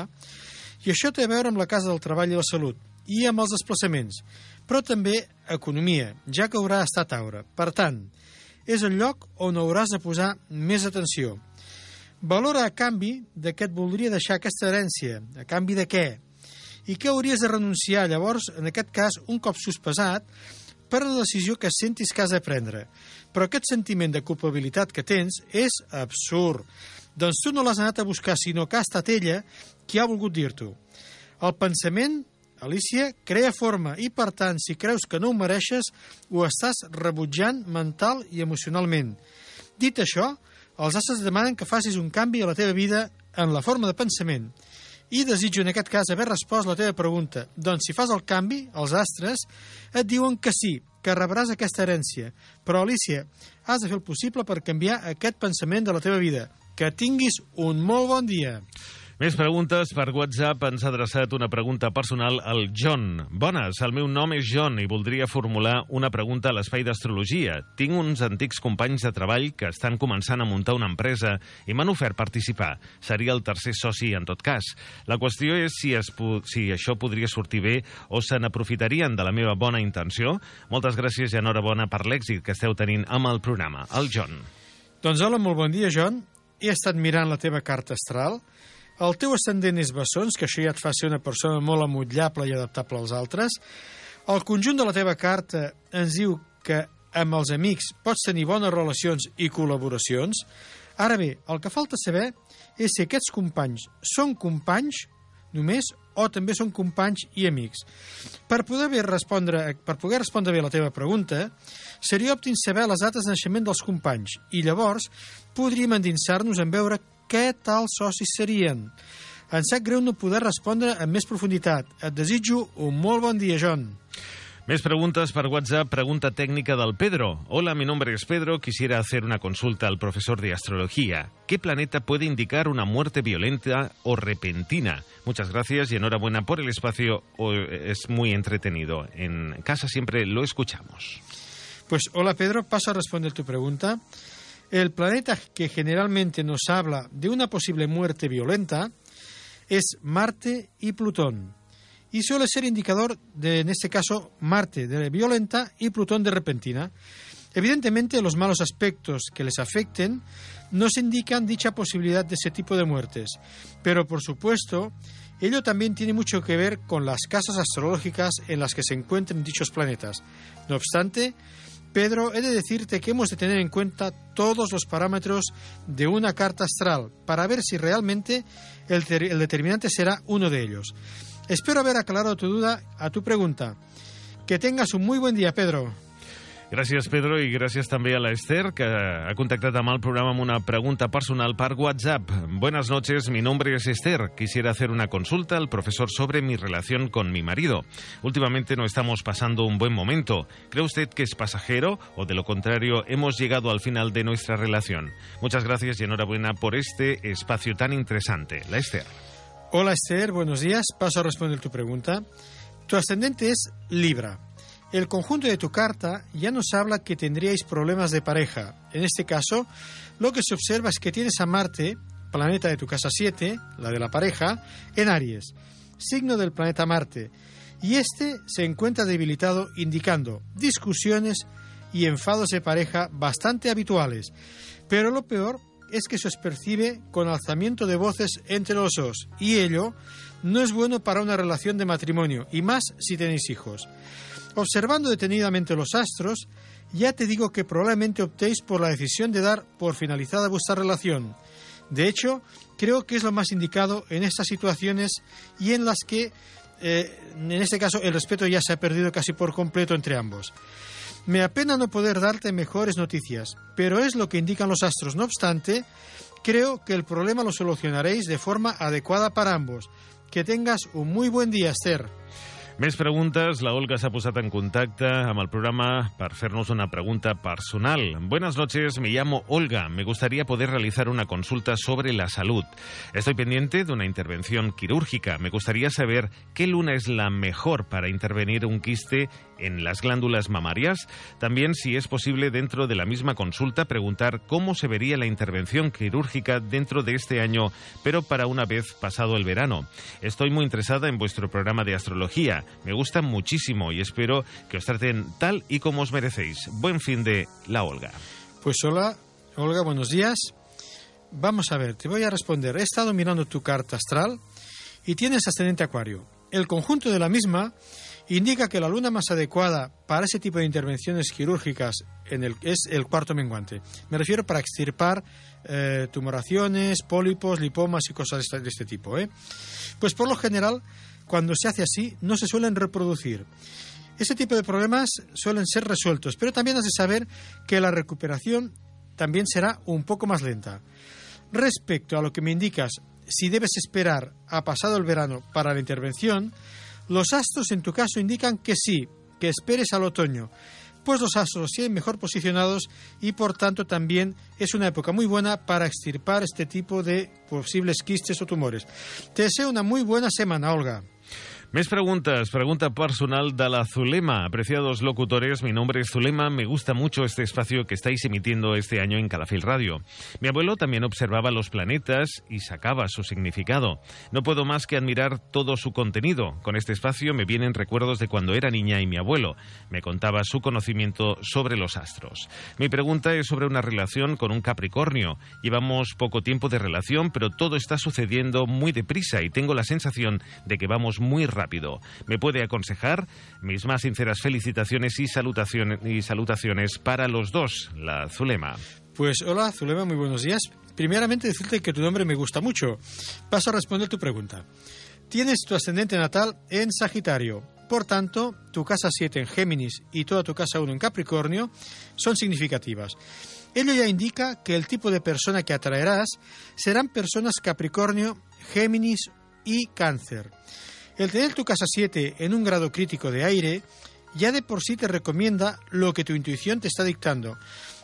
i això té a veure amb la casa del treball i la salut i amb els desplaçaments, però també economia, ja que Urà està a Taure. Per tant, és el lloc on hauràs de posar més atenció. Valora a canvi de què et voldria deixar aquesta herència, a canvi de què? I què hauries de renunciar, llavors, en aquest cas, un cop sospesat, per la decisió que sentis que has de prendre. Però aquest sentiment de culpabilitat que tens és absurd. Doncs tu no l'has anat a buscar, sinó que ha estat ella qui ha volgut dir-t'ho. El pensament, Alicia, crea forma i, per tant, si creus que no ho mereixes, ho estàs rebutjant mental i emocionalment. Dit això, els astres demanen que facis un canvi a la teva vida en la forma de pensament. I desitjo en aquest cas haver respost la teva pregunta. Doncs si fas el canvi, els astres et diuen que sí, que rebràs aquesta herència. Però, Alicia, has de fer el possible per canviar aquest pensament de la teva vida. Que tinguis un molt bon dia. Més preguntes per WhatsApp. Ens ha adreçat una pregunta personal al John. Bones, el meu nom és John i voldria formular una pregunta a l'espai d'astrologia. Tinc uns antics companys de treball que estan començant a muntar una empresa i m'han ofert participar. Seria el tercer soci en tot cas. La qüestió és si, es si això podria sortir bé o se n'aprofitarien de la meva bona intenció. Moltes gràcies i enhorabona per l'èxit que esteu tenint amb el programa. El John. Doncs hola, molt bon dia, John. He estat mirant la teva carta astral. El teu ascendent és bessons, que això ja et fa ser una persona molt amutllable i adaptable als altres. El conjunt de la teva carta ens diu que amb els amics pots tenir bones relacions i col·laboracions. Ara bé, el que falta saber és si aquests companys són companys només o també són companys i amics. Per poder, bé respondre, per poder respondre bé la teva pregunta, seria òptim saber les dates de naixement dels companys i llavors podríem endinsar-nos en veure què tal socis serien. Em sap greu no poder respondre amb més profunditat. Et desitjo un molt bon dia, John. Més preguntes per WhatsApp. Pregunta técnica del Pedro. Hola, mi nombre es Pedro. Quisiera hacer una consulta al profesor de astrología. ¿Qué planeta puede indicar una muerte violenta o repentina? Muchas gracias y enhorabuena por el espacio. Es muy entretenido. En casa siempre lo escuchamos. Pues hola Pedro, paso a responder tu pregunta. El planeta que generalmente nos habla de una posible muerte violenta es Marte y Plutón. Y suele ser indicador de, en este caso, Marte de violenta y Plutón de repentina. Evidentemente, los malos aspectos que les afecten nos indican dicha posibilidad de ese tipo de muertes. Pero, por supuesto, ello también tiene mucho que ver con las casas astrológicas en las que se encuentren dichos planetas. No obstante, Pedro, he de decirte que hemos de tener en cuenta todos los parámetros de una carta astral para ver si realmente el, ter- el determinante será uno de ellos. Espero haber aclarado tu duda a tu pregunta. Que tengas un muy buen día, Pedro. Gràcies, Pedro, i gràcies també a la Esther, que ha contactat amb el programa amb una pregunta personal per WhatsApp. Buenas noches, mi nombre es Esther. Quisiera hacer una consulta al profesor sobre mi relación con mi marido. Últimamente no estamos pasando un buen momento. ¿Cree usted que es pasajero o, de lo contrario, hemos llegado al final de nuestra relación? Muchas gracias y enhorabuena por este espacio tan interesante. La Esther. Hola Esther, buenos días. Paso a responder tu pregunta. Tu ascendente es Libra. El conjunto de tu carta ya nos habla que tendríais problemas de pareja. En este caso, lo que se observa es que tienes a Marte, planeta de tu casa 7, la de la pareja, en Aries, signo del planeta Marte. Y este se encuentra debilitado, indicando discusiones y enfados de pareja bastante habituales. Pero lo peor es que se os percibe con alzamiento de voces entre los dos, y ello no es bueno para una relación de matrimonio, y más si tenéis hijos. Observando detenidamente los astros, ya te digo que probablemente optéis por la decisión de dar por finalizada vuestra relación. De hecho, creo que es lo más indicado en estas situaciones y en las que, eh, en este caso, el respeto ya se ha perdido casi por completo entre ambos. Me apena no poder darte mejores noticias, pero es lo que indican los astros. No obstante, creo que el problema lo solucionaréis de forma adecuada para ambos. Que tengas un muy buen día, Esther. Més preguntes. La Olga s'ha posat en contacte amb el programa per fer-nos una pregunta personal. Buenas noches, me llamo Olga. Me gustaría poder realizar una consulta sobre la salud. Estoy pendiente de una intervención quirúrgica. Me gustaría saber qué luna es la mejor para intervenir un quiste en las glándulas mamarias. También, si es posible, dentro de la misma consulta, preguntar cómo se vería la intervención quirúrgica dentro de este año, pero para una vez pasado el verano. Estoy muy interesada en vuestro programa de astrología. Me gusta muchísimo y espero que os traten tal y como os merecéis. Buen fin de la Olga. Pues hola, Olga, buenos días. Vamos a ver, te voy a responder. He estado mirando tu carta astral y tienes ascendente acuario. El conjunto de la misma indica que la luna más adecuada para ese tipo de intervenciones quirúrgicas en el, es el cuarto menguante. Me refiero para extirpar eh, tumoraciones, pólipos, lipomas y cosas de este, este tipo. ¿eh? Pues por lo general, cuando se hace así, no se suelen reproducir. Ese tipo de problemas suelen ser resueltos, pero también has de saber que la recuperación también será un poco más lenta. Respecto a lo que me indicas, si debes esperar a pasado el verano para la intervención, los astros en tu caso indican que sí, que esperes al otoño, pues los astros siguen mejor posicionados y por tanto también es una época muy buena para extirpar este tipo de posibles quistes o tumores. Te deseo una muy buena semana, Olga. Més preguntas. Pregunta personal de la Zulema. Apreciados locutores, mi nombre es Zulema. Me gusta mucho este espacio que estáis emitiendo este año en Calafil Radio. Mi abuelo también observaba los planetas y sacaba su significado. No puedo más que admirar todo su contenido. Con este espacio me vienen recuerdos de cuando era niña y mi abuelo me contaba su conocimiento sobre los astros. Mi pregunta es sobre una relación con un Capricornio. Llevamos poco tiempo de relación, pero todo está sucediendo muy deprisa y tengo la sensación de que vamos muy rápido. ¿Me puede aconsejar? Mis más sinceras felicitaciones y salutaciones, y salutaciones para los dos, la Zulema. Pues hola, Zulema, muy buenos días. Primeramente decirte que tu nombre me gusta mucho. Paso a responder tu pregunta. Tienes tu ascendente natal en Sagitario. Por tanto, tu casa 7 en Géminis y toda tu casa 1 en Capricornio son significativas. Ello ya indica que el tipo de persona que atraerás serán personas Capricornio, Géminis y Cáncer. El tener tu casa 7 en un grado crítico de aire ya de por sí te recomienda lo que tu intuición te está dictando,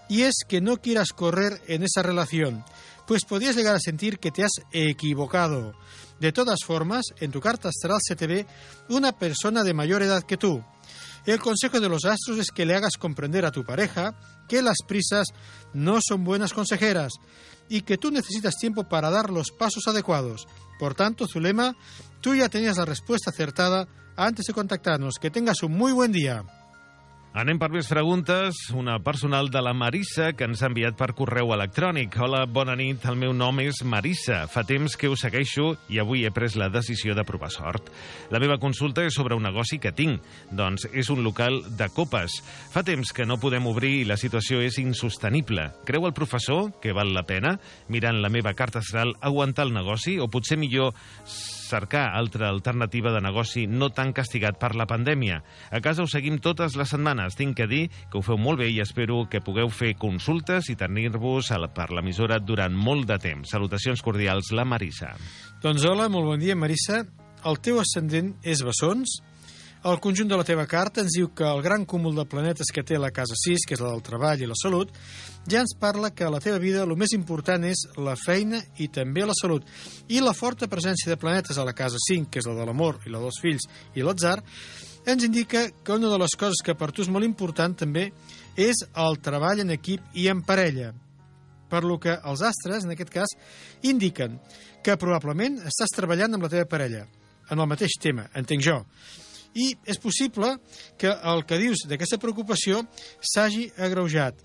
y es que no quieras correr en esa relación, pues podrías llegar a sentir que te has equivocado. De todas formas, en tu carta astral se te ve una persona de mayor edad que tú. El consejo de los astros es que le hagas comprender a tu pareja que las prisas no son buenas consejeras y que tú necesitas tiempo para dar los pasos adecuados. Por tanto, Zulema, tú ya tenías la respuesta acertada antes de contactarnos. Que tengas un muy buen día. Anem per més preguntes. Una personal de la Marissa que ens ha enviat per correu electrònic. Hola, bona nit. El meu nom és Marissa. Fa temps que us segueixo i avui he pres la decisió de provar sort. La meva consulta és sobre un negoci que tinc. Doncs és un local de copes. Fa temps que no podem obrir i la situació és insostenible. Creu el professor que val la pena, mirant la meva carta astral, aguantar el negoci o potser millor cercar altra alternativa de negoci no tan castigat per la pandèmia. A casa us seguim totes les setmanes. Tinc que dir que ho feu molt bé i espero que pugueu fer consultes i tenir-vos per l'emissora durant molt de temps. Salutacions cordials, la Marissa. Doncs hola, molt bon dia, Marissa. El teu ascendent és bessons. El conjunt de la teva carta ens diu que el gran cúmul de planetes que té la casa 6, que és la del treball i la salut, ja ens parla que a la teva vida el més important és la feina i també la salut. I la forta presència de planetes a la casa 5, que és la de l'amor i la dels fills i l'atzar, ens indica que una de les coses que per tu és molt important també és el treball en equip i en parella per lo que els astres, en aquest cas, indiquen que probablement estàs treballant amb la teva parella, en el mateix tema, entenc jo. I és possible que el que dius d'aquesta preocupació s'hagi agreujat.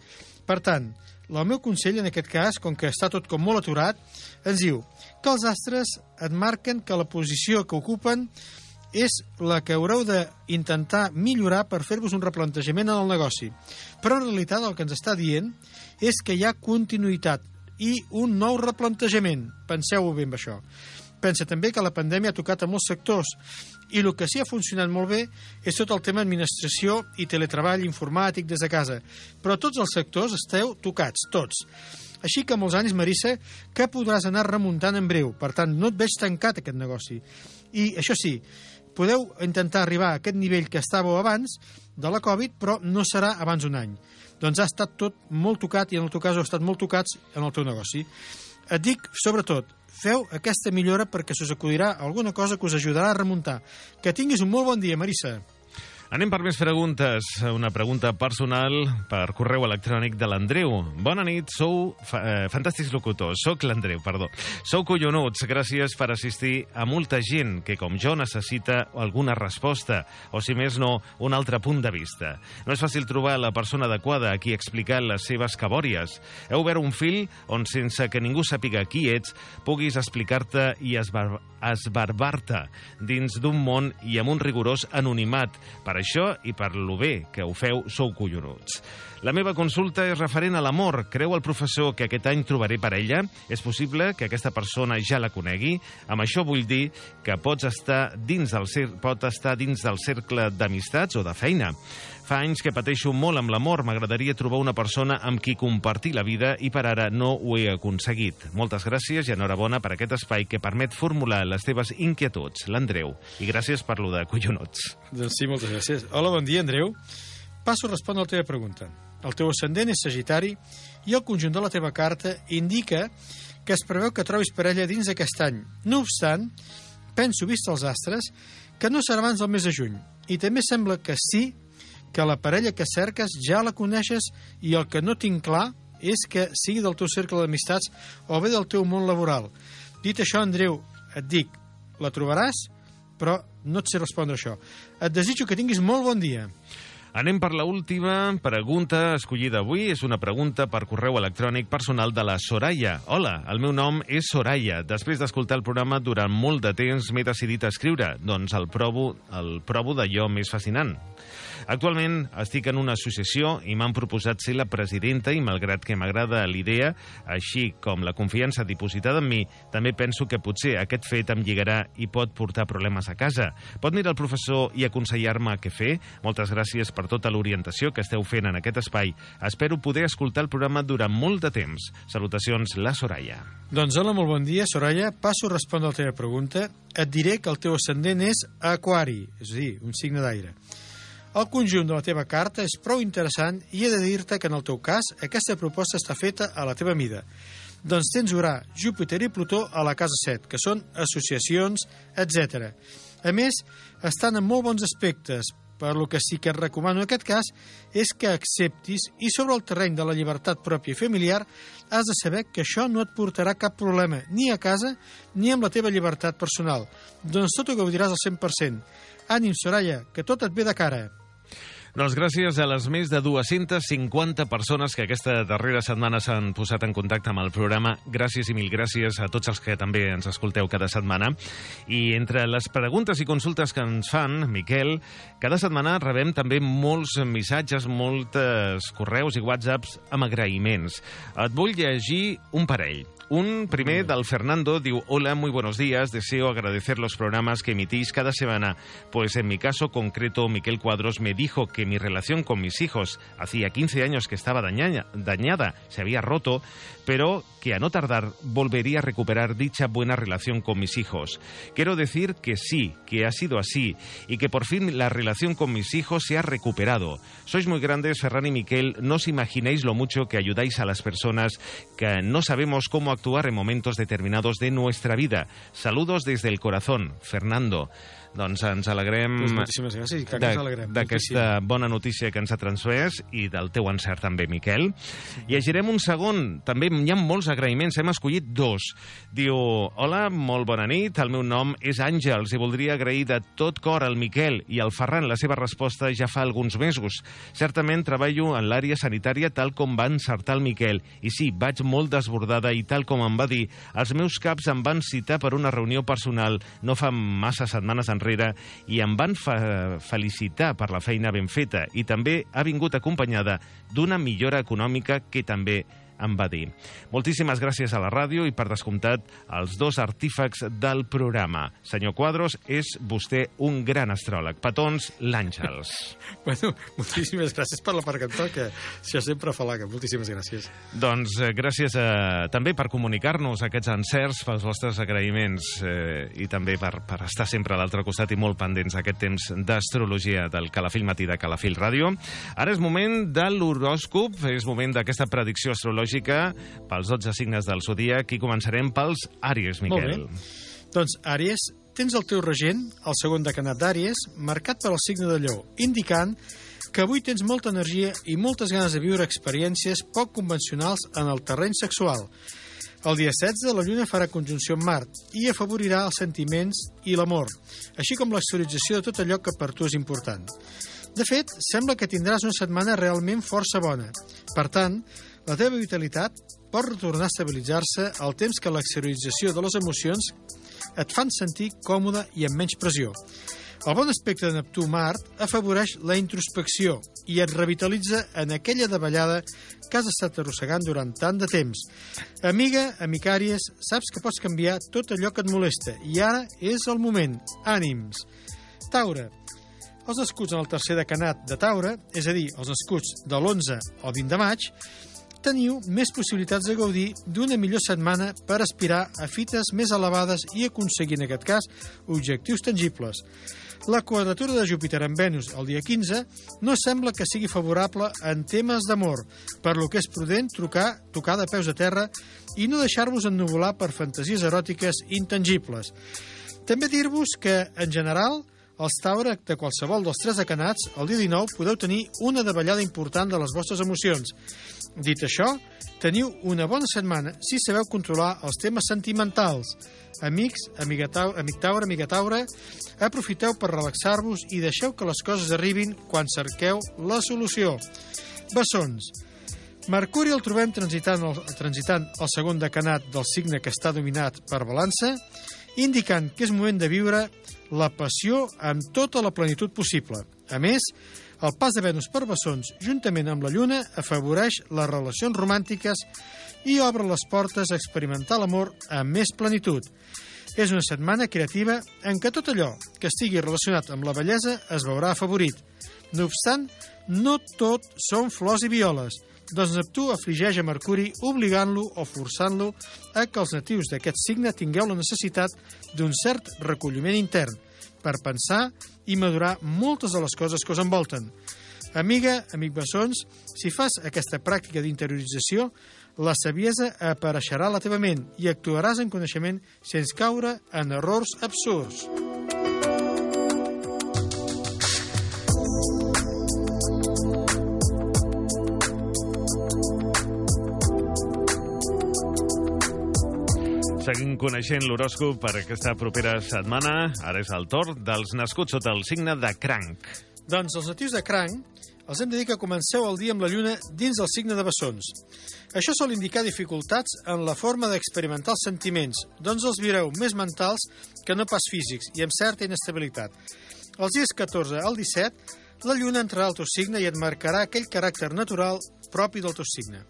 Per tant, el meu consell en aquest cas, com que està tot com molt aturat, ens diu que els astres et marquen que la posició que ocupen és la que haureu d'intentar millorar per fer-vos un replantejament en el negoci. Però en realitat el que ens està dient és que hi ha continuïtat i un nou replantejament. Penseu-ho bé amb això. Pensa també que la pandèmia ha tocat a molts sectors i el que sí ha funcionat molt bé és tot el tema administració i teletreball informàtic des de casa. Però tots els sectors esteu tocats, tots. Així que molts anys, Marissa, que podràs anar remuntant en breu. Per tant, no et veig tancat aquest negoci. I això sí, podeu intentar arribar a aquest nivell que estàveu abans de la Covid, però no serà abans d'un any. Doncs ha estat tot molt tocat i en el teu cas heu estat molt tocats en el teu negoci. Et dic, sobretot, feu aquesta millora perquè se us acudirà alguna cosa que us ajudarà a remuntar. Que tinguis un molt bon dia, Marissa. Anem per més preguntes. Una pregunta personal per correu electrònic de l'Andreu. Bona nit, sou fa eh, fantàstics locutors. Soc l'Andreu, perdó. Sou collonuts. Gràcies per assistir a molta gent que, com jo, necessita alguna resposta, o si més no, un altre punt de vista. No és fàcil trobar la persona adequada a qui explicar les seves cabòries. Heu obert un fil on, sense que ningú sàpiga qui ets, puguis explicar-te i esbar esbarbar-te dins d'un món i amb un rigorós anonimat. Per això i per lo bé que ho feu, sou collonuts. La meva consulta és referent a l'amor. Creu el professor que aquest any trobaré parella? És possible que aquesta persona ja la conegui? Amb això vull dir que pots estar dins del pot estar dins del cercle d'amistats o de feina. Fa anys que pateixo molt amb l'amor. M'agradaria trobar una persona amb qui compartir la vida i per ara no ho he aconseguit. Moltes gràcies i enhorabona per aquest espai que permet formular les teves inquietuds, l'Andreu. I gràcies per lo de collonuts. Doncs sí, moltes gràcies. Hola, bon dia, Andreu. Passo a respondre a la teva pregunta. El teu ascendent és Sagitari i el conjunt de la teva carta indica que es preveu que trobis parella dins d'aquest any. No obstant, penso, vist els astres, que no serà abans del mes de juny. I també sembla que sí que la parella que cerques ja la coneixes i el que no tinc clar és que sigui del teu cercle d'amistats o bé del teu món laboral. Dit això, Andreu, et dic, la trobaràs, però no et sé respondre això. Et desitjo que tinguis molt bon dia. Anem per la última pregunta escollida avui. És una pregunta per correu electrònic personal de la Soraya. Hola, el meu nom és Soraya. Després d'escoltar el programa durant molt de temps m'he decidit a escriure. Doncs el provo, el provo d'allò més fascinant. Actualment estic en una associació i m'han proposat ser la presidenta i malgrat que m'agrada l'idea, així com la confiança dipositada en mi, també penso que potser aquest fet em lligarà i pot portar problemes a casa. Pot mirar el professor i aconsellar-me què fer? Moltes gràcies per tota l'orientació que esteu fent en aquest espai. Espero poder escoltar el programa durant molt de temps. Salutacions, la Soraya. Doncs hola, molt bon dia, Soraya. Passo a respondre a la teva pregunta. Et diré que el teu ascendent és Aquari, és a dir, un signe d'aire. El conjunt de la teva carta és prou interessant i he de dir-te que en el teu cas aquesta proposta està feta a la teva mida. Doncs tens Urà, Júpiter i Plutó a la casa 7, que són associacions, etc. A més, estan en molt bons aspectes, per lo que sí que et recomano en aquest cas és que acceptis i sobre el terreny de la llibertat pròpia i familiar has de saber que això no et portarà cap problema ni a casa ni amb la teva llibertat personal. Doncs tot ho gaudiràs al 100%. Ànim, Soraya, que tot et ve de cara. Doncs gràcies a les més de 250 persones que aquesta darrera setmana s'han posat en contacte amb el programa. Gràcies i mil gràcies a tots els que també ens escolteu cada setmana. I entre les preguntes i consultes que ens fan, Miquel, cada setmana rebem també molts missatges, moltes correus i whatsapps amb agraïments. Et vull llegir un parell. Un primer del Fernando diu, hola, muy buenos días, deseo agradecer los programas que emitís cada semana, pues en mi caso concreto Miquel Cuadros me dijo que mi relación con mis hijos hacía 15 años que estaba dañada, dañada, se había roto, pero que a no tardar volvería a recuperar dicha buena relación con mis hijos. Quiero decir que sí, que ha sido así y que por fin la relación con mis hijos se ha recuperado. Sois muy grandes, Ferran y Miquel, no os imagináis lo mucho que ayudáis a las personas que no sabemos cómo actuar en momentos determinados de nuestra vida. Saludos desde el corazón, Fernando. Doncs ens alegrem Pues moltíssimes gràcies que d'aquesta bona notícia que ens ha transmès i del teu encert també, Miquel. Llegirem un segon, també hi ha molts agraïments, hem escollit dos. Diu, hola, molt bona nit, el meu nom és Àngels i voldria agrair de tot cor al Miquel i al Ferran la seva resposta ja fa alguns mesos. Certament treballo en l'àrea sanitària tal com va encertar el Miquel. I sí, vaig molt desbordada i tal com em va dir, els meus caps em van citar per una reunió personal no fa massa setmanes enrere i em van fa felicitar per la feina ben feta. I també ha vingut acompanyada d'una millora econòmica que també em va dir. Moltíssimes gràcies a la ràdio i, per descomptat, als dos artífecs del programa. Senyor Quadros, és vostè un gran astròleg. Petons, l'Àngels. Bueno, moltíssimes gràcies per la percantor, que això sempre falaga. Moltíssimes gràcies. Doncs eh, gràcies eh, també per comunicar-nos aquests encerts, pels vostres agraïments eh, i també per, per estar sempre a l'altre costat i molt pendents aquest temps d'astrologia del Calafil Matí de Calafil Ràdio. Ara és moment de l'horòscop, és moment d'aquesta predicció astrològica pels 12 signes del zodíac i començarem pels Àries, Miquel. Molt bé. Doncs, Àries, tens el teu regent, el segon decanat d'Àries, marcat per al signe de lleó, indicant que avui tens molta energia i moltes ganes de viure experiències poc convencionals en el terreny sexual. El dia 16 la Lluna farà conjunció amb Mart i afavorirà els sentiments i l'amor, així com l'exteriorització de tot allò que per tu és important. De fet, sembla que tindràs una setmana realment força bona. Per tant, la teva vitalitat pot retornar a estabilitzar-se al temps que l'exteriorització de les emocions et fan sentir còmode i amb menys pressió. El bon aspecte de Neptú-Mart afavoreix la introspecció i et revitalitza en aquella davallada que has estat arrossegant durant tant de temps. Amiga, amicàries, saps que pots canviar tot allò que et molesta i ara és el moment. Ànims! Taure, els nascuts en el tercer decanat de Taure, és a dir, els nascuts de l'11 o 20 de maig, teniu més possibilitats de gaudir d'una millor setmana per aspirar a fites més elevades i aconseguir, en aquest cas, objectius tangibles. La quadratura de Júpiter amb Venus el dia 15 no sembla que sigui favorable en temes d'amor, per lo que és prudent trucar, tocar de peus a terra i no deixar-vos ennuvolar per fantasies eròtiques intangibles. També dir-vos que, en general, els Taure de qualsevol dels tres decanats, el dia 19 podeu tenir una davallada important de les vostres emocions. Dit això, teniu una bona setmana si sabeu controlar els temes sentimentals. Amics, amiga amic Taure, amiga Taure, aprofiteu per relaxar-vos i deixeu que les coses arribin quan cerqueu la solució. Bessons. Mercuri el trobem transitant el, transitant el segon decanat del signe que està dominat per balança, indicant que és moment de viure la passió amb tota la plenitud possible. A més, el pas de Venus per bessons, juntament amb la Lluna, afavoreix les relacions romàntiques i obre les portes a experimentar l'amor amb més plenitud. És una setmana creativa en què tot allò que estigui relacionat amb la bellesa es veurà afavorit. No obstant, no tot són flors i violes, doncs Neptú afligeix a Mercuri obligant-lo o forçant-lo a que els natius d'aquest signe tingueu la necessitat d'un cert recolliment intern per pensar i madurar moltes de les coses que us envolten. Amiga, amic bessons, si fas aquesta pràctica d'interiorització, la saviesa apareixerà a la teva ment i actuaràs en coneixement sense caure en errors absurds. Seguim coneixent l'horòscop per aquesta propera setmana. Ara és el torn dels nascuts sota el signe de cranc. Doncs els natius de Cranc els hem de dir que comenceu el dia amb la lluna dins el signe de bessons. Això sol indicar dificultats en la forma d'experimentar els sentiments, doncs els vireu més mentals que no pas físics i amb certa inestabilitat. Els dies 14 al 17, la lluna entrarà al teu signe i et marcarà aquell caràcter natural propi del teu signe.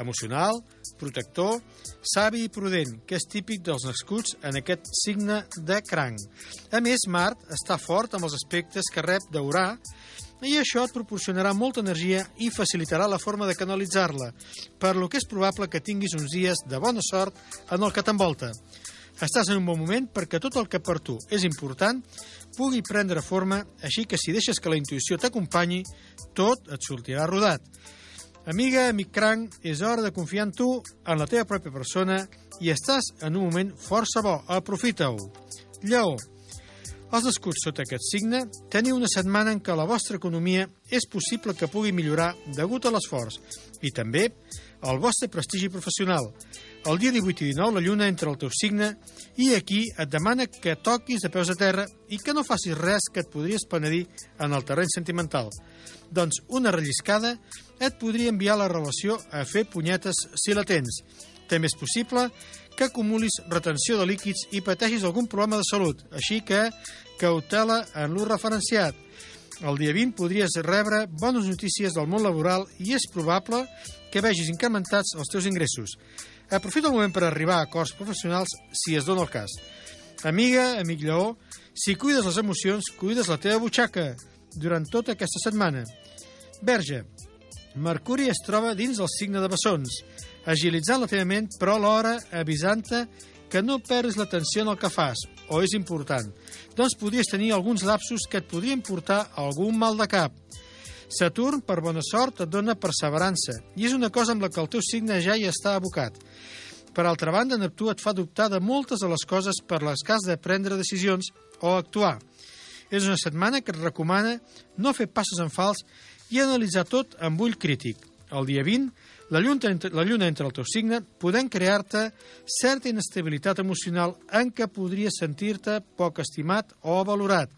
Emocional, protector, savi i prudent, que és típic dels nascuts en aquest signe de cranc. A més, Mart està fort amb els aspectes que rep d'Urà, i això et proporcionarà molta energia i facilitarà la forma de canalitzar-la, per lo que és probable que tinguis uns dies de bona sort en el que t'envolta. Estàs en un bon moment perquè tot el que per tu és important pugui prendre forma, així que si deixes que la intuïció t'acompanyi, tot et sortirà rodat. Amiga, amic cranc, és hora de confiar en tu, en la teva pròpia persona, i estàs en un moment força bo. Aprofita-ho. Lleó, els nascuts sota aquest signe teniu una setmana en què la vostra economia és possible que pugui millorar degut a l'esforç i també el vostre prestigi professional. El dia 18 i 19 la lluna entra al teu signe i aquí et demana que toquis de peus a terra i que no facis res que et podries penedir en el terreny sentimental. Doncs una relliscada et podria enviar la relació a fer punyetes si la tens. També és possible que acumulis retenció de líquids i pateixis algun problema de salut, així que cautela en l'ús referenciat. El dia 20 podries rebre bones notícies del món laboral i és probable que vegis incrementats els teus ingressos. Aprofita el moment per arribar a acords professionals si es dona el cas. Amiga, amic lleó, si cuides les emocions, cuides la teva butxaca durant tota aquesta setmana. Verge, Mercuri es troba dins el signe de bessons, agilitzant la teva ment, però alhora avisant-te que no perdis l'atenció en el que fas, o és important. Doncs podries tenir alguns lapsos que et podrien portar algun mal de cap. Saturn, per bona sort, et dona perseverança, i és una cosa amb la que el teu signe ja hi està abocat. Per altra banda, Neptú et fa dubtar de moltes de les coses per les que has de prendre decisions o actuar. És una setmana que et recomana no fer passes en fals i analitzar tot amb ull crític. El dia 20, la lluna, la lluna entra al teu signe, podent crear-te certa inestabilitat emocional en què podries sentir-te poc estimat o valorat.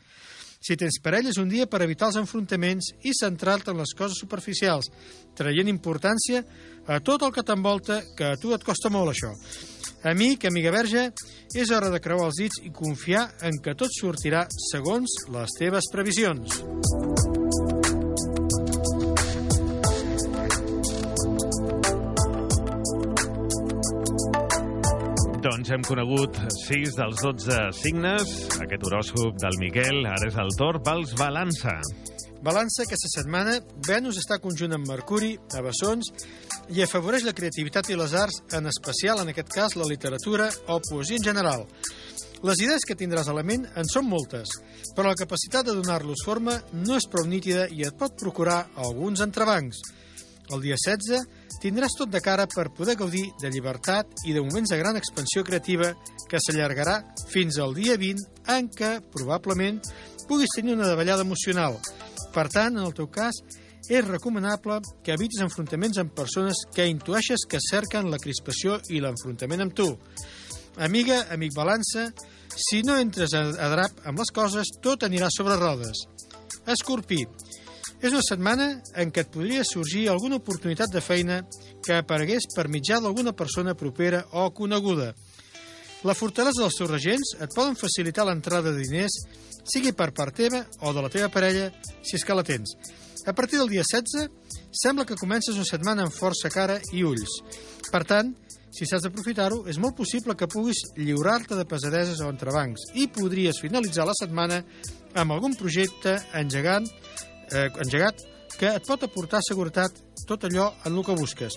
Si tens parella, és un dia per evitar els enfrontaments i centrar-te en les coses superficials, traient importància a tot el que t'envolta, que a tu et costa molt això. Amic, amiga verge, és hora de creuar els dits i confiar en que tot sortirà segons les teves previsions. Doncs hem conegut 6 dels 12 signes, aquest horòscop del Miquel, ara és el torn pels balança. Balança aquesta setmana, Venus està conjunt amb Mercuri, a Bessons, i afavoreix la creativitat i les arts, en especial, en aquest cas, la literatura o poesia en general. Les idees que tindràs a la ment en són moltes, però la capacitat de donar-los forma no és prou nítida i et pot procurar alguns entrebancs. El dia 16 tindràs tot de cara per poder gaudir de llibertat i de moments de gran expansió creativa que s'allargarà fins al dia 20 en què, probablement, puguis tenir una davallada emocional. Per tant, en el teu cas, és recomanable que evitis enfrontaments amb persones que intueixes que cerquen la crispació i l'enfrontament amb tu. Amiga, amic balança, si no entres a, drap amb les coses, tot anirà sobre rodes. Escorpí, és una setmana en què et podria sorgir alguna oportunitat de feina que aparegués per mitjà d'alguna persona propera o coneguda. La fortalesa dels teus regents et poden facilitar l'entrada de diners, sigui per part teva o de la teva parella, si és que la tens. A partir del dia 16, sembla que comences una setmana amb força cara i ulls. Per tant, si saps d'aprofitar-ho, és molt possible que puguis lliurar-te de pesadeses o entrebancs i podries finalitzar la setmana amb algun projecte engegant eh, engegat que et pot aportar seguretat tot allò en el que busques.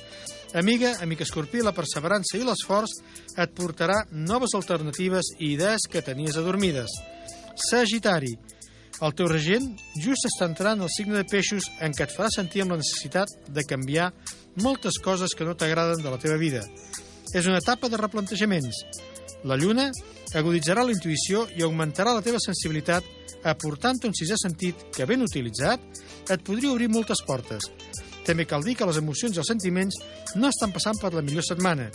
Amiga, amic escorpí, la perseverança i l'esforç et portarà noves alternatives i idees que tenies adormides. Sagitari, el teu regent just està entrant al signe de peixos en què et farà sentir amb la necessitat de canviar moltes coses que no t'agraden de la teva vida. És una etapa de replantejaments. La lluna aguditzarà la intuïció i augmentarà la teva sensibilitat aportant un sisè sentit que, ben utilitzat, et podria obrir moltes portes. També cal dir que les emocions i els sentiments no estan passant per la millor setmana,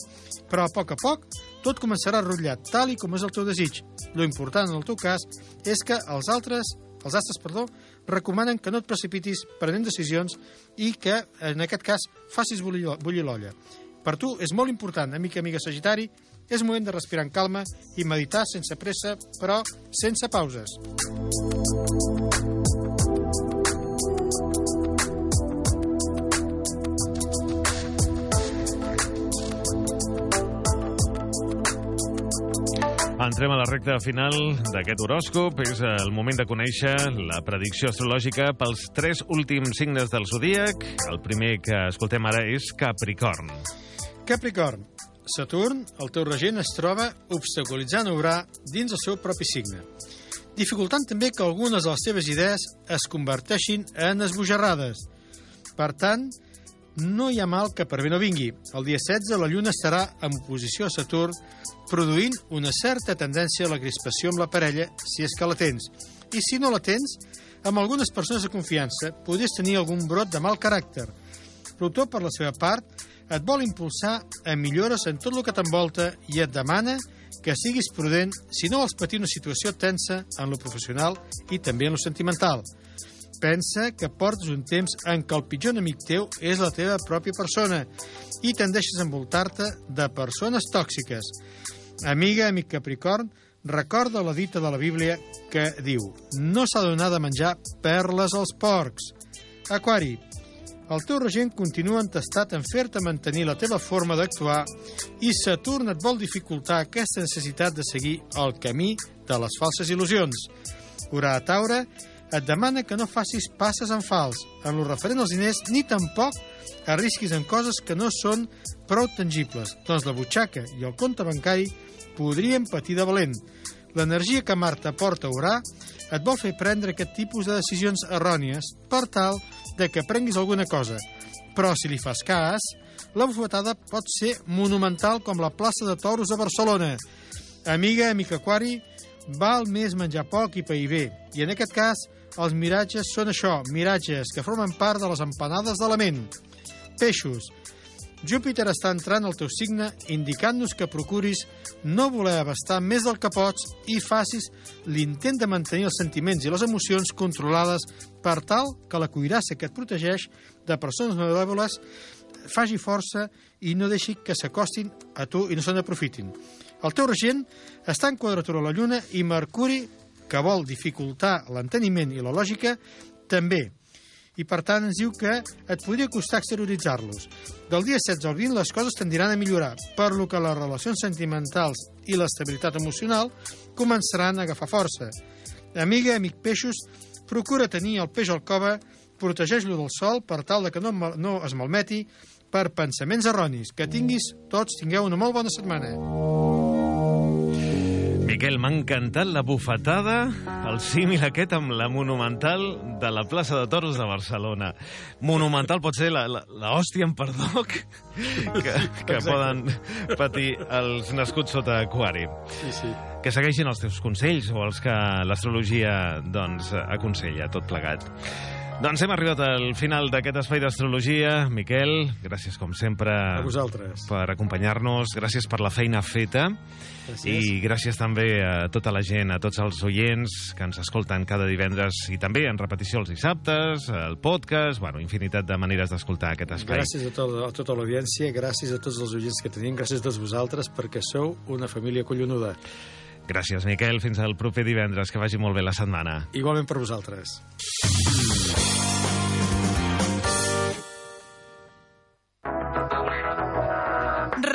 però a poc a poc tot començarà a rotllar tal i com és el teu desig. Lo important en el teu cas és que els altres els astres, perdó, recomanen que no et precipitis prenent decisions i que, en aquest cas, facis bullir, l'olla. Per tu és molt important, amic i amiga Sagitari, és moment de respirar en calma i meditar sense pressa, però sense pauses. Entrem a la recta final d'aquest horòscop. És el moment de conèixer la predicció astrològica pels tres últims signes del zodíac. El primer que escoltem ara és Capricorn. Capricorn, Saturn, el teu regent, es troba obstaculitzant obrar dins el seu propi signe, dificultant també que algunes de les teves idees es converteixin en esbojarrades. Per tant, no hi ha mal que per bé no vingui. El dia 16 la Lluna estarà en oposició a Saturn, produint una certa tendència a la crispació amb la parella, si és que la tens. I si no la tens, amb algunes persones de confiança podries tenir algun brot de mal caràcter. Plutó, per la seva part, et vol impulsar a millores en tot el que t'envolta i et demana que siguis prudent si no vols patir una situació tensa en lo professional i també en lo sentimental. Pensa que portes un temps en què el pitjor enemic teu és la teva pròpia persona i tendeixes a envoltar-te de persones tòxiques. Amiga, amic Capricorn, recorda la dita de la Bíblia que diu no s'ha de de menjar perles als porcs. Aquari, el teu regent continua entestat en fer-te mantenir la teva forma d'actuar i Saturn et vol dificultar aquesta necessitat de seguir el camí de les falses il·lusions. Urà a Taure et demana que no facis passes en fals en lo referent als diners ni tampoc arrisquis en coses que no són prou tangibles, doncs la butxaca i el compte bancari podrien patir de valent. L'energia que Marta porta a orar et vol fer prendre aquest tipus de decisions errònies per tal de que prenguis alguna cosa. Però si li fas cas, la bufetada pot ser monumental com la plaça de Toros de Barcelona. Amiga, amic aquari, val més menjar poc i pair bé. I en aquest cas, els miratges són això, miratges que formen part de les empanades de la ment. Peixos, Júpiter està entrant al teu signe indicant-nos que procuris no voler abastar més del que pots i facis l'intent de mantenir els sentiments i les emocions controlades per tal que la cuirassa que et protegeix de persones malèvoles faci força i no deixi que s'acostin a tu i no se'n aprofitin. El teu regent està en quadratura a la Lluna i Mercuri, que vol dificultar l'enteniment i la lògica, també i per tant ens diu que et podria costar exterioritzar-los. Del dia 16 al 20 les coses tendiran a millorar, per lo que les relacions sentimentals i l'estabilitat emocional començaran a agafar força. Amiga, amic peixos, procura tenir el peix al cova, protegeix-lo del sol per tal de que no, no es malmeti per pensaments erronis. Que tinguis, tots tingueu una molt bona setmana. Miquel, m'ha encantat la bufetada, el símil aquest amb la monumental de la plaça de Toros de Barcelona. Monumental pot ser la, la, la hòstia, en perdó, que, que, poden patir els nascuts sota aquari. Sí, sí. Que segueixin els teus consells o els que l'astrologia doncs, aconsella, tot plegat. Doncs hem arribat al final d'aquest espai d'astrologia. Miquel, gràcies com sempre A vosaltres. per acompanyar-nos, gràcies per la feina feta Gràcies. i gràcies també a tota la gent, a tots els oients que ens escolten cada divendres i també en repetició els dissabtes, el podcast, bueno, infinitat de maneres d'escoltar aquest espai. Gràcies a, tot, a tota l'audiència, gràcies a tots els oients que tenim, gràcies a tots vosaltres, perquè sou una família collonuda. Gràcies, Miquel. Fins al proper divendres. Que vagi molt bé la setmana. Igualment per vosaltres.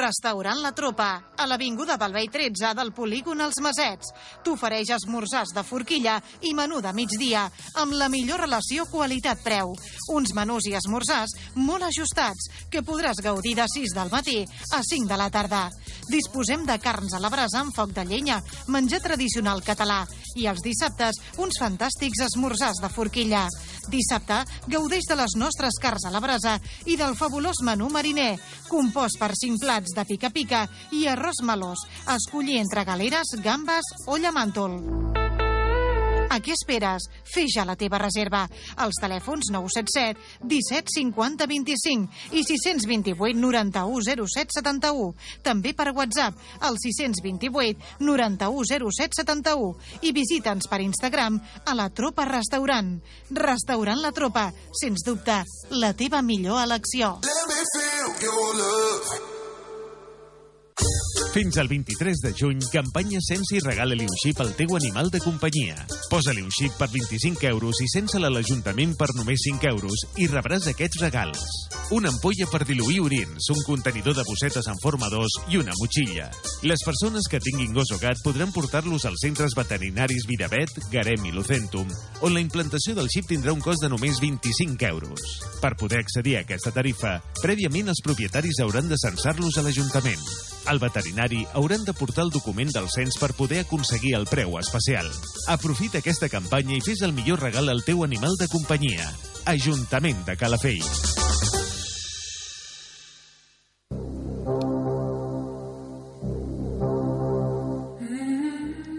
Restaurant La Tropa, a l'Avinguda Vell 13 del polígon Els Masets. T'ofereix esmorzars de forquilla i menú de migdia, amb la millor relació qualitat-preu. Uns menús i esmorzars molt ajustats, que podràs gaudir de 6 del matí a 5 de la tarda. Disposem de carns a la brasa amb foc de llenya, menjar tradicional català, i els dissabtes uns fantàstics esmorzars de forquilla. Dissabte gaudeix de les nostres carns a la brasa i del fabulós menú mariner, compost per 5 plats de pica-pica i arròs melós, escollir entre galeres, gambes o llamàntol. A què esperes? Fes ja la teva reserva. Els telèfons 977 17 50 25 i 628 91 07 71. També per WhatsApp al 628 91 07 71 i visita'ns per Instagram a la Tropa Restaurant. Restaurant La Tropa, sens dubte, la teva millor elecció. Fins al 23 de juny, campanya Sense i regala-li un xip al teu animal de companyia. Posa-li un xip per 25 euros i sense a l'Ajuntament per només 5 euros i rebràs aquests regals. Una ampolla per diluir orins, un contenidor de bossetes en forma d'os i una motxilla. Les persones que tinguin gos o gat podran portar-los als centres veterinaris Miravet, Garem i Lucentum, on la implantació del xip tindrà un cost de només 25 euros. Per poder accedir a aquesta tarifa, prèviament els propietaris hauran de censar-los a l'Ajuntament. Al veterinari hauran de portar el document del cens per poder aconseguir el preu especial. Aprofita aquesta campanya i fes el millor regal al teu animal de companyia. Ajuntament de Calafell.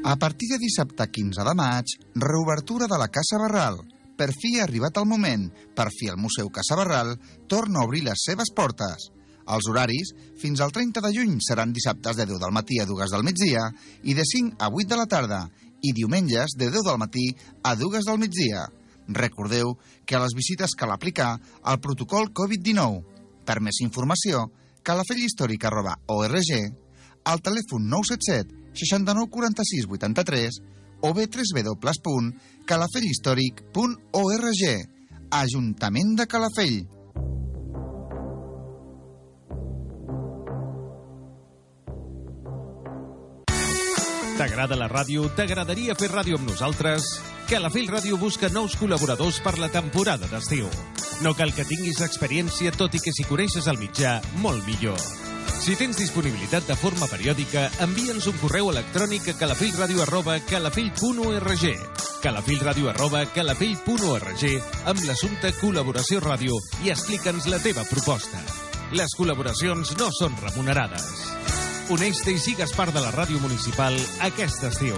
A partir de dissabte 15 de maig, reobertura de la Casa Barral. Per fi ha arribat el moment. Per fi el Museu Casa Barral torna a obrir les seves portes. Els horaris, fins al 30 de juny, seran dissabtes de 10 del matí a 2 del migdia i de 5 a 8 de la tarda i diumenges de 10 del matí a 2 del migdia. Recordeu que a les visites cal aplicar el protocol Covid-19. Per més informació, calafelhistòric.org, al telèfon 977 69 46 83 o bé www.calafellhistòric.org. Ajuntament de Calafell. T'agrada la ràdio? T'agradaria fer ràdio amb nosaltres? Calafell Ràdio busca nous col·laboradors per la temporada d'estiu. No cal que tinguis experiència, tot i que si coneixes el mitjà, molt millor. Si tens disponibilitat de forma periòdica, envia'ns un correu electrònic a calafellradio arroba calafell.org calafellradio arroba calafell.org amb l'assumpte col·laboració ràdio i explica'ns la teva proposta. Les col·laboracions no són remunerades. Uneix-te i sigues part de la ràdio municipal aquest estiu.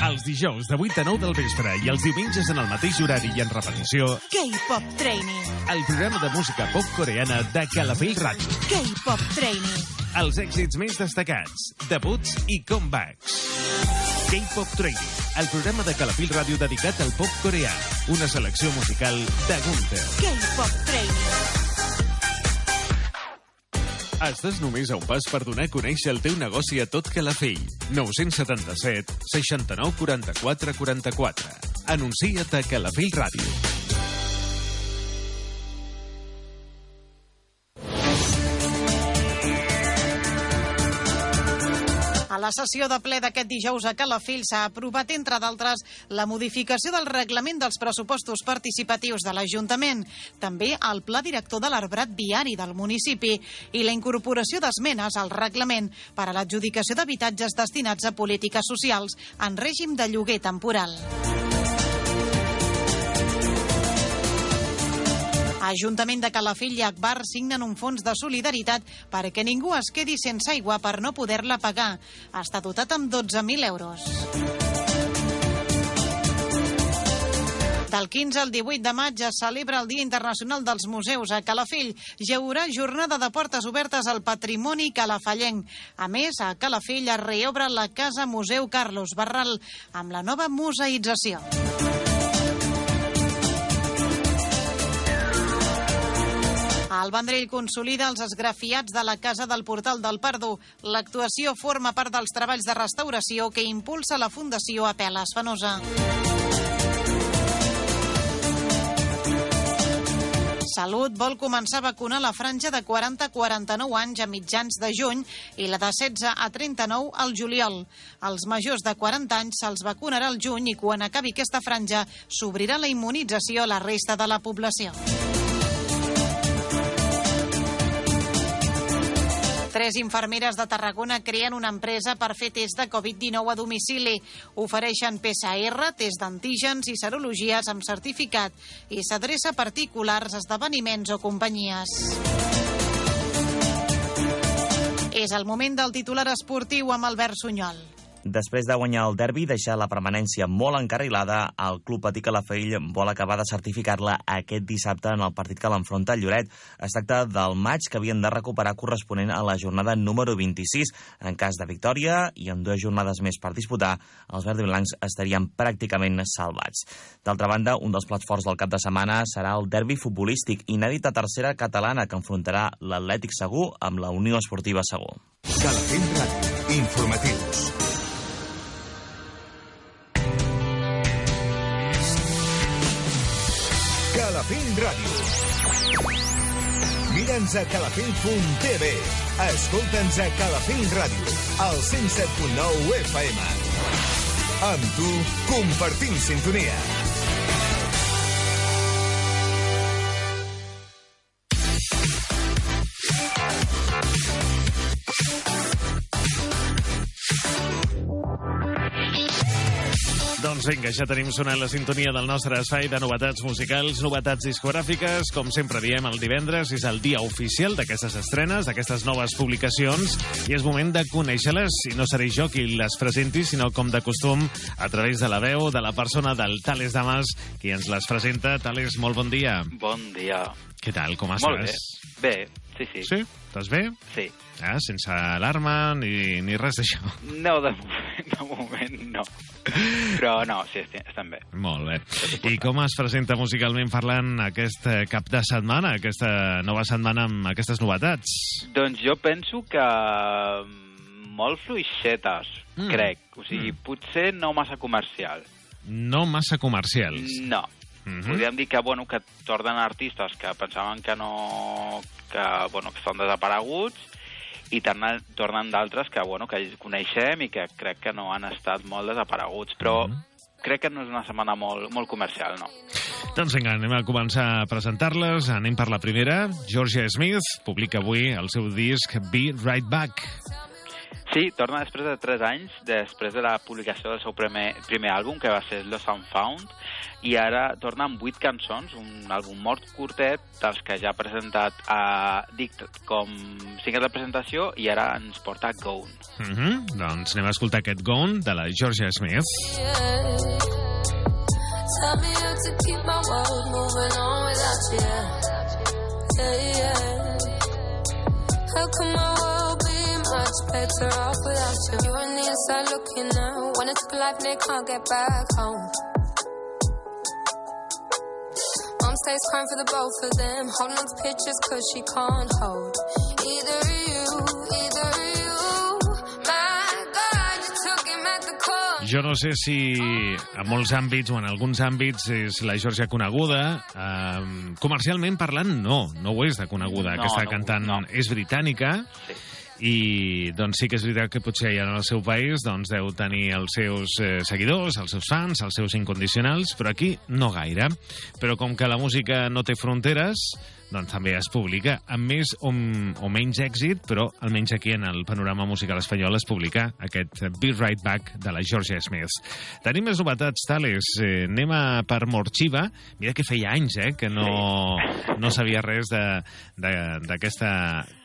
Els dijous de 8 a 9 del vespre i els diumenges en el mateix horari i en repetició, K-Pop Training. el programa de música pop coreana de Calafell Ràdio. K-Pop Training. Els èxits més destacats, debuts i comebacks. K-Pop Training, el programa de Calafell Ràdio dedicat al pop coreà. Una selecció musical de Gunther. K-Pop Training. Estàs només a un pas per donar a conèixer el teu negoci a tot Calafell. 977 69 44 44. Anuncia't a Calafell Ràdio. La sessió de ple d'aquest dijous a Calafell s'ha aprovat, entre d'altres, la modificació del reglament dels pressupostos participatius de l'Ajuntament, també el pla director de l'arbrat viari del municipi i la incorporació d'esmenes al reglament per a l'adjudicació d'habitatges destinats a polítiques socials en règim de lloguer temporal. Ajuntament de Calafell i Akbar signen un fons de solidaritat perquè ningú es quedi sense aigua per no poder-la pagar. Està dotat amb 12.000 euros. Del 15 al 18 de maig es celebra el Dia Internacional dels Museus a Calafell. Hi haurà jornada de portes obertes al patrimoni calafellenc. A més, a Calafell es reobre la Casa Museu Carlos Barral amb la nova museïtzació. El Vendrell consolida els esgrafiats de la Casa del Portal del Pardo. L'actuació forma part dels treballs de restauració que impulsa la Fundació Apeles Fenosa. Salut vol començar a vacunar la franja de 40 a 49 anys a mitjans de juny i la de 16 a 39 al juliol. Als majors de 40 anys se'ls vacunarà al juny i quan acabi aquesta franja s'obrirà la immunització a la resta de la població. Tres infermeres de Tarragona creen una empresa per fer test de Covid-19 a domicili. Ofereixen PCR, test d'antígens i serologies amb certificat i s'adreça a particulars, esdeveniments o companyies. És el moment del titular esportiu amb Albert Sunyol. Després de guanyar el derbi i deixar la permanència molt encarrilada, el Club Patí Calafell vol acabar de certificar-la aquest dissabte en el partit que l'enfronta Lloret. Es tracta del maig que havien de recuperar corresponent a la jornada número 26. En cas de victòria i amb dues jornades més per disputar, els verds i blancs estarien pràcticament salvats. D'altra banda, un dels plats forts del cap de setmana serà el derbi futbolístic inèdit a tercera catalana que enfrontarà l'Atlètic Segur amb la Unió Esportiva Segur. Calafell. Informatius. Calafell Ràdio. Mira'ns a calafell.tv. Escolta'ns a Calafell Ràdio, al 107.9 FM. Amb tu, compartim sintonia. Doncs vinga, ja tenim sonant la sintonia del nostre espai de novetats musicals, novetats discogràfiques. Com sempre diem, el divendres és el dia oficial d'aquestes estrenes, d'aquestes noves publicacions, i és moment de conèixer-les. I no seré jo qui les presenti, sinó com de costum, a través de la veu de la persona del Tales Damas, qui ens les presenta. Tales, molt bon dia. Bon dia. Què tal, com estàs? Molt bé. Bé, sí, sí. Sí? Estàs bé? Sí. Ah, sense alarma ni, ni res d'això. No, de moment, de moment no. Però no, sí, estem bé. Molt bé. I com es presenta musicalment parlant aquest eh, cap de setmana, aquesta nova setmana amb aquestes novetats? Doncs jo penso que mm, molt fluixetes, Mm. crec. O sigui, potser no massa comercial. No massa comercials. No. Mhm. Podríem dir que, bueno, que tornen artistes que pensaven que no... que, bueno, que estan desapareguts i tornen, tornen d'altres que, bueno, que coneixem i que crec que no han estat molt desapareguts. Però crec que no és una setmana molt, molt comercial, no. Doncs vinga, anem a començar a presentar-les. Anem per la primera. Georgia Smith publica avui el seu disc Be Right Back. Sí, torna després de 3 anys, després de la publicació del seu primer, primer àlbum, que va ser Lost and Found, i ara torna amb 8 cançons, un àlbum mort curtet, dels que ja ha presentat a Dictat com single de presentació, i ara ens porta Gone. Mm -hmm. Doncs anem a escoltar aquest Gone de la Georgia Smith. Tell me how to keep my world moving on without you. Yeah, yeah. How can my world much better off without you? You on the inside looking out. When it took a life and they can't get back home. Mom stays crying for the both of them. Holding on to pictures cause she can't hold. Either you, either you. My God, you took him at the core. Jo no sé si en molts àmbits o en alguns àmbits és la Georgia coneguda. Um, comercialment parlant, no, no ho és de coneguda. No, Aquesta no, cantant no. és britànica. Sí. I doncs sí que és veritat que potser allà en el seu país doncs, deu tenir els seus eh, seguidors, els seus fans, els seus incondicionals, però aquí no gaire. Però com que la música no té fronteres, doncs també es publica amb més o, o menys èxit, però almenys aquí en el panorama musical espanyol es publica aquest Be Right Back de la Georgia Smith. Tenim més novetats, tales. Eh, anem a per Morxiva. Mira que feia anys eh, que no, no sabia res de- de- d'aquesta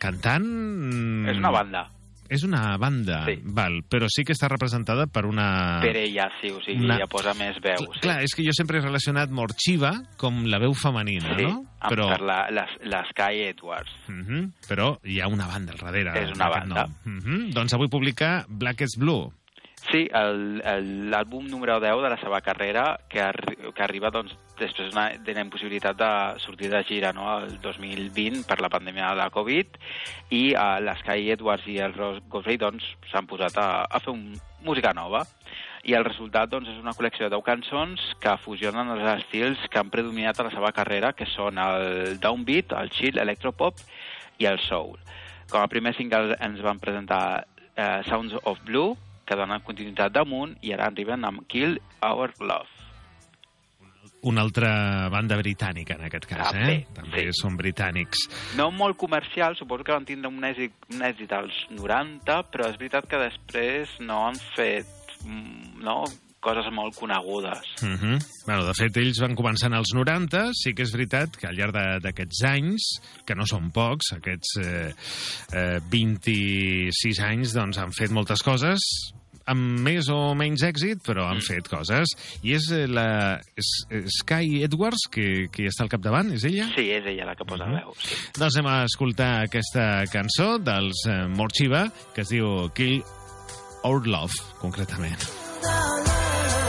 cantant. És una banda. És una banda, Sí. val, però sí que està representada per una... Per ella, sí, o sigui, Una- ja posa més veu. Sí. Clar, és que jo sempre he relacionat Morxiva com la veu femenina, sí, no? Però, per la, les, les Sky Edwards. Mhm, però hi ha una banda al darrere. És una banda. nom. Mhm, Doncs avui publica Blackest Blue. Sí, l'àlbum número 10 de la seva carrera, que, arri que arriba doncs, després d'una de la impossibilitat de sortir de gira no? el 2020 per la pandèmia de la Covid, i uh, l'Sky Edwards i el Ross Godfrey doncs, s'han posat a, a fer un, música nova. I el resultat doncs, és una col·lecció de 10 cançons que fusionen els estils que han predominat a la seva carrera, que són el downbeat, el chill, electropop i el soul. Com a primer single ens van presentar eh, Sounds of Blue, que donen continuïtat damunt, i ara arriben amb Kill Our Love. Una altra banda britànica, en aquest cas, També, eh? També són britànics. No molt comercial, suposo que van tindre un èxit, un èxit als 90, però és veritat que després no han fet mm, no, coses molt conegudes. Uh -huh. bueno, de fet, ells van començar en els 90, sí que és veritat que al llarg d'aquests anys, que no són pocs, aquests eh, eh, 26 anys, doncs han fet moltes coses, amb més o menys èxit, però han fet coses. I és eh, la és, és Sky Edwards, que, que està al capdavant, és ella? Sí, és ella la que posa Mhm. veu. Sí. Doncs anem a escoltar aquesta cançó dels eh, Morchiva, que es diu Kill Our Love, concretament. Reaches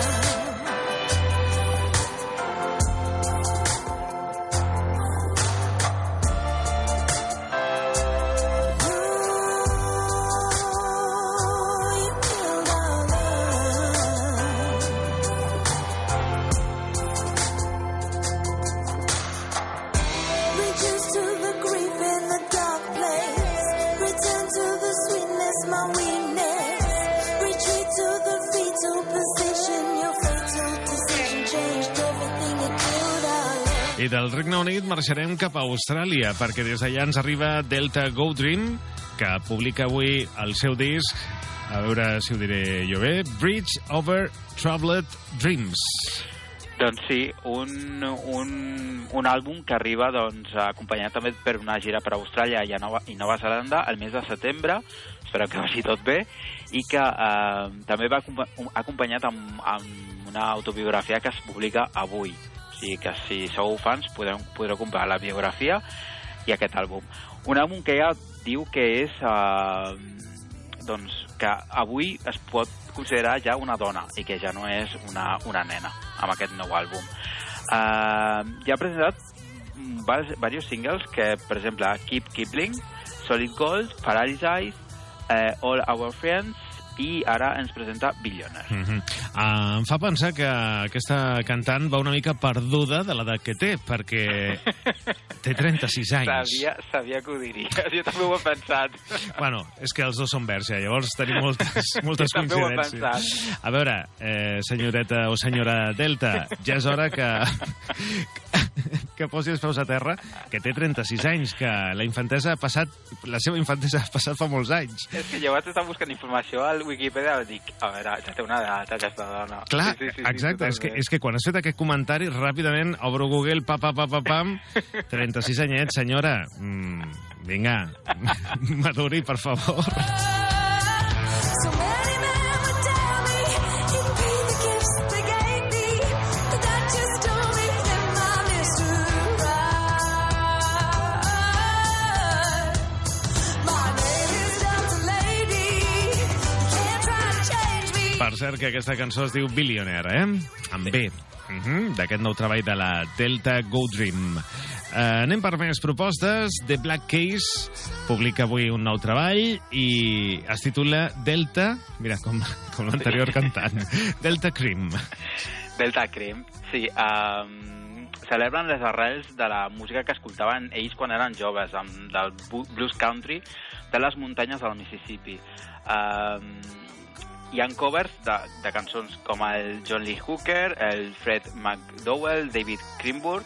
I del Regne Unit marxarem cap a Austràlia, perquè des d'allà ens arriba Delta Go Dream, que publica avui el seu disc, a veure si ho diré jo bé, Bridge Over Troubled Dreams. Doncs sí, un, un, un àlbum que arriba doncs, acompanyat també per una gira per Austràlia i, a Nova, i Nova Zelanda el mes de setembre, espero que vagi tot bé, i que eh, també va acompa- acompanyat amb, amb una autobiografia que es publica avui. Sigui que si sou fans podeu, podreu comprar la biografia i aquest àlbum. Un àlbum que ja diu que és... Eh, doncs, que avui es pot considerar ja una dona i que ja no és una, una nena amb aquest nou àlbum. Uh, ja ha presentat diversos singles que, per exemple, Keep Kipling, Solid Gold, Paralyze, uh, All Our Friends i ara ens presenta Billionaire. Mm -hmm. uh, em fa pensar que aquesta cantant va una mica perduda de l'edat que té, perquè té 36 anys. Sabia, sabia que ho diries, jo també ho he pensat. Bueno, és que els dos són verge, llavors tenim moltes, moltes Jo coincidències. A veure, eh, senyoreta o senyora Delta, ja és hora que, que posi els peus a terra, que té 36 anys, que la infantesa ha passat, la seva infantesa ha passat fa molts anys. És que vaig estar buscant informació al Wikipedia i dic, a veure, ja té una edat aquesta dona. Clar, Sí, sí, sí, exacte, és que, és que quan has fet aquest comentari, ràpidament obro Google, pa, pa, pa, pa, pam, 36 anyets, senyora, mm, vinga, maduri, per favor. Per cert, que aquesta cançó es diu Billionaire, eh? Amb B. Uh -huh, D'aquest nou treball de la Delta Go Dream. Uh, anem per més propostes. The Black Case publica avui un nou treball i es titula Delta... Mira, com, com l'anterior cantant. Delta Cream. Delta Cream, sí. Um, celebren les arrels de la música que escoltaven ells quan eren joves, amb, del blues country de les muntanyes del Mississippi. Um, hi han covers de, de cançons com el John Lee Hooker, el Fred McDowell, David Greenberg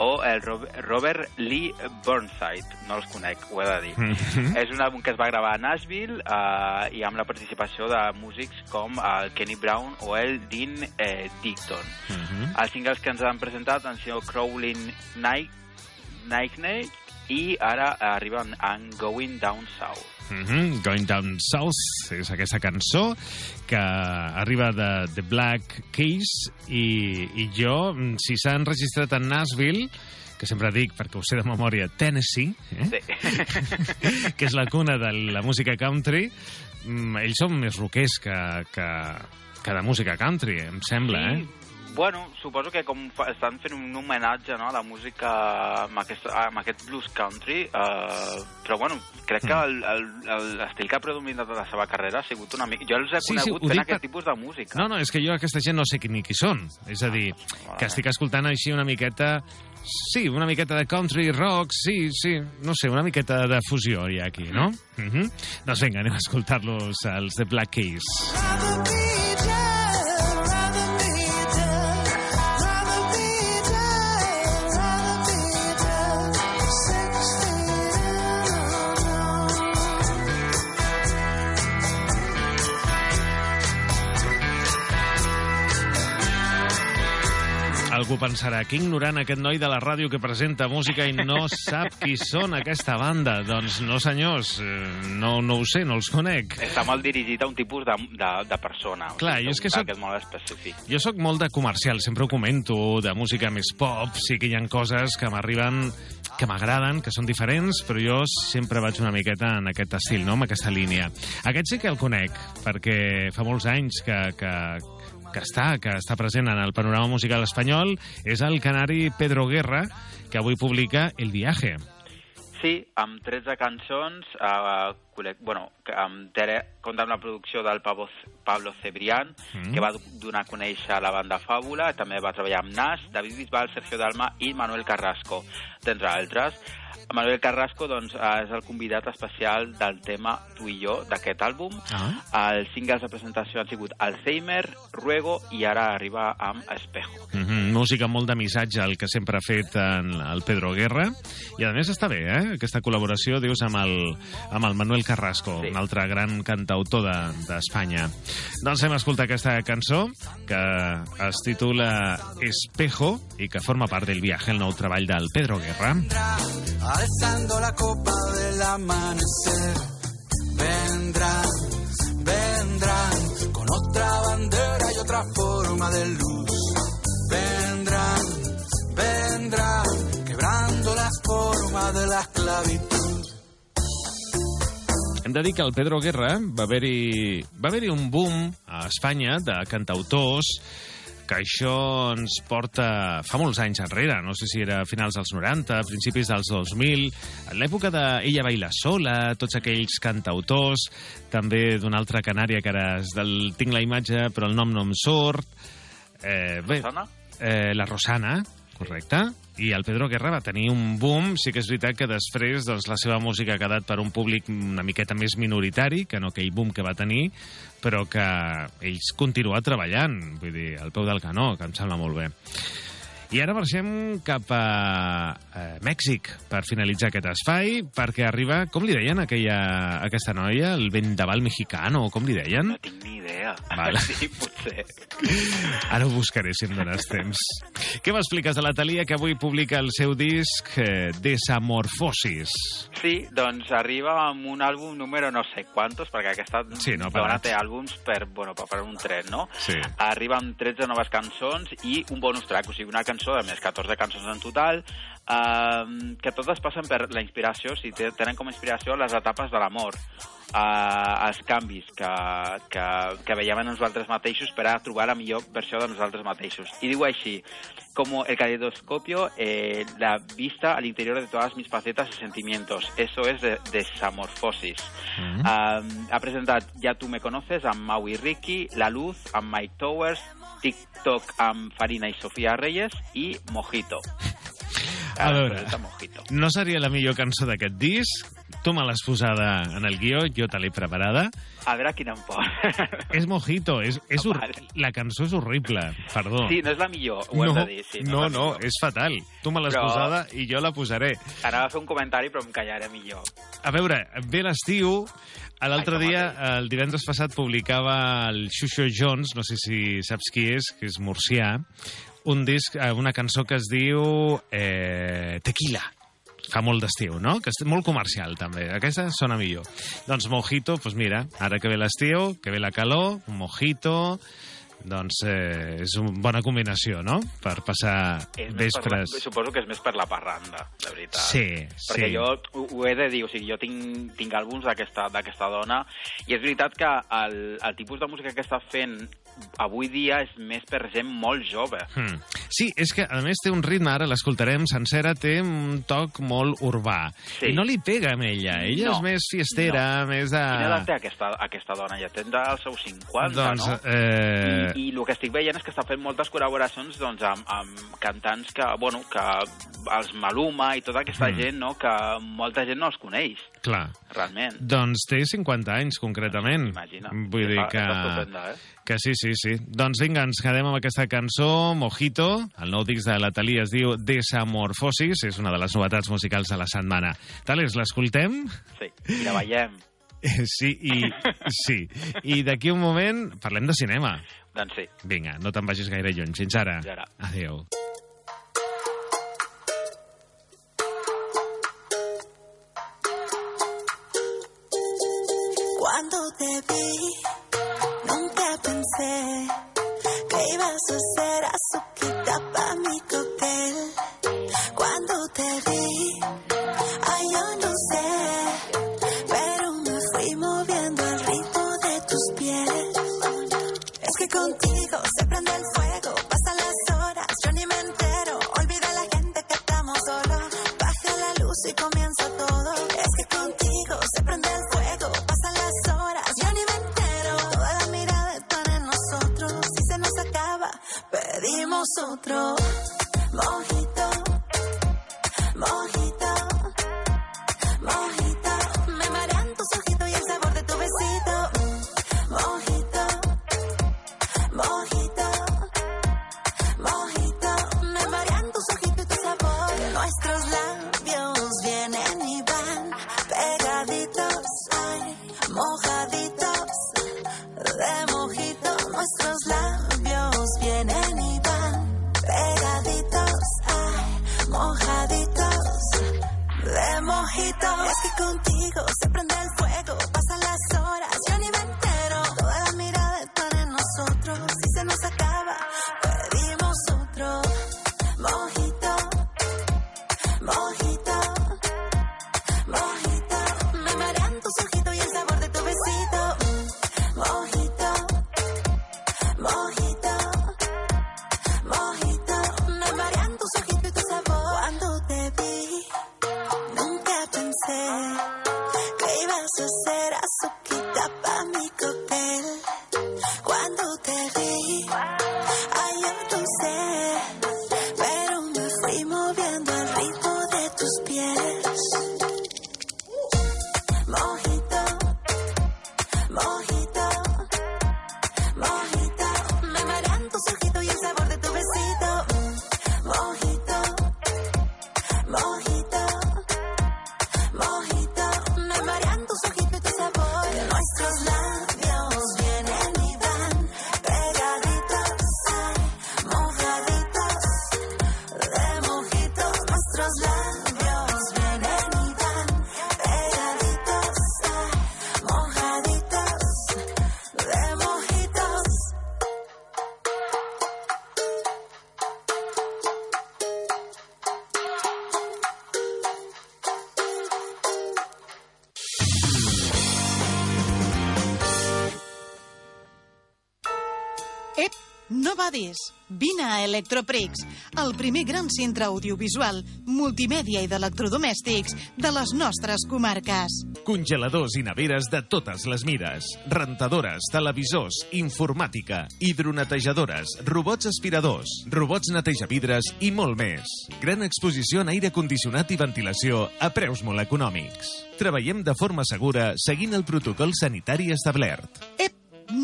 o el Rob- Robert Lee Burnside. No els conec, ho he de dir. Mhm. És un àlbum que es va gravar a Nashville eh, i amb la participació de músics com el Kenny Brown o el Dean eh, Dicton. Els singles que ens han presentat han sigut Crawling Night, Nightmare i ara arriben en Going Down South. Mm -hmm. Going Down South és aquesta cançó que arriba de The Black Keys i, i jo, mm, si s'ha enregistrat a Nashville que sempre dic, perquè ho sé de memòria, Tennessee, eh? sí. que és la cuna de la música country, mm, ells són més rockers que, que, que de música country, em sembla, Sí. eh? Bueno, suposo que com fa, estan fent un homenatge no, a la música amb aquest, amb aquest blues country, eh, però bueno, crec que el- l'estil que ha predominat de la seva carrera ha sigut una mica... Jo els he Sí, sí, conegut ho fent aquest per- tipus de música. No, no, és que jo aquesta gent no sé ni qui són. És a dir, que estic escoltant així una miqueta... Sí, una miqueta de country rock, sí, sí, no sé, una miqueta de fusió hi ha aquí, no? Mm -hmm. Doncs vinga, anem a escoltar-los, els de Black Keys. Algú pensarà que ignorant aquest noi de la ràdio que presenta música i no sap qui són aquesta banda. Doncs no, senyors, eh, no, no ho sé, no els conec. Està molt dirigit a un tipus de, de, de persona. o Clar, sigui, jo és que soc- molt específic. Jo sóc molt de comercial, sempre ho comento, de música més pop, sí que hi ha coses que m'arriben que m'agraden, que són diferents, però jo sempre vaig una miqueta en aquest estil, no?, en aquesta línia. Aquest sí que el conec, perquè fa molts anys que, que, que està, que està present en el panorama musical espanyol, és el canari Pedro Guerra, que avui publica El viaje. Sí, amb 13 cançons, eh, bueno, amb Tere, compta amb la producció del Pablo, Pablo Cebrián, Mm. que va donar a conèixer la banda Fàbula, també va treballar amb Nas, David Bisbal, Sergio Dalma i Manuel Carrasco, d'entre altres. Manuel Carrasco doncs, és el convidat especial del tema Tu i jo d'aquest àlbum. Ah. Els singles de presentació han sigut Alzheimer, Ruego i ara arriba amb Espejo. Mm -hmm. Música molt de missatge, el que sempre ha fet en el Pedro Guerra. I a més està bé, eh? Aquesta col·laboració, dius, amb el, amb el Manuel Carrasco, sí. un altre gran cantautor de- d'Espanya. De, doncs hem escoltat aquesta cançó, que es titula Espejo, i que forma part del viatge, el nou treball del Pedro Guerra. Alzando la copa del amanecer. Vendrán, vendrán con otra bandera y otra forma de luz. Vendrán, vendrán quebrando las formas de la esclavitud. Hem de dir que el Pedro Guerra va haver-hi haver un boom a Espanya de cantautors que això ens porta fa molts anys enrere, no sé si era a finals dels 90, principis dels 2000, en l'època de Ella baila sola, tots aquells cantautors, també d'una altra canària que ara és del... tinc la imatge però el nom no em surt. Eh, bé, Rosana? Eh, la Rosana, correcte. I el Pedro Guerra va tenir un boom. Sí que és veritat que després doncs, la seva música ha quedat per un públic una miqueta més minoritari que no aquell boom que va tenir, però que ells continua treballant, vull dir, al peu del canó, que em sembla molt bé. I ara marxem cap a eh, Mèxic per finalitzar aquest espai, perquè arriba, com li deien a aquella, a aquesta noia, el vendaval mexicano, com li deien? No tinc ni idea. Vale. Sí, potser. Ara ho buscaré si em dones temps. Què m'expliques de la Thalia, que avui publica el seu disc eh, Desamorfosis? Sí, doncs arriba amb un àlbum número no sé quantos, perquè aquesta Sí, no dona té àlbums per, bueno, per un tren, no? Sí. Arriba amb 13 noves cançons i un bonus track, o sigui, una cançó, a més 14 cançons en total, eh, que totes passen per la inspiració, o sigui, te- tenen com a inspiració les etapes de l'amor, eh, els canvis que, que, que veiem en nosaltres mateixos per a trobar la millor versió de nosaltres mateixos. I diu així, como el caleidoscopio, eh, la vista al interior de todas mis facetas y sentimientos. Eso es de desamorfosis. Um, ha presentat Ja tu me conoces amb Maui Ricky, La Luz amb Mike Towers, TikTok amb Farina i Sofia Reyes i Mojito. A veure, Mojito. no seria la millor cançó d'aquest disc? Tu me l'has posada en el guió, jo te l'he preparada. A veure quina em posa. És Mojito, és, és hor... la cançó és horrible, perdó. Sí, no és la millor, ho no, de dir. Sí, no, és la no, és fatal. Tu me l'has Però- posada i jo la posaré. Anava a fer un comentari, però em callaré millor. A veure, ve l'estiu, l'altre dia, el divendres passat, publicava el Xuxo Jones, no sé si saps qui és, que és murcià, un disc, eh, una cançó que es diu eh, Tequila. Fa molt d'estiu, no? Que és molt comercial, també. Aquesta sona millor. Doncs Mojito, doncs mira, ara que ve l'estiu, que ve la calor, un Mojito, doncs eh, és una bona combinació, no?, per passar És més per la, vespres. suposo que és més per la parranda, de veritat. Sí, Perquè sí. jo ho, ho he de dir, o sigui, jo tinc, tinc àlbums d'aquesta dona i és veritat que el, el tipus de música que està fent avui dia és més per gent molt jove. Hmm. Sí, és que a més té un ritme, ara l'escoltarem sencera, té un toc molt urbà. Sí. I no li pega amb ella. Ella No, és més fiestera, més de... Quina edat té aquesta, aquesta dona? Ja tindrà els seus 50, Doncs, no? eh, I, el que estic veient és que està fent moltes col·laboracions doncs, amb, amb cantants que, bueno, que els Maluma i tota aquesta Mm. gent, no? que molta gent no els coneix, Clar. realment. Doncs té 50 anys, concretament. Imagina. Vull dir que... eh? Que sí, sí, sí. Doncs vinga, ens quedem amb aquesta cançó, Mojito. El nou disc de la Thalia es diu Desamorfosis, és una de les novetats musicals de la setmana. Tales, l'escoltem? Sí, i la veiem. Sí, i, sí. I d'aquí un moment parlem de cinema. Doncs sí. Vinga, no te'n vagis gaire lluny. Fins ara. Fins ara. Adéu. Cuando te vi, nunca pensé que ibas a ser azuquita pa' mi coca. Otro. Badis! Vine a Electroprix, el primer gran centre audiovisual, multimèdia i d'electrodomèstics de les nostres comarques. Congeladors i neveres de totes les mides. Rentadores, televisors, informàtica, hidronetejadores, robots aspiradors, robots netejavidres i molt més. Gran exposició en aire condicionat i ventilació a preus molt econòmics. Treballem de forma segura seguint el protocol sanitari establert.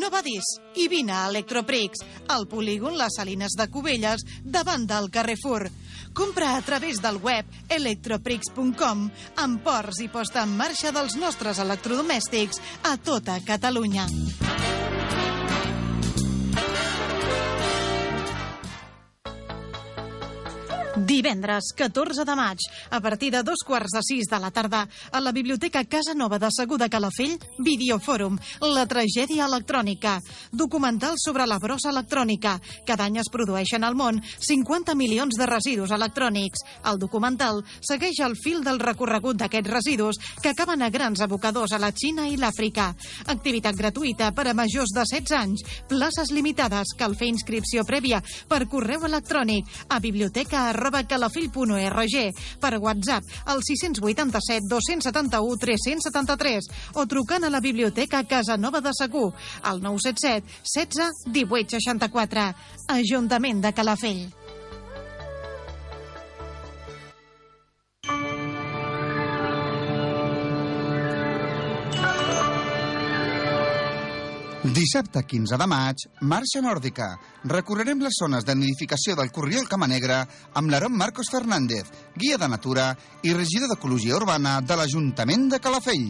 No badis! I vine a Electroprix, al polígon Les Salines de Cubelles, davant del Carrefour. Compra a través del web electroprix.com amb ports i posta en marxa dels nostres electrodomèstics a tota Catalunya. Divendres, 14 de maig, a partir de dos quarts de sis de la tarda, a la Biblioteca Casa Nova de Segur de Calafell, Videofòrum, la tragèdia electrònica, documental sobre la brossa electrònica. Cada any es produeixen al món 50 milions de residus electrònics. El documental segueix el fil del recorregut d'aquests residus que acaben a grans abocadors a la Xina i l'Àfrica. Activitat gratuïta per a majors de 16 anys, places limitades, cal fer inscripció prèvia per correu electrònic a biblioteca calafell.org, per WhatsApp al 687 271 373 o trucant a la biblioteca Casa Nova de Segur al 977 16 18 64. Ajuntament de Calafell. Dissabte 15 de maig, marxa nòrdica. Recorrerem les zones de nidificació del Corriol Camanegre amb l'Aron Marcos Fernández, guia de natura i regidor d'Ecologia Urbana de l'Ajuntament de Calafell.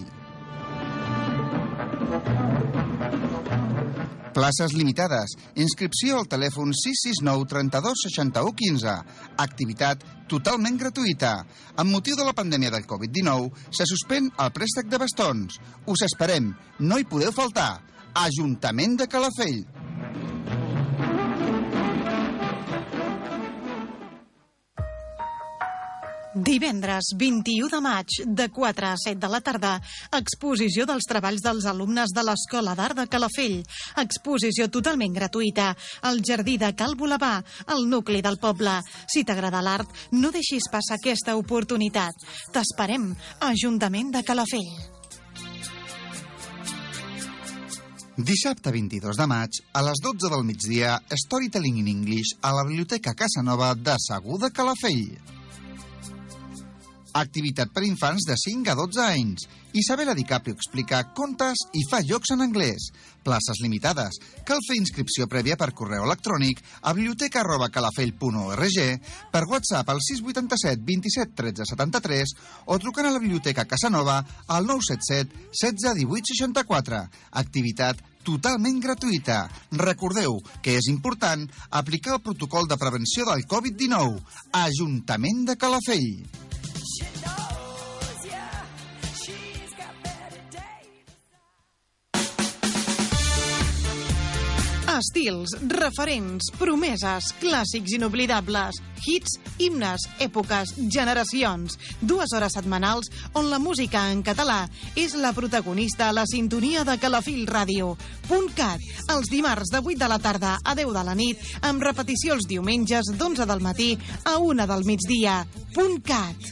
Places limitades. Inscripció al telèfon 669 32 61 15. Activitat totalment gratuïta. Amb motiu de la pandèmia del Covid-19, se suspèn el préstec de bastons. Us esperem. No hi podeu faltar. Ajuntament de Calafell. Divendres 21 de maig, de 4 a 7 de la tarda, exposició dels treballs dels alumnes de l'Escola d'Art de Calafell. Exposició totalment gratuïta al Jardí de Cal Bolabà, al nucli del poble. Si t'agrada l'art, no deixis passar aquesta oportunitat. T'esperem, Ajuntament de Calafell. Dissabte 22 de maig, a les 12 del migdia, Storytelling in English a la Biblioteca Casanova de Segur de Calafell. Activitat per infants de 5 a 12 anys. Isabela DiCaprio explica contes i fa jocs en anglès. Places limitades. Cal fer inscripció prèvia per correu electrònic a biblioteca arroba calafell.org, per WhatsApp al 687 27 13 73 o trucant a la Biblioteca Casanova al 977 16 18 64. Activitat totalment gratuïta. Recordeu que és important aplicar el protocol de prevenció del Covid-19. Ajuntament de Calafell. Estils, referents, promeses, clàssics inoblidables, hits, himnes, èpoques, generacions. Dues hores setmanals on la música en català és la protagonista a la sintonia de Calafell Ràdio. Cat, els dimarts de 8 de la tarda a 10 de la nit, amb repetició els diumenges d'11 del matí a 1 del migdia. Cat.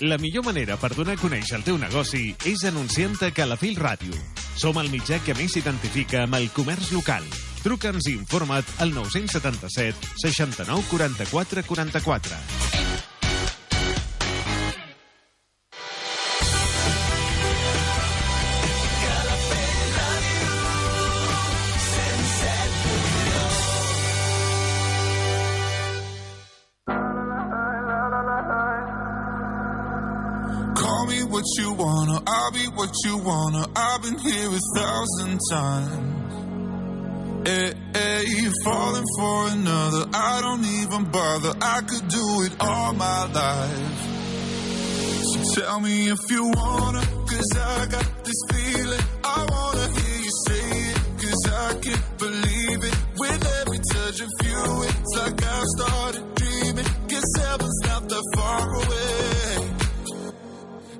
La millor manera per donar a conèixer el teu negoci és anunciant-te a Calafell Ràdio. Som el mitjà que més s'identifica amb el comerç local. Truca'ns i informa't al 977 69 44 44. I'll be what you wanna. I've been here a thousand times. Eh, eh, hey, hey, falling for another, I don't even bother. I could do it all my life. So tell me if you wanna, cause I got this feeling. I wanna hear you say it, cause I can't believe it. With every touch of you, it's like I've started dreaming. Cause heaven's not that far away.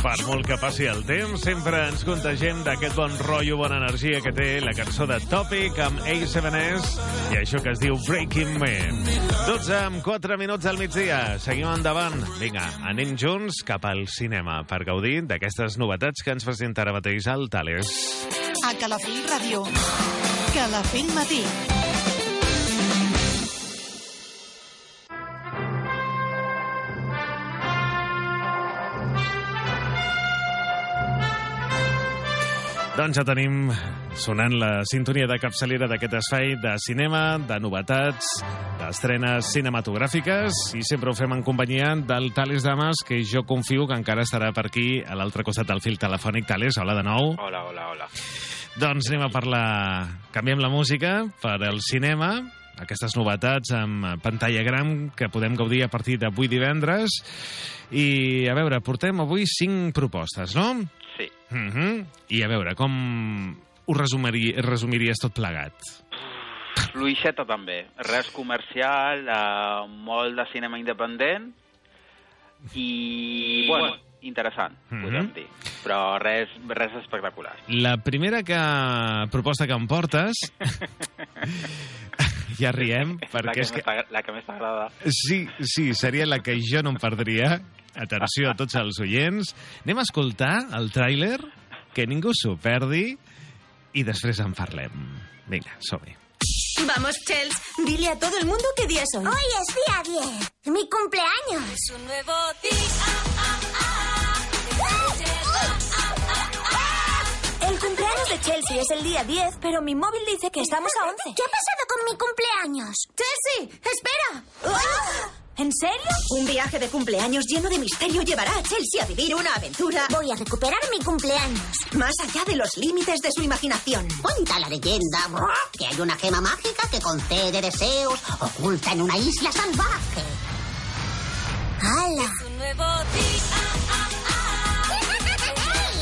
Per molt que passi el temps, sempre ens contagiem d'aquest bon rotllo, bona energia que té la cançó de Topic amb A7S i això que es diu Breaking Man. 12 amb 4 minuts al migdia. Seguim endavant. Vinga, anem junts cap al cinema per gaudir d'aquestes novetats que ens presenta ara mateix el Tales. A Calafell Ràdio. Calafell Matí. Doncs ja tenim sonant la sintonia de capçalera d'aquest espai de cinema, de novetats, d'estrenes cinematogràfiques i sempre ho fem en companyia del Tales Damas, que jo confio que encara estarà per aquí a l'altre costat del fil telefònic. Tales, hola de nou. Hola, hola, hola. Doncs anem a parlar... Canviem la música per al cinema, aquestes novetats amb pantalla gran que podem gaudir a partir d'avui divendres. I, a veure, portem avui cinc propostes, no? Mm -hmm. I a veure, com ho resumiri, resumiries tot plegat? Fluixeta també. Res comercial, eh, molt de cinema independent i, bueno, interessant, Mhm. podem dir. Però res, res espectacular. La primera que, proposta que em portes... ja riem, la perquè que, és que... la que més t'agrada. Sí, sí, seria la que jo no em perdria. Atenció a tots els oients. Anem a escoltar el tràiler, que ningú s'ho perdi, i després en parlem. Vinga, som-hi. Vamos, Chels, dile a todo el mundo qué día es hoy. Hoy es día 10, mi cumpleaños. Es un nuevo día. El cumpleaños de Chelsea es el día 10, pero mi móvil dice que estamos a 11. ¿Qué ha pasado con mi cumpleaños? ¡Chelsea! ¡Espera! ¿En serio? Un viaje de cumpleaños lleno de misterio llevará a Chelsea a vivir una aventura Voy a recuperar mi cumpleaños. más allá de los límites de su imaginación. Cuenta la leyenda que hay una gema mágica que concede deseos oculta en una isla salvaje. ¡Hala! Un nuevo día.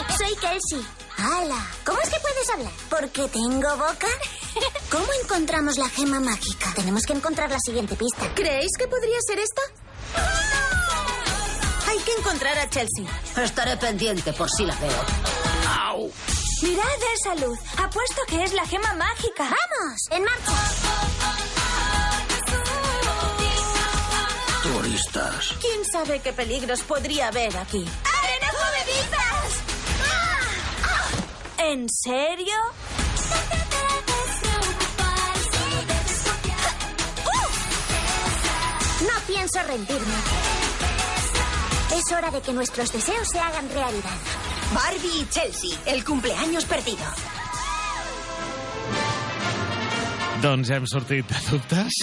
Soy Kelsey. ¡Hala! ¿Cómo es que puedes hablar? ¿Porque tengo boca? ¿Cómo encontramos la gema mágica? Tenemos que encontrar la siguiente pista. ¿Creéis que podría ser esta? Hay que encontrar a Chelsea. Estaré pendiente por si la veo. Mirad esa luz. Apuesto que es la gema mágica. ¡Vamos! ¡En marcha! Turistas. ¿Quién sabe qué peligros podría haber aquí? ¡Arenas movedizas! ¿En serio? No pienso rendirme. Es hora de que nuestros deseos se hagan realidad. Barbie y Chelsea, el cumpleaños perdido. Doncs ja hem sortit de dubtes.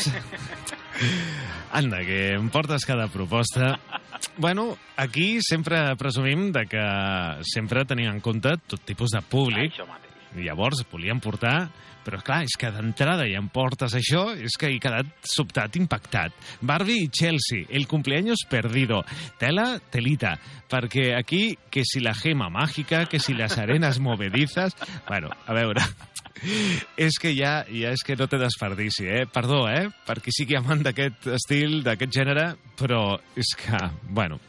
Anda, que em portes cada proposta. Bueno, aquí sempre presumim de que sempre tenim en compte tot tipus de públic. Això mateix. Llavors volíem portar... Però clar, és que d'entrada ja em portes això, és que he quedat sobtat, impactat. Barbie i Chelsea, el cumpleaños perdido. Tela, telita. Perquè aquí, que si la gema mágica, que si las arenas movedizas... Bueno, a veure... És que ja, ja és que no té desperdici, eh? Perdó, eh? Per qui sigui amant d'aquest estil, d'aquest gènere, però és que, bueno,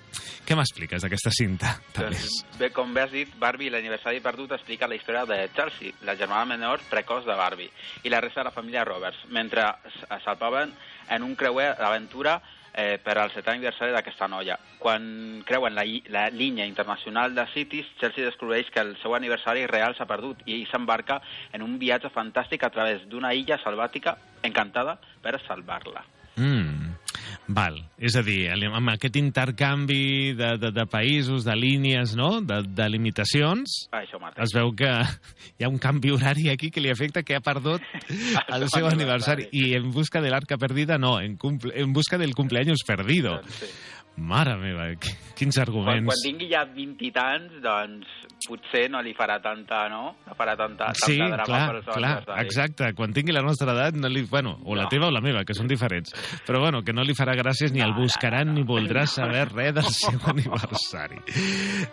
què m'expliques d'aquesta cinta? Doncs, bé, com bé has dit, Barbie, l'aniversari perdut, explica la història de Chelsea, la germana menor precoç de Barbie, i la resta de la família Roberts, mentre s- salpaven en un creuer d'aventura eh, per al setè aniversari d'aquesta noia. Quan creuen la, la línia internacional de Cities, Chelsea descobreix que el seu aniversari real s'ha perdut i s'embarca en un viatge fantàstic a través d'una illa salvàtica encantada per salvar-la. Mm, val. És a dir, amb aquest intercanvi de, de, de països, de línies, no?, de, de limitacions, Això mateix. es veu que hi ha un canvi horari aquí que li afecta que ha perdut el seu aniversari. I en busca de l'arca perdida, no, en, cumple, en busca del cumpleaños perdido. Mare meva, qui- quins Quan, arguments. quan tingui ja 20 i tants, doncs potser no li farà tanta, no? No farà tanta, tanta Sí, drama clar, per el seu clar, aniversari. exacte. Quan tingui la nostra edat, no li, bueno, o la No. teva o la meva, que són diferents. Però bueno, que no li farà gràcies ni el buscaran ni voldrà saber res del seu aniversari.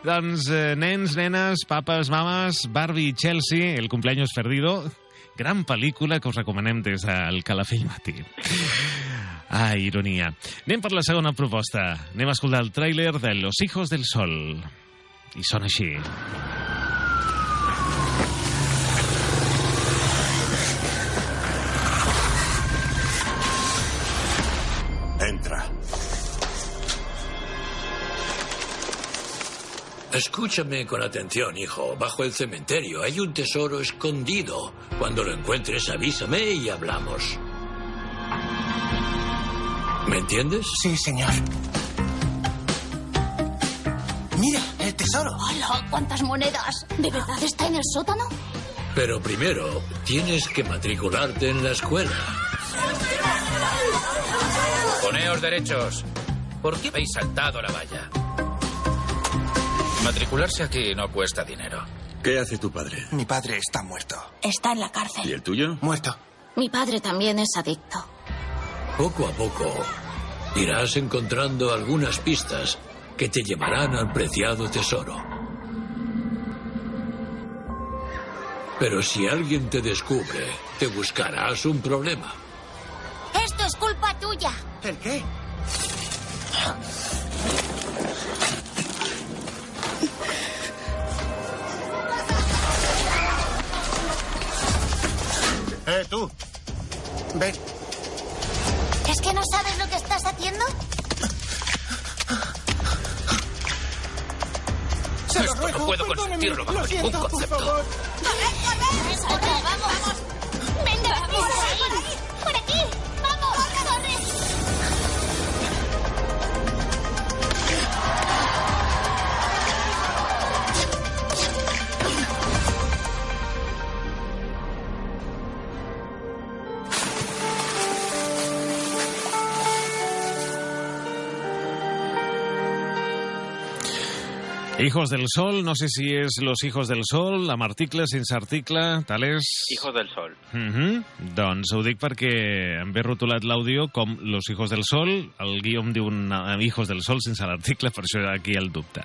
doncs, eh, nens, nenes, papes, mames, Barbie i Chelsea, el cumpleaños perdido, gran pel·lícula que us recomanem des del Calafell Matí. Ah, ironia. Anem per la segona proposta. Anem a escoltar el tràiler de Los Hijos del Sol. I són així. Entra. Escúchame con atención, hijo. Bajo el cementerio hay un tesoro escondido. Cuando lo encuentres, avísame y hablamos. ¿Me entiendes? Sí, señor. Mira, el tesoro. ¡Hola! ¿Cuántas monedas? ¿De verdad está en el sótano? Pero primero, tienes que matricularte en la escuela. Poneos derechos. ¿Por qué habéis saltado la valla? Matricularse aquí no cuesta dinero. ¿Qué hace tu padre? Mi padre está muerto. Está en la cárcel. ¿Y el tuyo? Muerto. Mi padre también es adicto. Poco a poco irás encontrando algunas pistas que te llevarán al preciado tesoro. Pero si alguien te descubre, te buscarás un problema. Esto es culpa tuya. ¿El qué? Eh, tú. Ven. ¿Es que no sabes lo que estás haciendo? Esto no puedo consentirlo bajo ningún concepto. ¡Vamos, Hijos del Sol, no sé si és Los Hijos del Sol, amb article, sense article, tal és... Hijos del Sol. Mm -hmm. Doncs ho dic perquè em ve rotulat l'àudio com Los Hijos del Sol, el guió em diu Hijos del Sol sense l'article, per això aquí el dubte.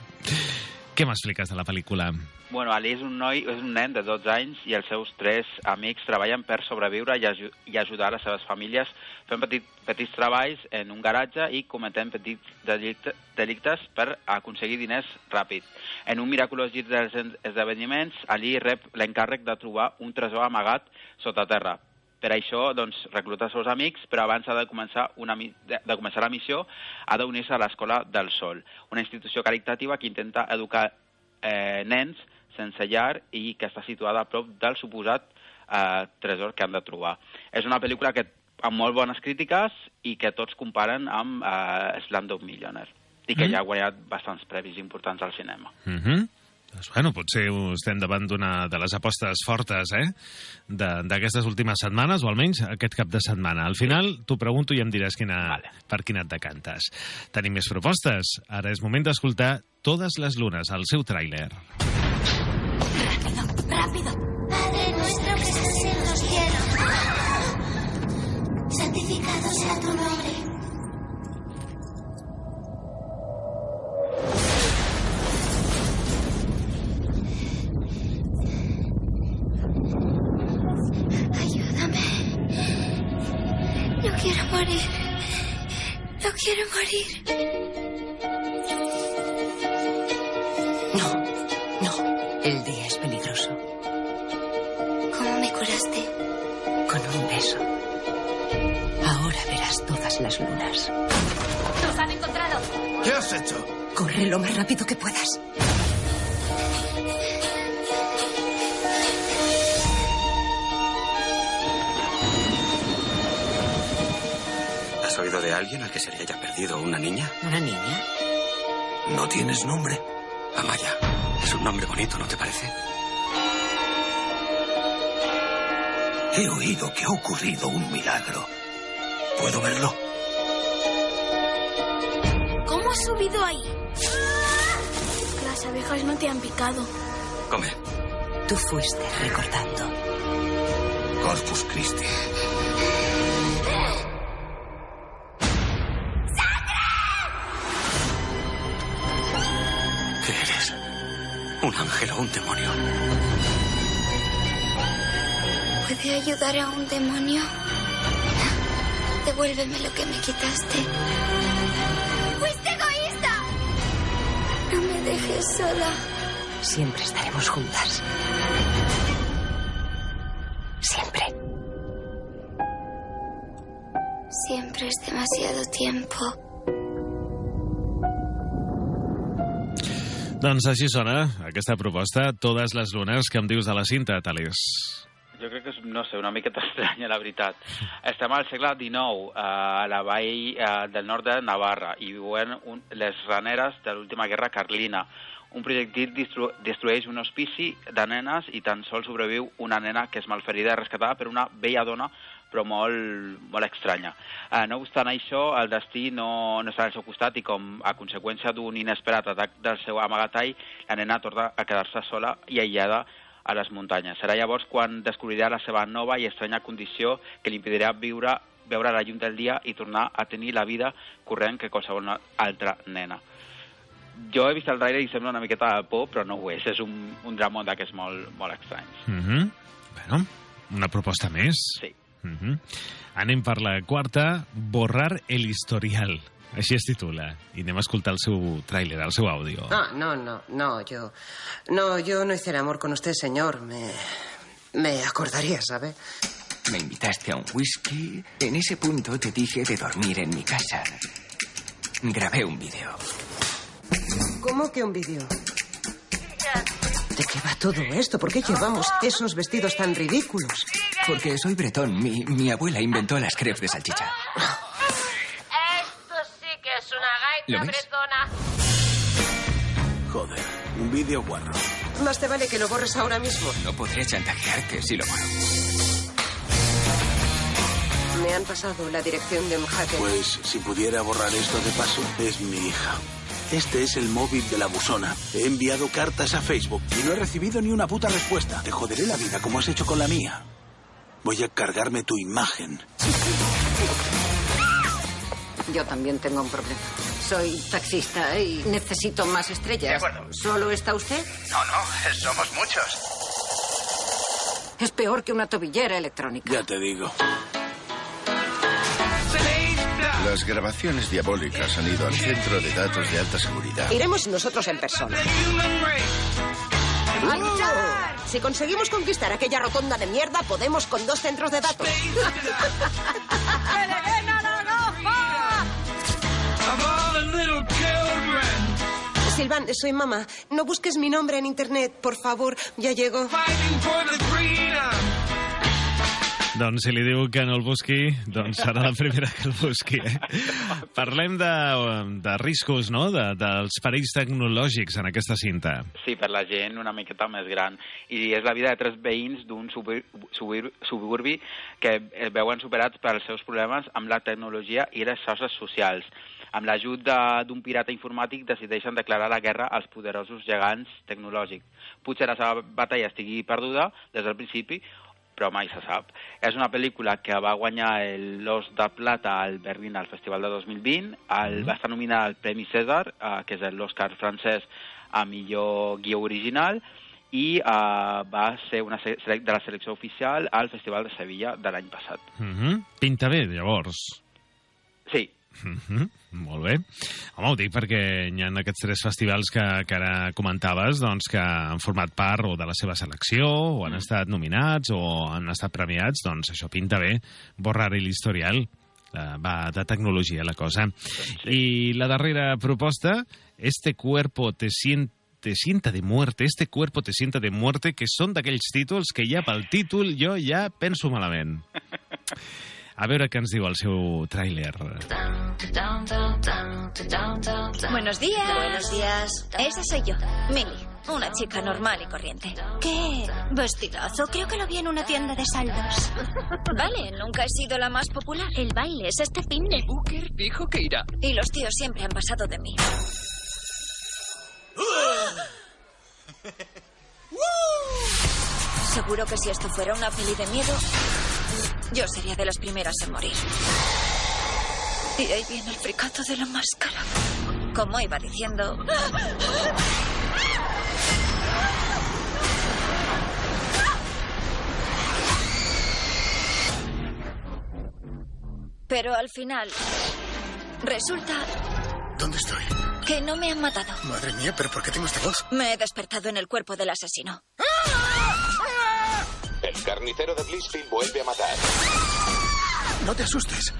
Què m'expliques de la pel·lícula? Bueno, Ali és un noi, és un nen de 12 anys i els seus tres amics treballen per sobreviure i, aju i ajudar les seves famílies fent petit, petits treballs en un garatge i cometent petits delicte, delictes per aconseguir diners ràpid. En un miraculós gir dels en- esdeveniments, Ali rep l'encàrrec de trobar un tresor amagat sota terra. Per això, doncs, recluta els seus amics, però abans de començar, una, de, de començar la missió ha d'unir-se a l'Escola del Sol, una institució caritativa que intenta educar eh, nens sense llar i que està situada a prop del suposat eh, tresor que han de trobar. És una pel·lícula que amb molt bones crítiques i que tots comparen amb eh, Slumdog Millionaire i que Mm. ja ha guanyat bastants premis importants al cinema. Mm -hmm. Doncs, bueno, potser estem davant d'una de les apostes fortes eh? de- d'aquestes últimes setmanes, o almenys aquest cap de setmana. Al final, t'ho pregunto i em diràs quina, vale. per quina et decantes. Tenim més propostes. Ara és moment d'escoltar Totes les lunes, al seu tràiler. ¡Rápido! Padre nuestro que estás en los cielos. Santificado sea tu nombre. Ayúdame. No quiero morir. No quiero morir. El día es peligroso. ¿Cómo me curaste? Con un beso. Ahora verás todas las lunas. ¡Nos han encontrado! ¿Qué has hecho? Corre lo más rápido que puedas. ¿Has oído de alguien al que se le haya perdido una niña? ¿Una niña? No tienes nombre. Amaya. Es un nombre bonito, ¿no te parece? He oído que ha ocurrido un milagro. ¿Puedo verlo? ¿Cómo has subido ahí? Las abejas no te han picado. Come. Tú fuiste recordando. Corpus Christi. Ángel o un demonio? ¿Puede ayudar a un demonio? Devuélveme lo que me quitaste. ¡Fuiste egoísta! No me dejes sola. siempre estaremos juntas. Siempre. Siempre es demasiado tiempo. Doncs així sona aquesta proposta, totes les lunes que em dius de la cinta, Talés. Jo crec que és, no sé, una miqueta estranya, la veritat. Estem al segle XIX, eh, a la vall eh, del nord de Navarra, i viuen un, les raneres de l'última guerra carlina. Un projectil destru destrueix un hospici de nenes i tan sols sobreviu una nena que és malferida i rescatada per una vella dona però molt, molt estranya. Eh, no obstant això, el destí no, no està al seu costat i com a conseqüència d'un inesperat atac del seu amagatall, la nena torna a quedar-se sola i aïllada a les muntanyes. Serà llavors quan descobrirà la seva nova i estranya condició que li impedirà viure, veure la llum del dia i tornar a tenir la vida corrent que qualsevol altra nena. Jo he vist el trailer i sembla una miqueta de por, però no ho és. És un, un dramón d'aquests molt, molt estranys. Mm -hmm. Bueno, una proposta més. Sí. Mm -hmm. Anem per la quarta, Borrar el historial. Així es titula. I anem a escoltar el seu tràiler, el seu àudio. Ah, no, no, no, yo. No, yo no hice el amor con usted, señor. Me. Me acordaría, ¿sabe? Me invitaste a un whisky. En ese punto te dije de dormir en mi casa. Grabé un vídeo. ¿Cómo que un vídeo? ¿De qué va todo esto? ¿Por qué llevamos esos vestidos tan ridículos? Porque soy bretón. Mi, mi abuela inventó las crepes de salchicha. Esto sí que es una ¿Lo gaita bretona. Joder, un vídeo guarro. Más te vale que lo borres ahora mismo. No podré chantajearte si lo borro. Me han pasado la dirección de un hacker. Pues si pudiera borrar esto de paso, es mi hija. Este es el móvil de la buzona. He enviado cartas a Facebook y no he recibido ni una puta respuesta. Te joderé la vida como has hecho con la mía. Voy a cargarme tu imagen. Yo también tengo un problema. Soy taxista y necesito más estrellas. De acuerdo. ¿Solo está usted? No, no, somos muchos. Es peor que una tobillera electrónica. Ya te digo. Las grabaciones diabólicas han ido al centro de datos de alta seguridad. Iremos nosotros en persona. Si conseguimos conquistar aquella rotonda de mierda, podemos con dos centros de datos. Silvan, soy mamá. No busques mi nombre en internet, por favor. Ya llego. Doncs si li diu que no el busqui, doncs serà la primera que el busqui. Eh? Parlem de, de riscos, no?, de, dels perills tecnològics en aquesta cinta. Sí, per la gent una miqueta més gran. I és la vida de tres veïns d'un subur subur suburbi que es veuen superats pels seus problemes amb la tecnologia i les xarxes socials. Amb l'ajut d'un pirata informàtic decideixen declarar la guerra als poderosos gegants tecnològics. Potser la seva batalla estigui perduda des del principi, però mai se sap. És una pel·lícula que va guanyar l'Os de Plata al Berlín al Festival de 2020, el, va estar nominada al Premi César, eh, que és l'Oscar francès a millor guió original, i eh, va ser una de la selecció oficial al Festival de Sevilla de l'any passat. Mm -hmm. Pinta bé, llavors. Sí, Mm -hmm. Molt bé. Home, ho dic perquè hi ha aquests tres festivals que, que ara comentaves doncs, que han format part o de la seva selecció, o han estat nominats, o han estat premiats, doncs això pinta bé. Borrar l'historial. Eh, va de tecnologia la cosa. I la darrera proposta, este cuerpo te siente te sienta de muerte, este cuerpo te sienta de muerte, que són d'aquells títols que ja pel títol jo ja penso malament. A veure què ens diu el seu tràiler. Buenos días. Buenos días. Esa soy yo, Millie, una chica normal y corriente. ¿Qué vestidazo? Creo que lo vi en una tienda de saldos. Vale, nunca he sido la más popular. El baile es este fin de... Booker dijo que irá. Y los tíos siempre han pasado de mí. Seguro que si esto fuera una peli de miedo, yo sería de las primeras en morir. Y ahí viene el fricato de la máscara. Como iba diciendo... Pero al final... Resulta ¿Dónde estoy? Que no me han matado. Madre mía, ¿pero por qué tengo esta voz? Me he despertado en el cuerpo del asesino. El carnicero de Blissfield vuelve a matar. No te asustes.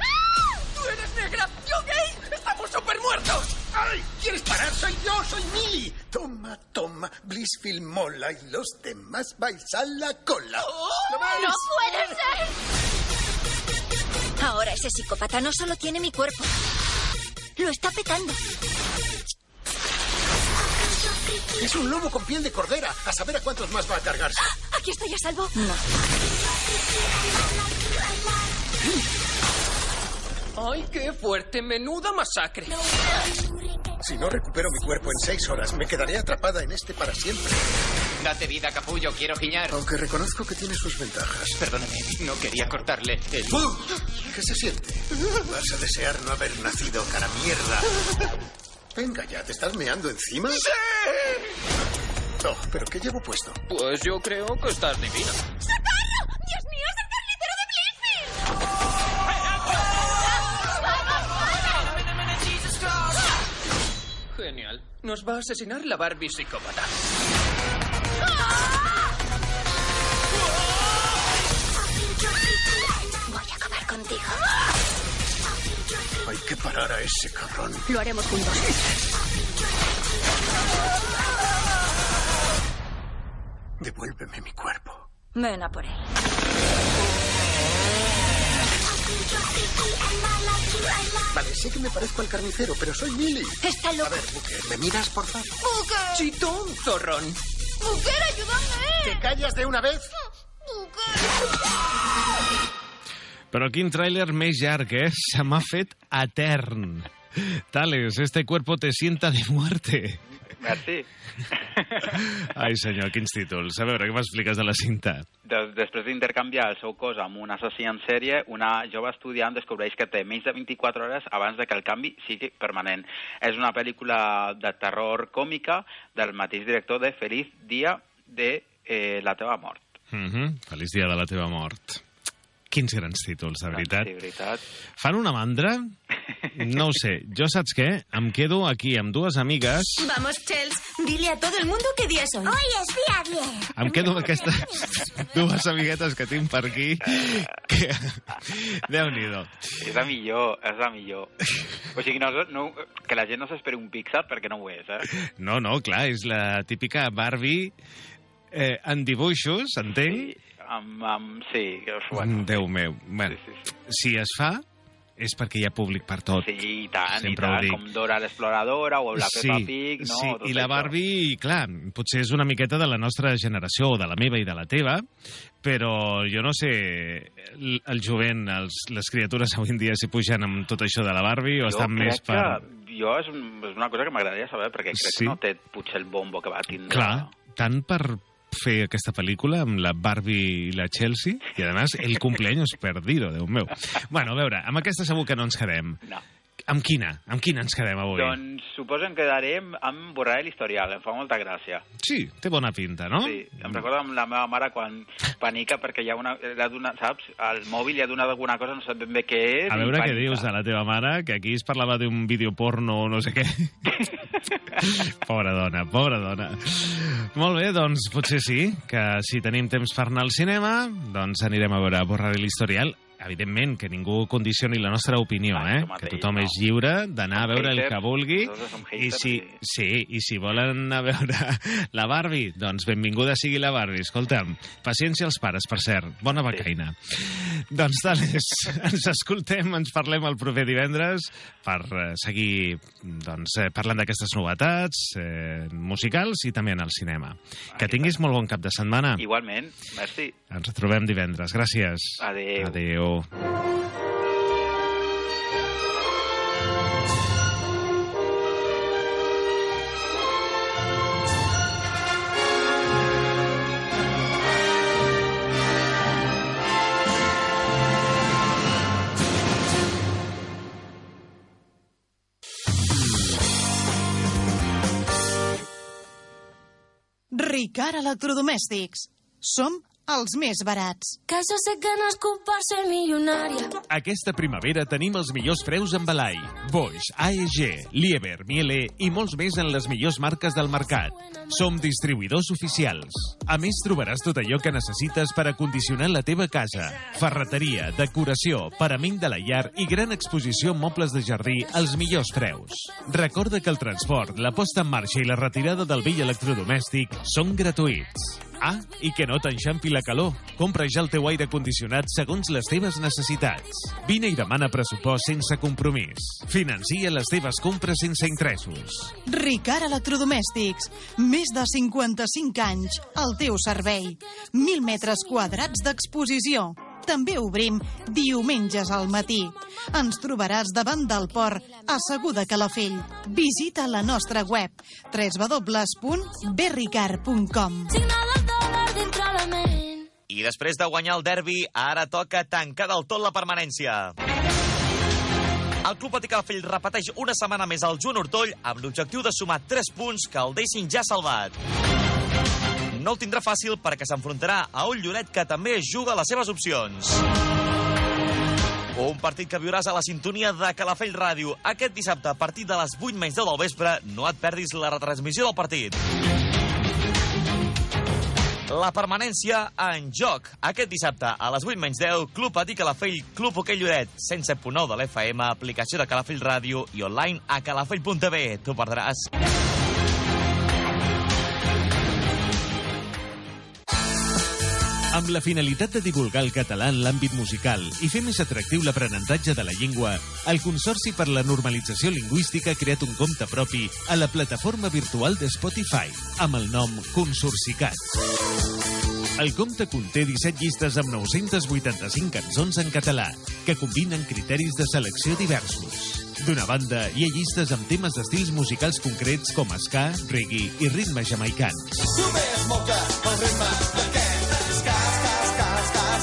¡Tú eres negra! ¡Yo gay! ¡Estamos súper muertos! ¡Ay! ¿Quieres parar? ¡Soy yo! ¡Soy Millie! Toma, toma. Blissfield mola y los demás vais a la cola. ¿Lo veis? ¡No puede ser! Ahora ese psicópata no solo tiene mi cuerpo. Lo está petando. Es un lobo con piel de cordera. A saber a cuántos más va a cargarse. Aquí estoy a salvo. No. ¡Ay, qué fuerte! ¡Menuda masacre! Si no recupero mi cuerpo en seis horas, me quedaré atrapada en este para siempre. Date vida, capullo, quiero giñar. Aunque reconozco que tiene sus ventajas. Perdóname, no quería cortarle el... ¿Qué se siente? Vas a desear no haber nacido, cara mierda. Venga ya, ¿te estás meando encima? ¡Sí! Oh, ¿pero qué llevo puesto? Pues yo creo que estás divina. ¡Socorro! ¡Dios mío, es el carnicero de Blissfield! Genial. Nos va a asesinar la Barbie psicópata. Voy a acabar contigo. Que parar a ese cabrón. Lo haremos juntos. Devuélveme mi cuerpo. Ven a por él. Vale, sé que me parezco al carnicero, pero soy Millie. Está loco. A ver, Booker, ¿me miras, por favor? ¡Buker! Chitón, zorrón. ¡Buker, ayúdame! ¿Te callas de una vez? Però quin tràiler més llarg, eh? Se m'ha fet etern. Tales, este cuerpo te sienta de muerte. Merci. Ai, senyor, quins títols. A veure, què m'expliques de la cinta? Des, després d'intercanviar el seu cos amb un assassí en sèrie, una jove estudiant descobreix que té menys de 24 hores abans de que el canvi sigui permanent. És una pel·lícula de terror còmica del mateix director de Feliz Dia de eh, la teva mort. Mm -hmm. Feliç dia de la teva mort. Quins grans títols, de veritat. Sí, veritat. Fan una mandra? No ho sé. Jo saps què? Em quedo aquí amb dues amigues. Vamos, Chels, dile a todo el mundo qué día es hoy. Hoy es día 10. Em quedo amb aquestes dues amiguetes que tinc per aquí. Que... Déu-n'hi-do. És la millor, és la millor. O sigui, no, no, que la gent no s'esperi un Pixar perquè no ho és, eh? No, no, clar, és la típica Barbie eh, en dibuixos, entenc? Sí, amb, amb, sí, bueno, Déu meu. Bueno, sí, sí, si es fa, és perquè hi ha públic per tot. Sí, i tant, Sempre i tant, com Dora l'exploradora o la Peppa Pig, no? Sí, Tot i la això. Barbie, clar, potser és una miqueta de la nostra generació, o de la meva i de la teva, però jo no sé, el, jovent, els, les criatures avui en dia si pugen amb tot això de la Barbie o Jo estan més per... Que jo és, és una cosa que m'agradaria saber, perquè crec Sí. que no té potser el bombo que va tindre. Clar, tant per fer aquesta pel·lícula amb la Barbie i la Chelsea, i a més, el cumpleaños perdido, Déu meu. Bueno, a veure, amb aquesta segur que no ens quedem. No. Amb quina? Amb quina ens quedem avui? Doncs suposo que quedarem amb borrar l'historial, em fa molta gràcia. Sí, té bona pinta, no? Sí, em recorda amb la meva mare quan panica perquè hi ha una, li ha donat, saps, al mòbil li ha donat alguna cosa, no sap ben bé què és. A veure què dius de la teva mare, que aquí es parlava d'un vídeo porno o no sé què. pobra dona, pobra dona. Molt bé, doncs potser sí, que si tenim temps per anar al cinema, doncs anirem a veure Borrar l'historial. Evidentment, que ningú condicioni la nostra opinió, eh? Que tothom és lliure d'anar a veure el que vulgui. I si, sí, i si volen anar a veure la Barbie, doncs benvinguda sigui la Barbie. Escolta'm, paciència als pares, per cert. Bona becaina. Doncs tal és. Ens escoltem, ens parlem el proper divendres per eh, seguir doncs, eh, parlant d'aquestes novetats eh, musicals i també en el cinema. Que tinguis molt bon cap de setmana. Igualment, merci. Ens retrobem divendres. Gràcies. Adéu. Adéu. Ricard Electrodomèstics. Som els més barats. Que yo sé que nascut per ser milionària. Aquesta primavera tenim els millors preus en Balai, Bosch, AEG, Lieber, Miele i molts més en les millors marques del mercat. Som distribuïdors oficials. A més, trobaràs tot allò que necessites per acondicionar la teva casa. Ferreteria, decoració, parament de la llar i gran exposició en mobles de jardí als millors preus. Recorda que el transport, la posta en marxa i la retirada del vell electrodomèstic són gratuïts. Ah, i que no t'enxampi la calor. Compra ja el teu aire condicionat segons les teves necessitats. Vine i demana pressupost sense compromís. Financia les teves compres sense interessos. Ricard Electrodomèstics. Més de 55 anys al teu servei. 1.000 metres quadrats d'exposició. També obrim diumenges al matí. Ens trobaràs davant del port a Segur de Calafell. Visita la nostra web www.berricard.com I després de guanyar el derbi, ara toca tancar del tot la permanència. El Club Patí Calafell repeteix una setmana més al Joan Hortoll amb l'objectiu de sumar 3 punts que el deixin ja salvat. No el tindrà fàcil perquè s'enfrontarà a un Lloret que també juga les seves opcions. Un partit que viuràs a la sintonia de Calafell Ràdio aquest dissabte a partir de les 8 menys 10 del vespre. No et perdis la retransmissió del partit. La permanència en joc. Aquest dissabte a les 8 menys 10, Club Patí Calafell, Club Hoquei Lloret, 107.9 de l'FM, aplicació de Calafell Ràdio i online a calafell.tv. T'ho perdràs. Amb la finalitat de divulgar el català en l'àmbit musical i fer més atractiu l'aprenentatge de la llengua, el Consorci per la Normalització Lingüística ha creat un compte propi a la plataforma virtual de Spotify, amb el nom Consorcicat. El compte conté 17 llistes amb 985 cançons en català, que combinen criteris de selecció diversos. D'una banda, hi ha llistes amb temes d'estils musicals concrets com ska, reggae i ritmes jamaicans. Només moca el ritme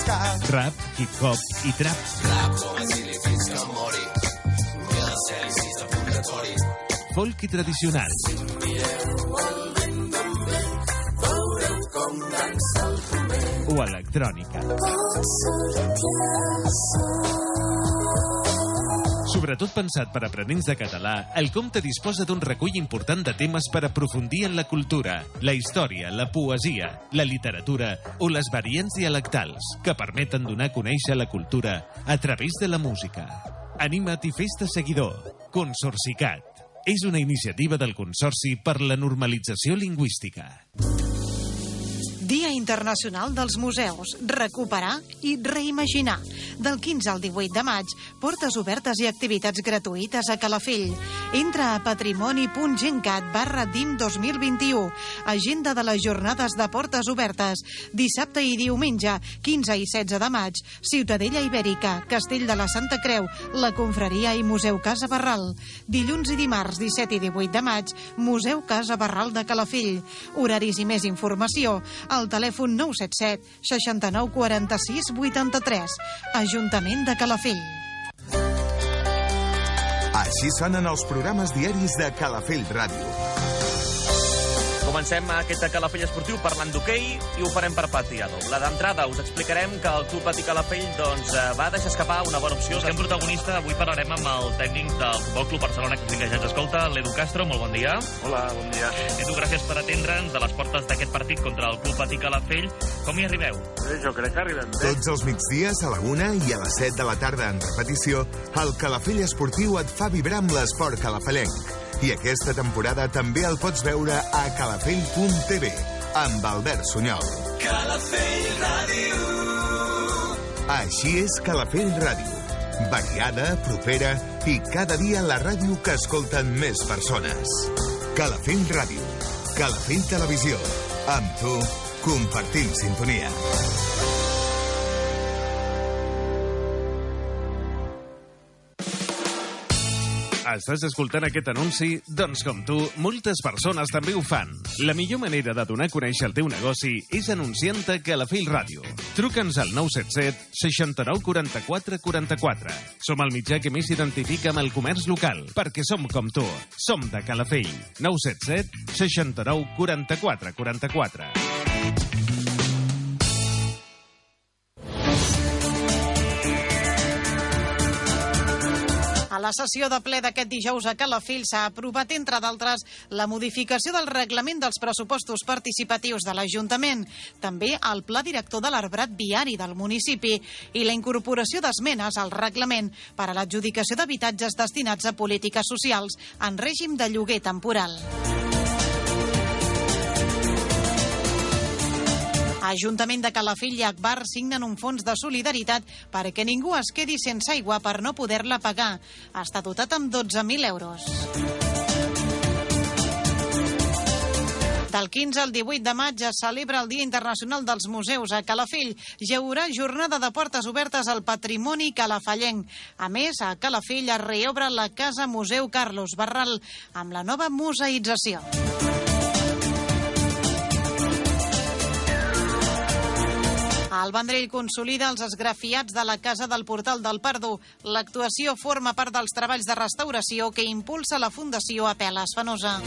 Rap, hip-hop i trap. Rap com a fins que mori. Mil cel de purgatori. folk i tradicional. O electrònica. Sobretot pensat per aprenents de català, el compte disposa d'un recull important de temes per aprofundir en la cultura, la història, la poesia, la literatura o les variants dialectals que permeten donar a conèixer la cultura a través de la música. Anima't i fes-te seguidor. Consorcicat. És una iniciativa del Consorci per la Normalització Lingüística. Dia Internacional dels Museus. Recuperar i reimaginar. Del 15 al 18 de maig, portes obertes i activitats gratuïtes a Calafell. Entra a patrimoni.gencat barra DIM 2021. Agenda de les jornades de portes obertes. Dissabte i diumenge, 15 i 16 de maig, Ciutadella Ibèrica, Castell de la Santa Creu, la Confraria i Museu Casa Barral. Dilluns i dimarts, 17 i 18 de maig, Museu Casa Barral de Calafell. Horaris i més informació al telèfon 977 69 46 83. Ajuntament de Calafell. Així sonen els programes diaris de Calafell Ràdio. Comencem aquest Calafell esportiu parlant d'hoquei i ho farem per partida doble. D'entrada us explicarem que el Club Patí Calafell doncs, eh, va deixar escapar una bona opció. Busquem protagonista, avui parlarem amb el tècnic del Futbol Club Barcelona, que ja ens escolta, l'Edu Castro, molt bon dia. Hola, bon dia. Edu, gràcies per atendre'ns a les portes d'aquest partit contra el Club Patí Calafell. Com hi arribeu? Bé, jo crec que arribem bé. Tots els migdies a la una i a les 7 de la tarda en repetició, el Calafell Esportiu et fa vibrar amb l'esport calafellenc. I aquesta temporada també el pots veure a calafell.tv amb Albert Sunyol. Calafell Ràdio. Així és Calafell Ràdio. Variada, propera i cada dia la ràdio que escolten més persones. Calafell Ràdio. Calafell Televisió. Amb tu, compartim sintonia. Estàs escoltant aquest anunci? Doncs com tu, moltes persones també ho fan. La millor manera de donar a conèixer el teu negoci és anunciant-te a Calafell Ràdio. Truca'ns al 977 69 44 44. Som el mitjà que més s'identifica amb el comerç local, perquè som com tu. Som de Calafell. 977 69 44 44. La sessió de ple d'aquest dijous a Calafell s'ha aprovat, entre d'altres, la modificació del reglament dels pressupostos participatius de l'Ajuntament, també el pla director de l'arbrat viari del municipi i la incorporació d'esmenes al reglament per a l'adjudicació d'habitatges destinats a polítiques socials en règim de lloguer temporal. Ajuntament de Calafell i Akbar signen un fons de solidaritat perquè ningú es quedi sense aigua per no poder-la pagar. Està dotat amb 12.000 euros. Del 15 al 18 de maig es celebra el Dia Internacional dels Museus a Calafell. Hi haurà jornada de portes obertes al patrimoni calafallenc. A més, a Calafell es reobre la Casa Museu Carlos Barral amb la nova museïtzació. El Vendrell consolida els esgrafiats de la Casa del Portal del Pardo. L'actuació forma part dels treballs de restauració que impulsa la Fundació Apeles Fenosa.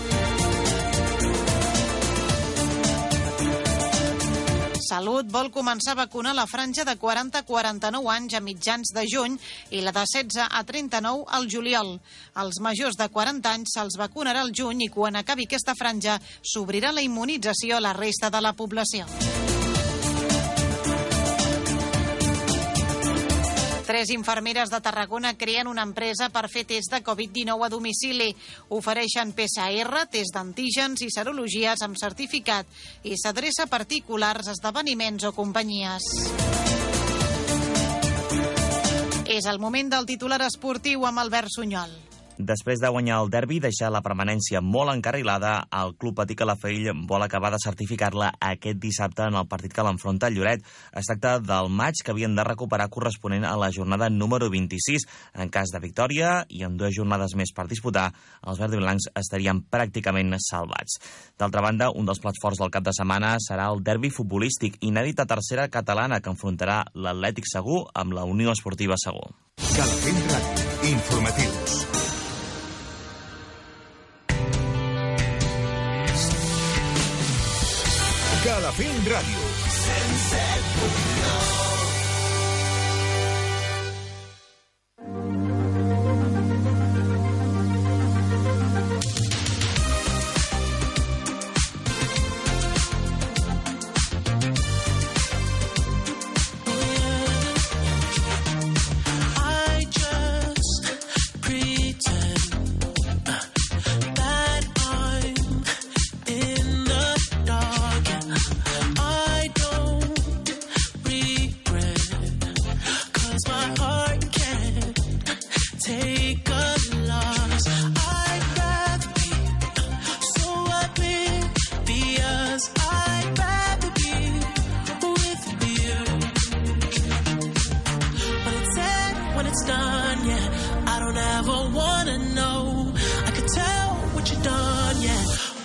Salut vol començar a vacunar la franja de 40 a 49 anys a mitjans de juny i la de 16 a 39 al juliol. Als majors de 40 anys se'ls vacunarà al juny i quan acabi aquesta franja s'obrirà la immunització a la resta de la població. Tres infermeres de Tarragona creen una empresa per fer test de Covid-19 a domicili. Ofereixen PCR, test d'antígens i serologies amb certificat i s'adreça a particulars, esdeveniments o companyies. És el moment del titular esportiu amb Albert Sunyol. Després de guanyar el derbi i deixar la permanència molt encarrilada, el Club Patí Calafell vol acabar de certificar-la aquest dissabte en el partit que l'enfronta el Lloret. Es tracta del maig que havien de recuperar corresponent a la jornada número 26. En cas de victòria i amb dues jornades més per disputar, els verds i blancs estarien pràcticament salvats. D'altra banda, un dels plats forts del cap de setmana serà el derbi futbolístic inèdit a tercera catalana que enfrontarà l'Atlètic Segur amb la Unió Esportiva Segur. Calafell. Informatius. Fent Ràdio. 107.9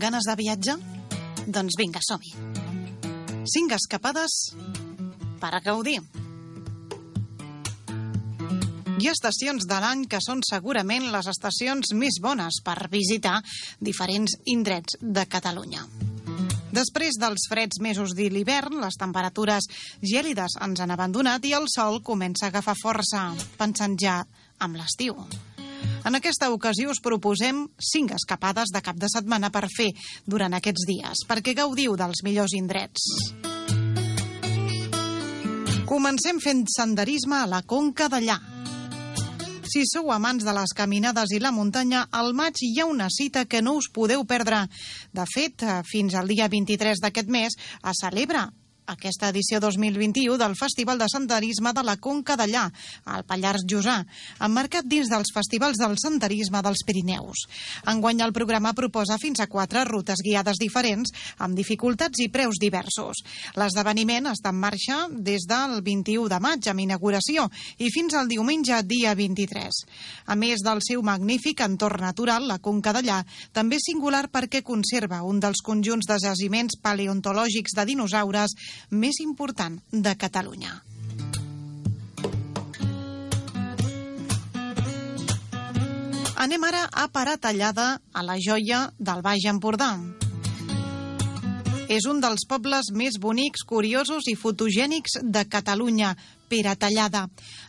Ganes de viatge? Doncs vinga, som-hi. Cinc escapades per a gaudir. Hi ha estacions de l'any que són segurament les estacions més bones per visitar diferents indrets de Catalunya. Després dels freds mesos de l'hivern, les temperatures gèlides ens han abandonat i el sol comença a agafar força, pensant ja amb l'estiu. En aquesta ocasió us proposem cinc escapades de cap de setmana per fer durant aquests dies, perquè gaudiu dels millors indrets. Comencem fent senderisme a la Conca d'Allà. Si sou amants de les caminades i la muntanya, al maig hi ha una cita que no us podeu perdre. De fet, eh, fins al dia 23 d'aquest mes es celebra aquesta edició 2021 del Festival de Senderisme de la Conca d'Allà, al Pallars Jussà, emmarcat dins dels festivals del senderisme dels Pirineus. Enguany el programa proposa fins a quatre rutes guiades diferents, amb dificultats i preus diversos. L'esdeveniment està en marxa des del 21 de maig, amb inauguració, i fins al diumenge, dia 23. A més del seu magnífic entorn natural, la Conca d'Allà també és singular perquè conserva un dels conjunts de jaciments paleontològics de dinosaures més important de Catalunya. Anem ara a Paratallada, a la joia del Baix Empordà. És un dels pobles més bonics, curiosos i fotogènics de Catalunya, Peratallada.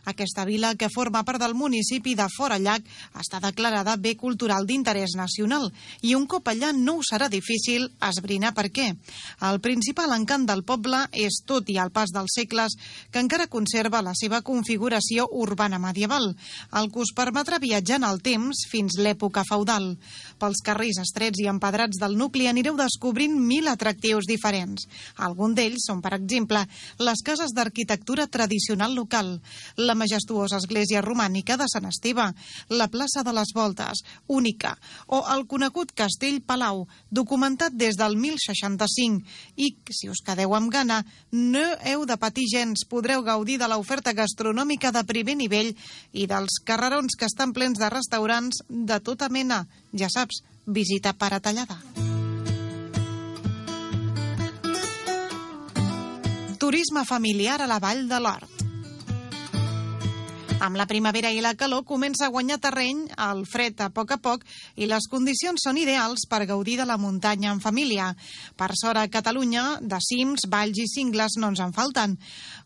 Aquesta vila, que forma part del municipi de Forallac, està declarada bé cultural d'interès nacional i un cop allà no us serà difícil esbrinar per què. El principal encant del poble és, tot i al pas dels segles, que encara conserva la seva configuració urbana medieval, el que us permetrà viatjar en el temps fins l'època feudal. Pels carrers estrets i empedrats del nucli anireu descobrint mil atractius diferents. Algun d'ells són, per exemple, les cases d'arquitectura tradicional local, la majestuosa església romànica de Sant Esteve, la plaça de les Voltes, única, o el conegut castell Palau, documentat des del 1065, i, si us quedeu amb gana, no heu de patir gens, podreu gaudir de l'oferta gastronòmica de primer nivell i dels carrerons que estan plens de restaurants de tota mena. Ja saps, visita Paratallada. Turisme familiar a la Vall de l'Hort. Amb la primavera i la calor comença a guanyar terreny el fred a poc a poc i les condicions són ideals per gaudir de la muntanya en família. Per sort a Catalunya, de cims, valls i cingles no ens en falten.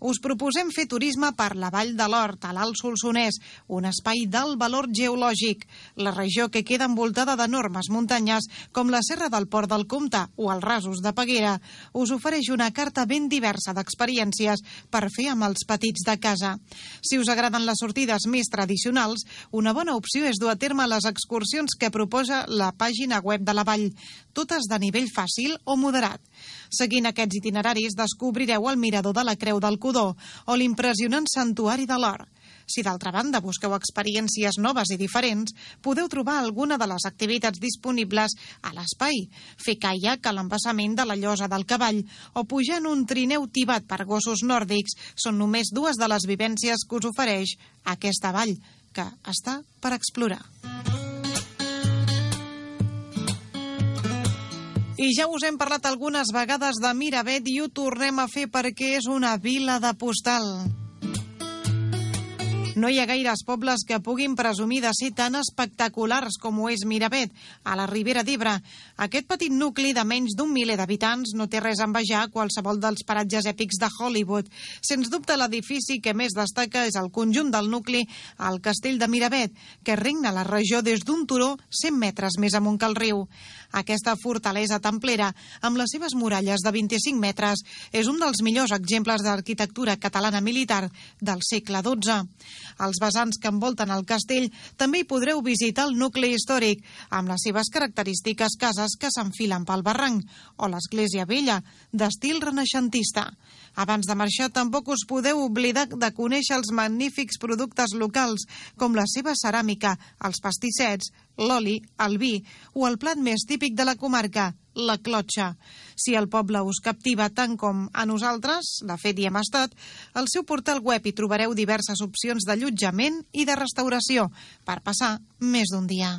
Us proposem fer turisme per la Vall de l'Hort, a l'Alt Solsonès, un espai d'alt valor geològic. La regió que queda envoltada d'enormes muntanyes, com la Serra del Port del Comte o els Rasos de Peguera, us ofereix una carta ben diversa d'experiències per fer amb els petits de casa. Si us agraden les sortides més tradicionals, una bona opció és dur a terme les excursions que proposa la pàgina web de la Vall, totes de nivell fàcil o moderat. Seguint aquests itineraris descobrireu el mirador de la Creu del Codó o l'impressionant Santuari de l'Or. Si d'altra banda busqueu experiències noves i diferents, podeu trobar alguna de les activitats disponibles a l'espai. Fer caiac a l'embassament de la llosa del cavall o pujar en un trineu tibat per gossos nòrdics són només dues de les vivències que us ofereix aquesta vall, que està per explorar. I ja us hem parlat algunes vegades de Miravet i ho tornem a fer perquè és una vila de postal. No hi ha gaires pobles que puguin presumir de ser tan espectaculars com ho és Miravet, a la Ribera d'Ebre. Aquest petit nucli de menys d'un miler d'habitants no té res a envejar qualsevol dels paratges èpics de Hollywood. Sens dubte, l'edifici que més destaca és el conjunt del nucli al castell de Miravet, que regna la regió des d'un turó 100 metres més amunt que el riu. Aquesta fortalesa templera, amb les seves muralles de 25 metres, és un dels millors exemples d'arquitectura catalana militar del segle XII. Als vessants que envolten el castell també hi podreu visitar el nucli històric, amb les seves característiques cases que s'enfilen pel barranc, o l'església vella, d'estil renaixentista. Abans de marxar, tampoc us podeu oblidar de conèixer els magnífics productes locals, com la seva ceràmica, els pastissets, l'oli, el vi o el plat més típic de la comarca, la clotxa. Si el poble us captiva tant com a nosaltres, de fet hi hem estat, al seu portal web hi trobareu diverses opcions d'allotjament i de restauració per passar més d'un dia.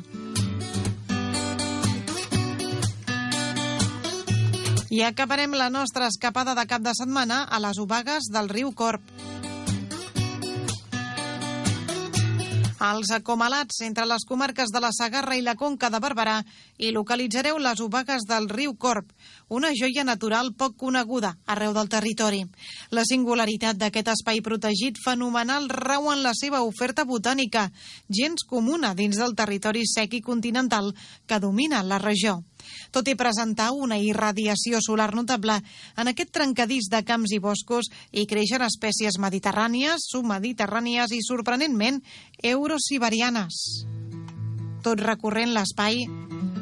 I acabarem la nostra escapada de cap de setmana a les obagues del riu Corp. als acomalats entre les comarques de la Sagarra i la Conca de Barberà i localitzareu les obagues del riu Corp, una joia natural poc coneguda arreu del territori. La singularitat d'aquest espai protegit fenomenal rau en la seva oferta botànica, gens comuna dins del territori sec i continental que domina la regió tot i presentar una irradiació solar notable en aquest trencadís de camps i boscos hi creixen espècies mediterrànies, submediterrànies i, sorprenentment, eurosiberianes. Tot recorrent l'espai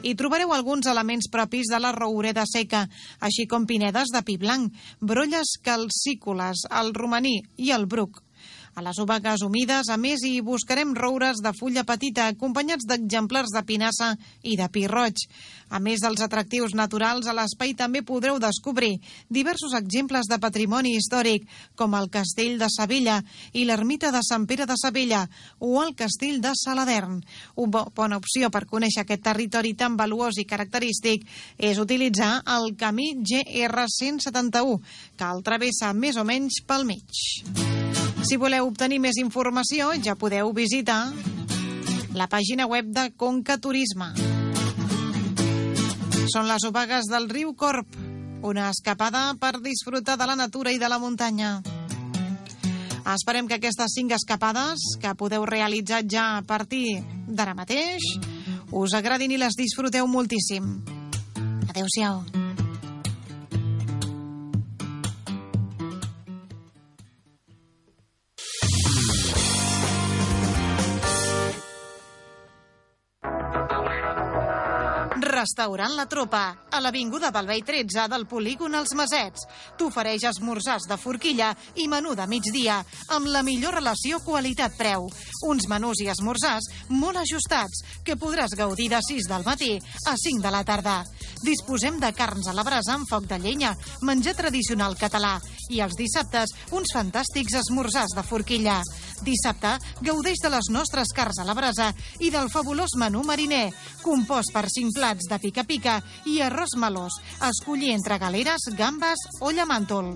hi trobareu alguns elements propis de la roureda seca, així com pinedes de pi blanc, brolles calcícoles, el romaní i el bruc. A les obagues humides, a més, hi buscarem roures de fulla petita, acompanyats d'exemplars de pinassa i de pi roig. A més dels atractius naturals, a l'espai també podreu descobrir diversos exemples de patrimoni històric, com el castell de Sevilla i l'ermita de Sant Pere de Sevilla o el castell de Saladern. Una bona opció per conèixer aquest territori tan valuós i característic és utilitzar el camí GR171, que el travessa més o menys pel mig. Si voleu obtenir més informació, ja podeu visitar la pàgina web de Conca Turisme. Són les obagues del riu Corp, una escapada per disfrutar de la natura i de la muntanya. Esperem que aquestes cinc escapades que podeu realitzar ja a partir d'ara mateix us agradin i les disfruteu moltíssim. Adéu-siau. Restaurant La Tropa, a l'Avinguda Balvei 13 del polígon Els Masets. T'ofereix esmorzars de forquilla i menú de migdia, amb la millor relació qualitat-preu. Uns menús i esmorzars molt ajustats, que podràs gaudir de 6 del matí a 5 de la tarda. Disposem de carns a la brasa amb foc de llenya, menjar tradicional català, i els dissabtes uns fantàstics esmorzars de forquilla. Dissabte gaudeix de les nostres carns a la brasa i del fabulós menú mariner, compost per 5 plats de pica-pica i arròs melós. Escollir entre galeres, gambes o llamàntol.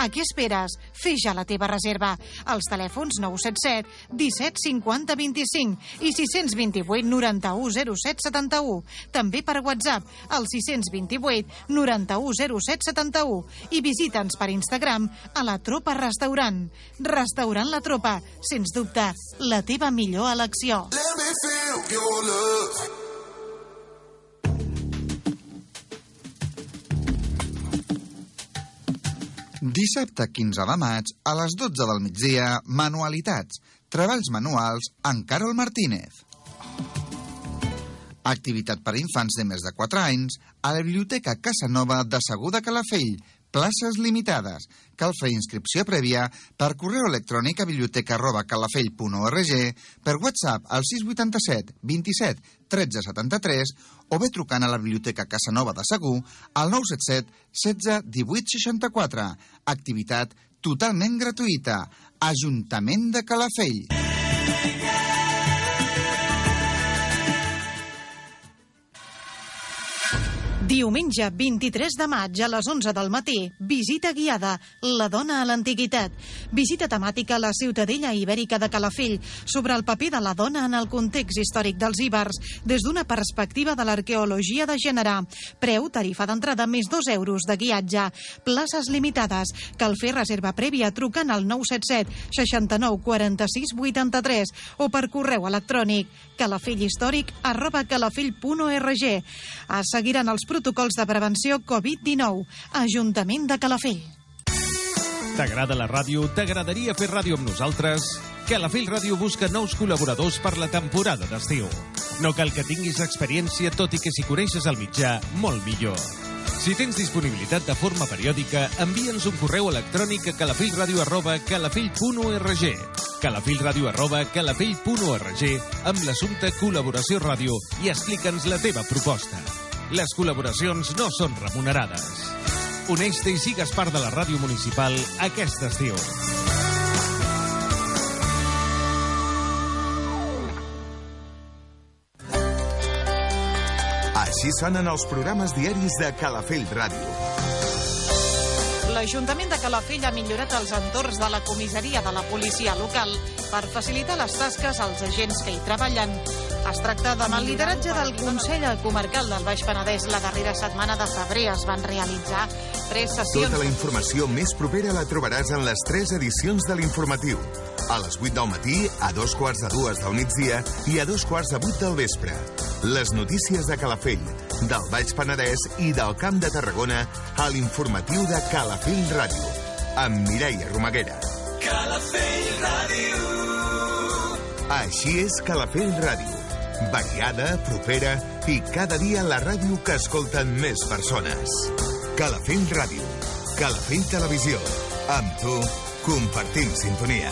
A què esperes? Fes ja la teva reserva. Els telèfons 977 17 50 25 i 628 91 07 71. També per WhatsApp al 628 91 07 71 i visita'ns per Instagram a la Tropa Restaurant. Restaurant La Tropa, sens dubte, la teva millor elecció. Let me feel your love. Dissabte 15 de maig, a les 12 del migdia, Manualitats, treballs manuals amb Carol Martínez. Activitat per a infants de més de 4 anys a la Biblioteca Casanova de Segur de Calafell, Places limitades. Cal fer inscripció prèvia per correu electrònic a biblioteca arroba calafell.org, per WhatsApp al 687 27 13 73 o bé trucant a la Biblioteca Casanova de Segur al 977 16 18 64. Activitat totalment gratuïta. Ajuntament de Calafell. Diumenge 23 de maig a les 11 del matí, visita guiada, la dona a l'antiguitat. Visita temàtica a la ciutadella ibèrica de Calafell sobre el paper de la dona en el context històric dels íbers des d'una perspectiva de l'arqueologia de gènere. Preu, tarifa d'entrada més 2 euros de guiatge. Places limitades. Cal fer reserva prèvia trucant al 977 69 46 83 o per correu electrònic calafelghistòric arroba calafell.org. Es seguiran els protocols de prevenció Covid-19. Ajuntament de Calafell. T'agrada la ràdio? T'agradaria fer ràdio amb nosaltres? Calafell Ràdio busca nous col·laboradors per la temporada d'estiu. No cal que tinguis experiència, tot i que si coneixes el mitjà, molt millor. Si tens disponibilitat de forma periòdica, envia'ns un correu electrònic a calafellradio calafellradio arroba calafell.org amb l'assumpte col·laboració ràdio i explica'ns la teva proposta. Les col·laboracions no són remunerades. Uneix-te i sigues part de la ràdio municipal aquest estiu. Així sonen els programes diaris de Calafell Ràdio. L'Ajuntament de Calafell ha millorat els entorns de la comissaria de la policia local per facilitar les tasques als agents que hi treballen. Es tracta de el lideratge del Consell Comarcal del Baix Penedès. La darrera setmana de febrer es van realitzar tres sessions. Tota la informació més propera la trobaràs en les tres edicions de l'informatiu. A les 8 del matí, a dos quarts de dues del migdia i a dos quarts de vuit del vespre. Les notícies de Calafell, del Baix Penedès i del Camp de Tarragona a l'informatiu de Calafell Ràdio, amb Mireia Romaguera. Calafell Ràdio. Així és Calafell Ràdio. Variada, propera i cada dia la ràdio que escolten més persones. Calafell Ràdio. Calafell Televisió. Amb tu, compartim sintonia.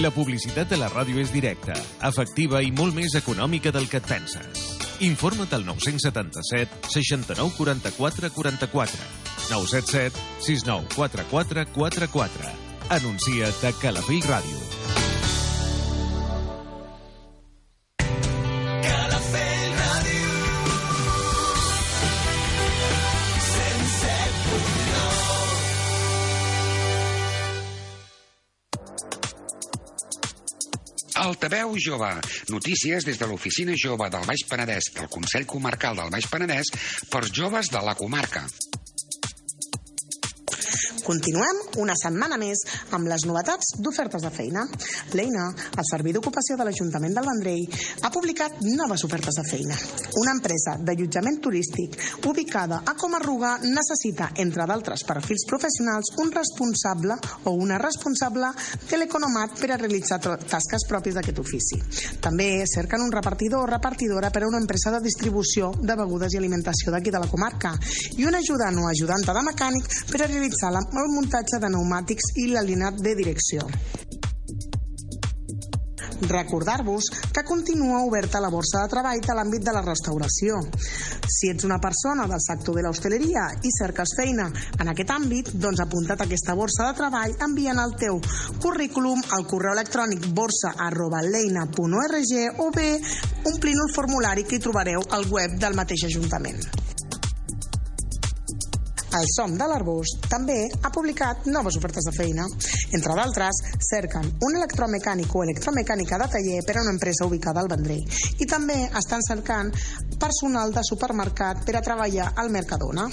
La publicitat de la ràdio és directa, efectiva i molt més econòmica del que et penses. Informa't al 977 69 44 44 977 69 44 44 Anuncia't a Calafell Ràdio. Altaveu jove. Notícies des de l'Oficina Jove del Baix Penedès del Consell Comarcal del Baix Penedès per joves de la comarca. Continuem una setmana més amb les novetats d'ofertes de feina. L'EINA, el Servei d'Ocupació de l'Ajuntament del Vendrell, ha publicat noves ofertes de feina. Una empresa d'allotjament turístic ubicada a Comarruga necessita, entre d'altres perfils professionals, un responsable o una responsable teleconomat per a realitzar tasques pròpies d'aquest ofici. També cerquen un repartidor o repartidora per a una empresa de distribució de begudes i alimentació d'aquí de la comarca i un ajudant o ajudanta de mecànic per a realitzar la, el muntatge de pneumàtics i l'alineat de direcció. Recordar-vos que continua oberta la borsa de treball de l'àmbit de la restauració. Si ets una persona del sector de l'hostaleria i cerques feina en aquest àmbit, doncs apunta't a aquesta borsa de treball enviant el teu currículum al correu electrònic borsa.leina.org o bé omplint el formulari que hi trobareu al web del mateix Ajuntament. El SOM de l'Arbós també ha publicat noves ofertes de feina. Entre d'altres, cerquen un electromecànic o electromecànica de taller per a una empresa ubicada al Vendrell. I també estan cercant personal de supermercat per a treballar al Mercadona.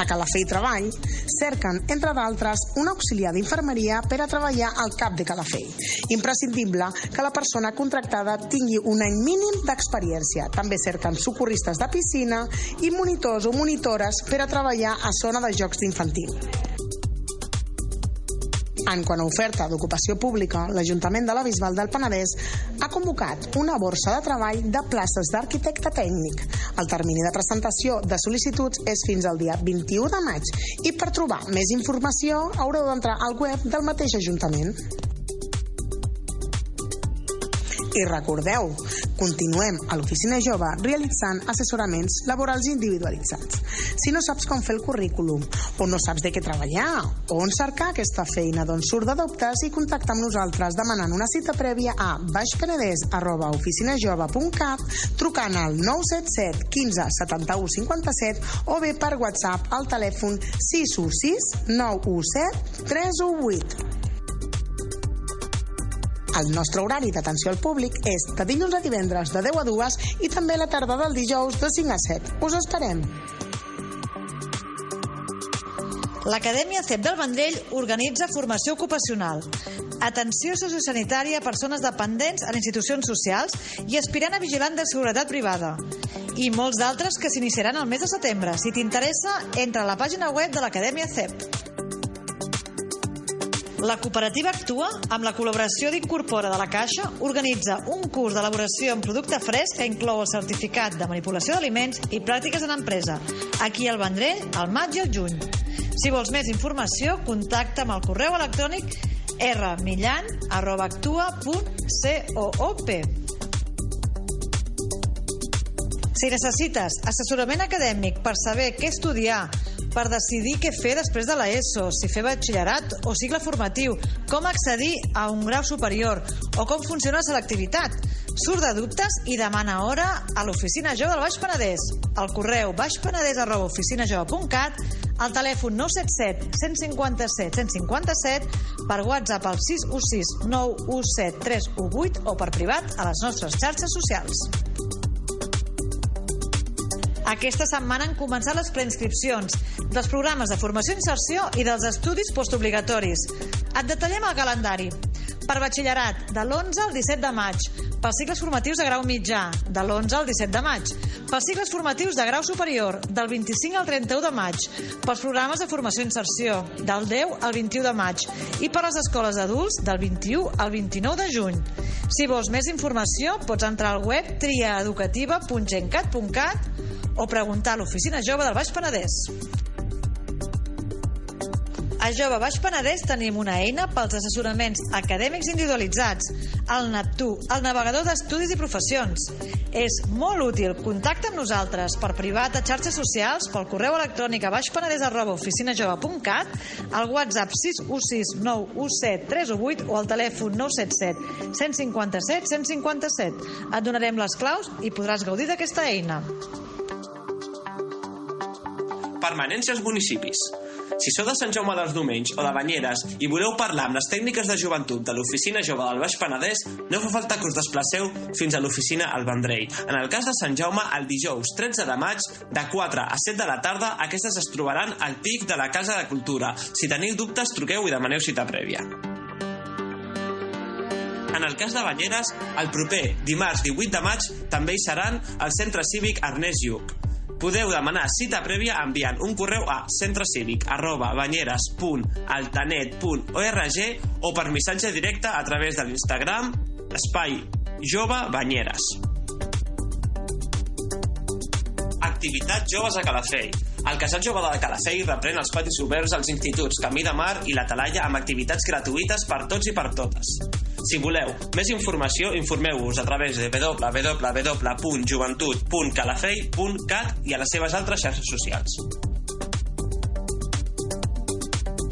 A Calafell Treball cerquen, entre d'altres, un auxiliar d'infermeria per a treballar al CAP de Calafell. Imprescindible que la persona contractada tingui un any mínim d'experiència. També cerquen socorristes de piscina i monitors o monitores per a treballar a zona de jocs d'infantil. En quant a oferta d'ocupació pública, l'Ajuntament de la Bisbal del Penedès ha convocat una borsa de treball de places d'arquitecte tècnic. El termini de presentació de sol·licituds és fins al dia 21 de maig i per trobar més informació haureu d'entrar al web del mateix Ajuntament. I recordeu, continuem a l'Oficina Jove realitzant assessoraments laborals individualitzats. Si no saps com fer el currículum, o no saps de què treballar, o on cercar aquesta feina, doncs surt de dubtes i contacta amb nosaltres demanant una cita prèvia a baixpenedès.oficinajove.cat trucant al 977 15 71 57 o bé per WhatsApp al telèfon 616 917 318. El nostre horari d'atenció al públic és de dilluns a divendres de 10 a 2 i també la tarda del dijous de 5 a 7. Us esperem. L'Acadèmia CEP del Vendrell organitza formació ocupacional, atenció sociosanitària a persones dependents en institucions socials i aspirant a vigilant de seguretat privada. I molts d'altres que s'iniciaran el mes de setembre. Si t'interessa, entra a la pàgina web de l'Acadèmia CEP. La cooperativa Actua, amb la col·laboració d'Incorpora de la Caixa, organitza un curs d'elaboració en producte fresc que inclou el certificat de manipulació d'aliments i pràctiques en empresa, aquí al Vendrell, al maig i al juny. Si vols més informació, contacta amb el correu electrònic rmillan.actua.coop. Si necessites assessorament acadèmic per saber què estudiar, per decidir què fer després de l'ESO, si fer batxillerat o cicle formatiu, com accedir a un grau superior o com funciona la selectivitat. Surt de dubtes i demana hora a l'Oficina Jove del Baix Penedès. Al correu baixpenedès.oficinajove.cat al telèfon 977 157 157 per WhatsApp al 616 917 318 o per privat a les nostres xarxes socials. Aquesta setmana han començat les preinscripcions dels programes de formació i inserció i dels estudis postobligatoris. Et detallem el calendari. Per batxillerat, de l'11 al 17 de maig. Pels cicles formatius de grau mitjà, de l'11 al 17 de maig. Pels cicles formatius de grau superior, del 25 al 31 de maig. Pels programes de formació i inserció, del 10 al 21 de maig. I per les escoles d'adults, del 21 al 29 de juny. Si vols més informació, pots entrar al web triaeducativa.gencat.cat o preguntar a l'Oficina Jove del Baix Penedès. A Jove Baix Penedès tenim una eina pels assessoraments acadèmics individualitzats, el NAPTU, el navegador d'estudis i professions. És molt útil. Contacta amb nosaltres per privat a xarxes socials, pel correu electrònic a baixpenedès arroba oficinajove.cat, al WhatsApp 616 917 318 o al telèfon 977 157 157. Et donarem les claus i podràs gaudir d'aquesta eina. Permanència als municipis. Si sou de Sant Jaume dels Domenys o de Banyeres i voleu parlar amb les tècniques de joventut de l'Oficina Jove del Baix Penedès, no fa falta que us desplaceu fins a l'oficina al Vendrell. En el cas de Sant Jaume, el dijous 13 de maig, de 4 a 7 de la tarda, aquestes es trobaran al pic de la Casa de Cultura. Si teniu dubtes, truqueu i demaneu cita prèvia. En el cas de Banyeres, el proper dimarts 18 de maig també hi seran al Centre Cívic Ernest Lluc. Podeu demanar cita prèvia enviant un correu a centrecívic arroba banyeres.altanet.org o per missatge directe a través de l'Instagram espai jove banyeres. Activitat Joves a Calafell. El Casal Jove de Calafell reprèn els patis oberts als instituts Camí de Mar i la Talaia amb activitats gratuïtes per tots i per totes. Si voleu més informació, informeu-vos a través de www.joventut.calafell.cat i a les seves altres xarxes socials.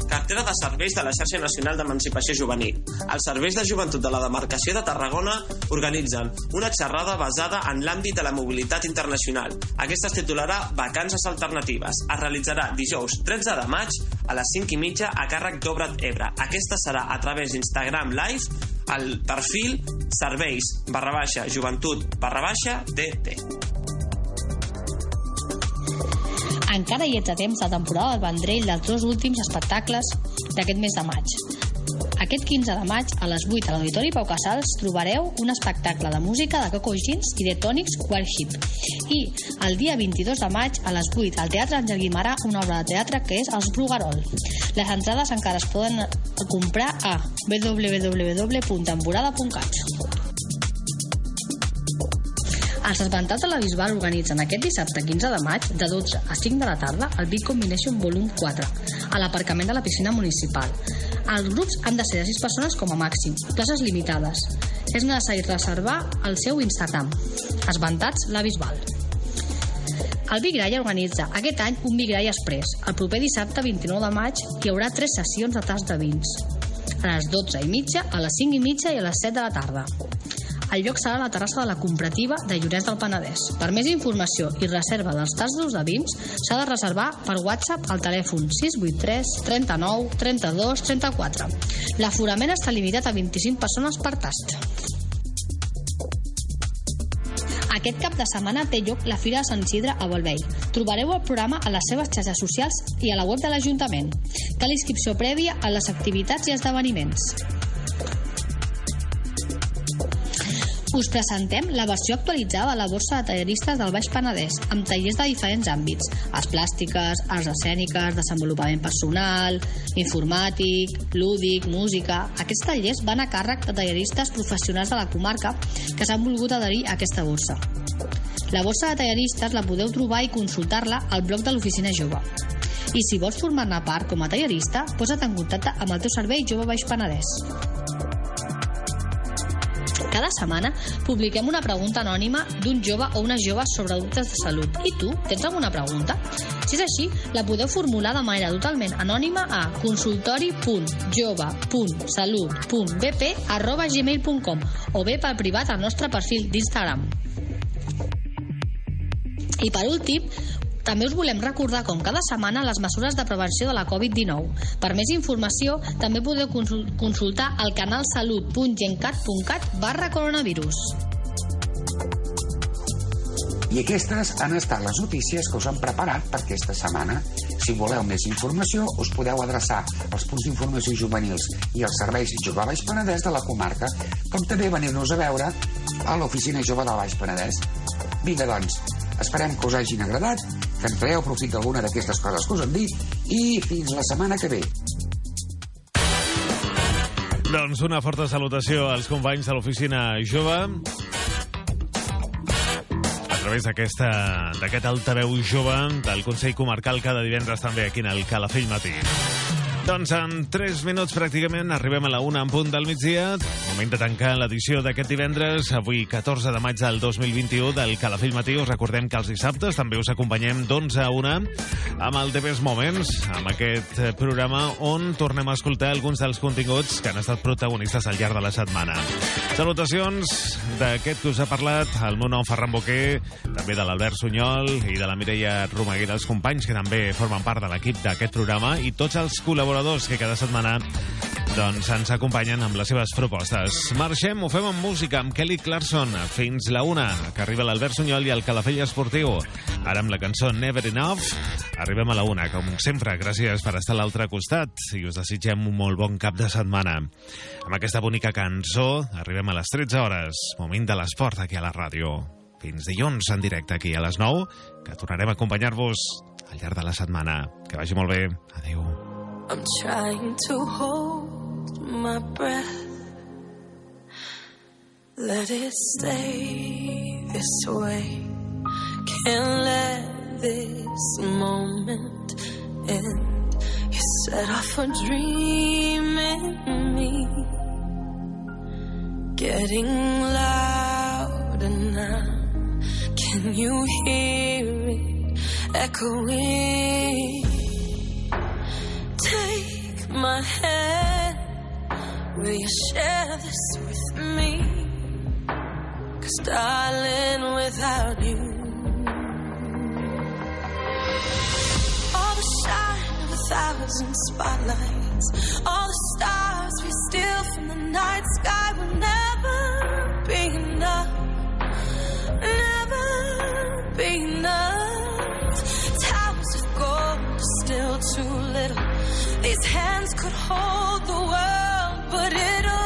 Cartera de serveis de la Xarxa Nacional d'Emancipació Juvenil. Els serveis de joventut de la demarcació de Tarragona organitzen una xerrada basada en l'àmbit de la mobilitat internacional. Aquesta es titularà Vacances Alternatives. Es realitzarà dijous 13 de maig a les 5 i mitja a càrrec d'Obrat Ebre. Aquesta serà a través d'Instagram Live al perfil serveis barra baixa joventut barra baixa DT. Encara hi ets a temps de temporada del Vendrell dels dos últims espectacles d'aquest mes de maig. Aquest 15 de maig, a les 8 a l'Auditori Pau Casals, trobareu un espectacle de música de Coco Jeans i de Tonics Worship. I el dia 22 de maig, a les 8, al Teatre Àngel Guimarà, una obra de teatre que és Els Brugarol. Les entrades encara es poden comprar a www.emborada.cat. Els esmentats de la Bisbal organitzen aquest dissabte 15 de maig de 12 a 5 de la tarda el Big Combination Volum 4 a l'aparcament de la piscina municipal. Els grups han de ser de 6 persones com a màxim, places limitades. És necessari reservar el seu Instagram. Esmentats la Bisbal. El Big Gray organitza aquest any un Big Gray Express. El proper dissabte 29 de maig hi haurà tres sessions de tas de vins. A les 12 i mitja, a les 5 i mitja i a les 7 de la tarda. El lloc serà la terrassa de la Comprativa de Llorenç del Penedès. Per més informació i reserva dels tastos de vins, s'ha de reservar per WhatsApp al telèfon 683 39 32 34. L'aforament està limitat a 25 persones per tast. Aquest cap de setmana té lloc la Fira de Sant Isidre a Bolvell. Trobareu el programa a les seves xarxes socials i a la web de l'Ajuntament. Cal inscripció prèvia a les activitats i esdeveniments. Us presentem la versió actualitzada de la borsa de talleristes del Baix Penedès, amb tallers de diferents àmbits, arts plàstiques, arts escèniques, desenvolupament personal, informàtic, lúdic, música... Aquests tallers van a càrrec de talleristes professionals de la comarca que s'han volgut adherir a aquesta borsa. La borsa de talleristes la podeu trobar i consultar-la al blog de l'Oficina Jove. I si vols formar-ne part com a tallerista, posa't en contacte amb el teu servei Jove Baix Penedès. Cada setmana publiquem una pregunta anònima d'un jove o una jove sobre dubtes de salut. I tu, tens alguna pregunta? Si és així, la podeu formular de manera totalment anònima a consultori.jove.salut.bp.gmail.com o bé per privat al nostre perfil d'Instagram. I per últim, també us volem recordar, com cada setmana, les mesures de prevenció de la Covid-19. Per més informació, també podeu consultar el canal salut.gencat.cat barra coronavirus. I aquestes han estat les notícies que us han preparat per aquesta setmana. Si voleu més informació, us podeu adreçar als punts d'informació juvenils i als serveis Jove Baix Penedès de la comarca, com també venir-nos a veure a l'oficina Jove del Baix Penedès. Vinga, doncs, esperem que us hagin agradat, que en treu profit d'alguna d'aquestes coses que us hem dit i fins la setmana que ve. Doncs una forta salutació als companys de l'oficina jove a través d'aquest altaveu jove del Consell Comarcal cada divendres també aquí en el Calafell Matí. Doncs en 3 minuts pràcticament arribem a la una en punt del migdia. Moment de tancar l'edició d'aquest divendres, avui 14 de maig del 2021 del Calafell Matí. Us recordem que els dissabtes també us acompanyem d'11 a 1 amb el Best Moments, amb aquest programa on tornem a escoltar alguns dels continguts que han estat protagonistes al llarg de la setmana. Salutacions d'aquest que us ha parlat, el meu nom Ferran Boquer, també de l'Albert Sunyol i de la Mireia Romaguera, els companys que també formen part de l'equip d'aquest programa i tots els col·laboradors col·laboradors que cada setmana doncs, ens acompanyen amb les seves propostes. Marxem, ho fem amb música, amb Kelly Clarkson, fins la una, que arriba l'Albert Sunyol i el Calafell Esportiu. Ara amb la cançó Never Enough, arribem a la una. Com sempre, gràcies per estar a l'altre costat i us desitgem un molt bon cap de setmana. Amb aquesta bonica cançó arribem a les 13 hores, moment de l'esport aquí a la ràdio. Fins dilluns en directe aquí a les 9, que tornarem a acompanyar-vos al llarg de la setmana. Que vagi molt bé. Adéu. I'm trying to hold my breath. Let it stay this way. Can't let this moment end. You set off a dream in me. Getting louder now. Can you hear it echoing? Take my hand. Will you share this with me? Cause darling, without you, all the shine of a thousand spotlights, all the stars we steal from the night sky will never be enough. Never be enough. Towers of gold are still too little. These hands could hold the world, but it'll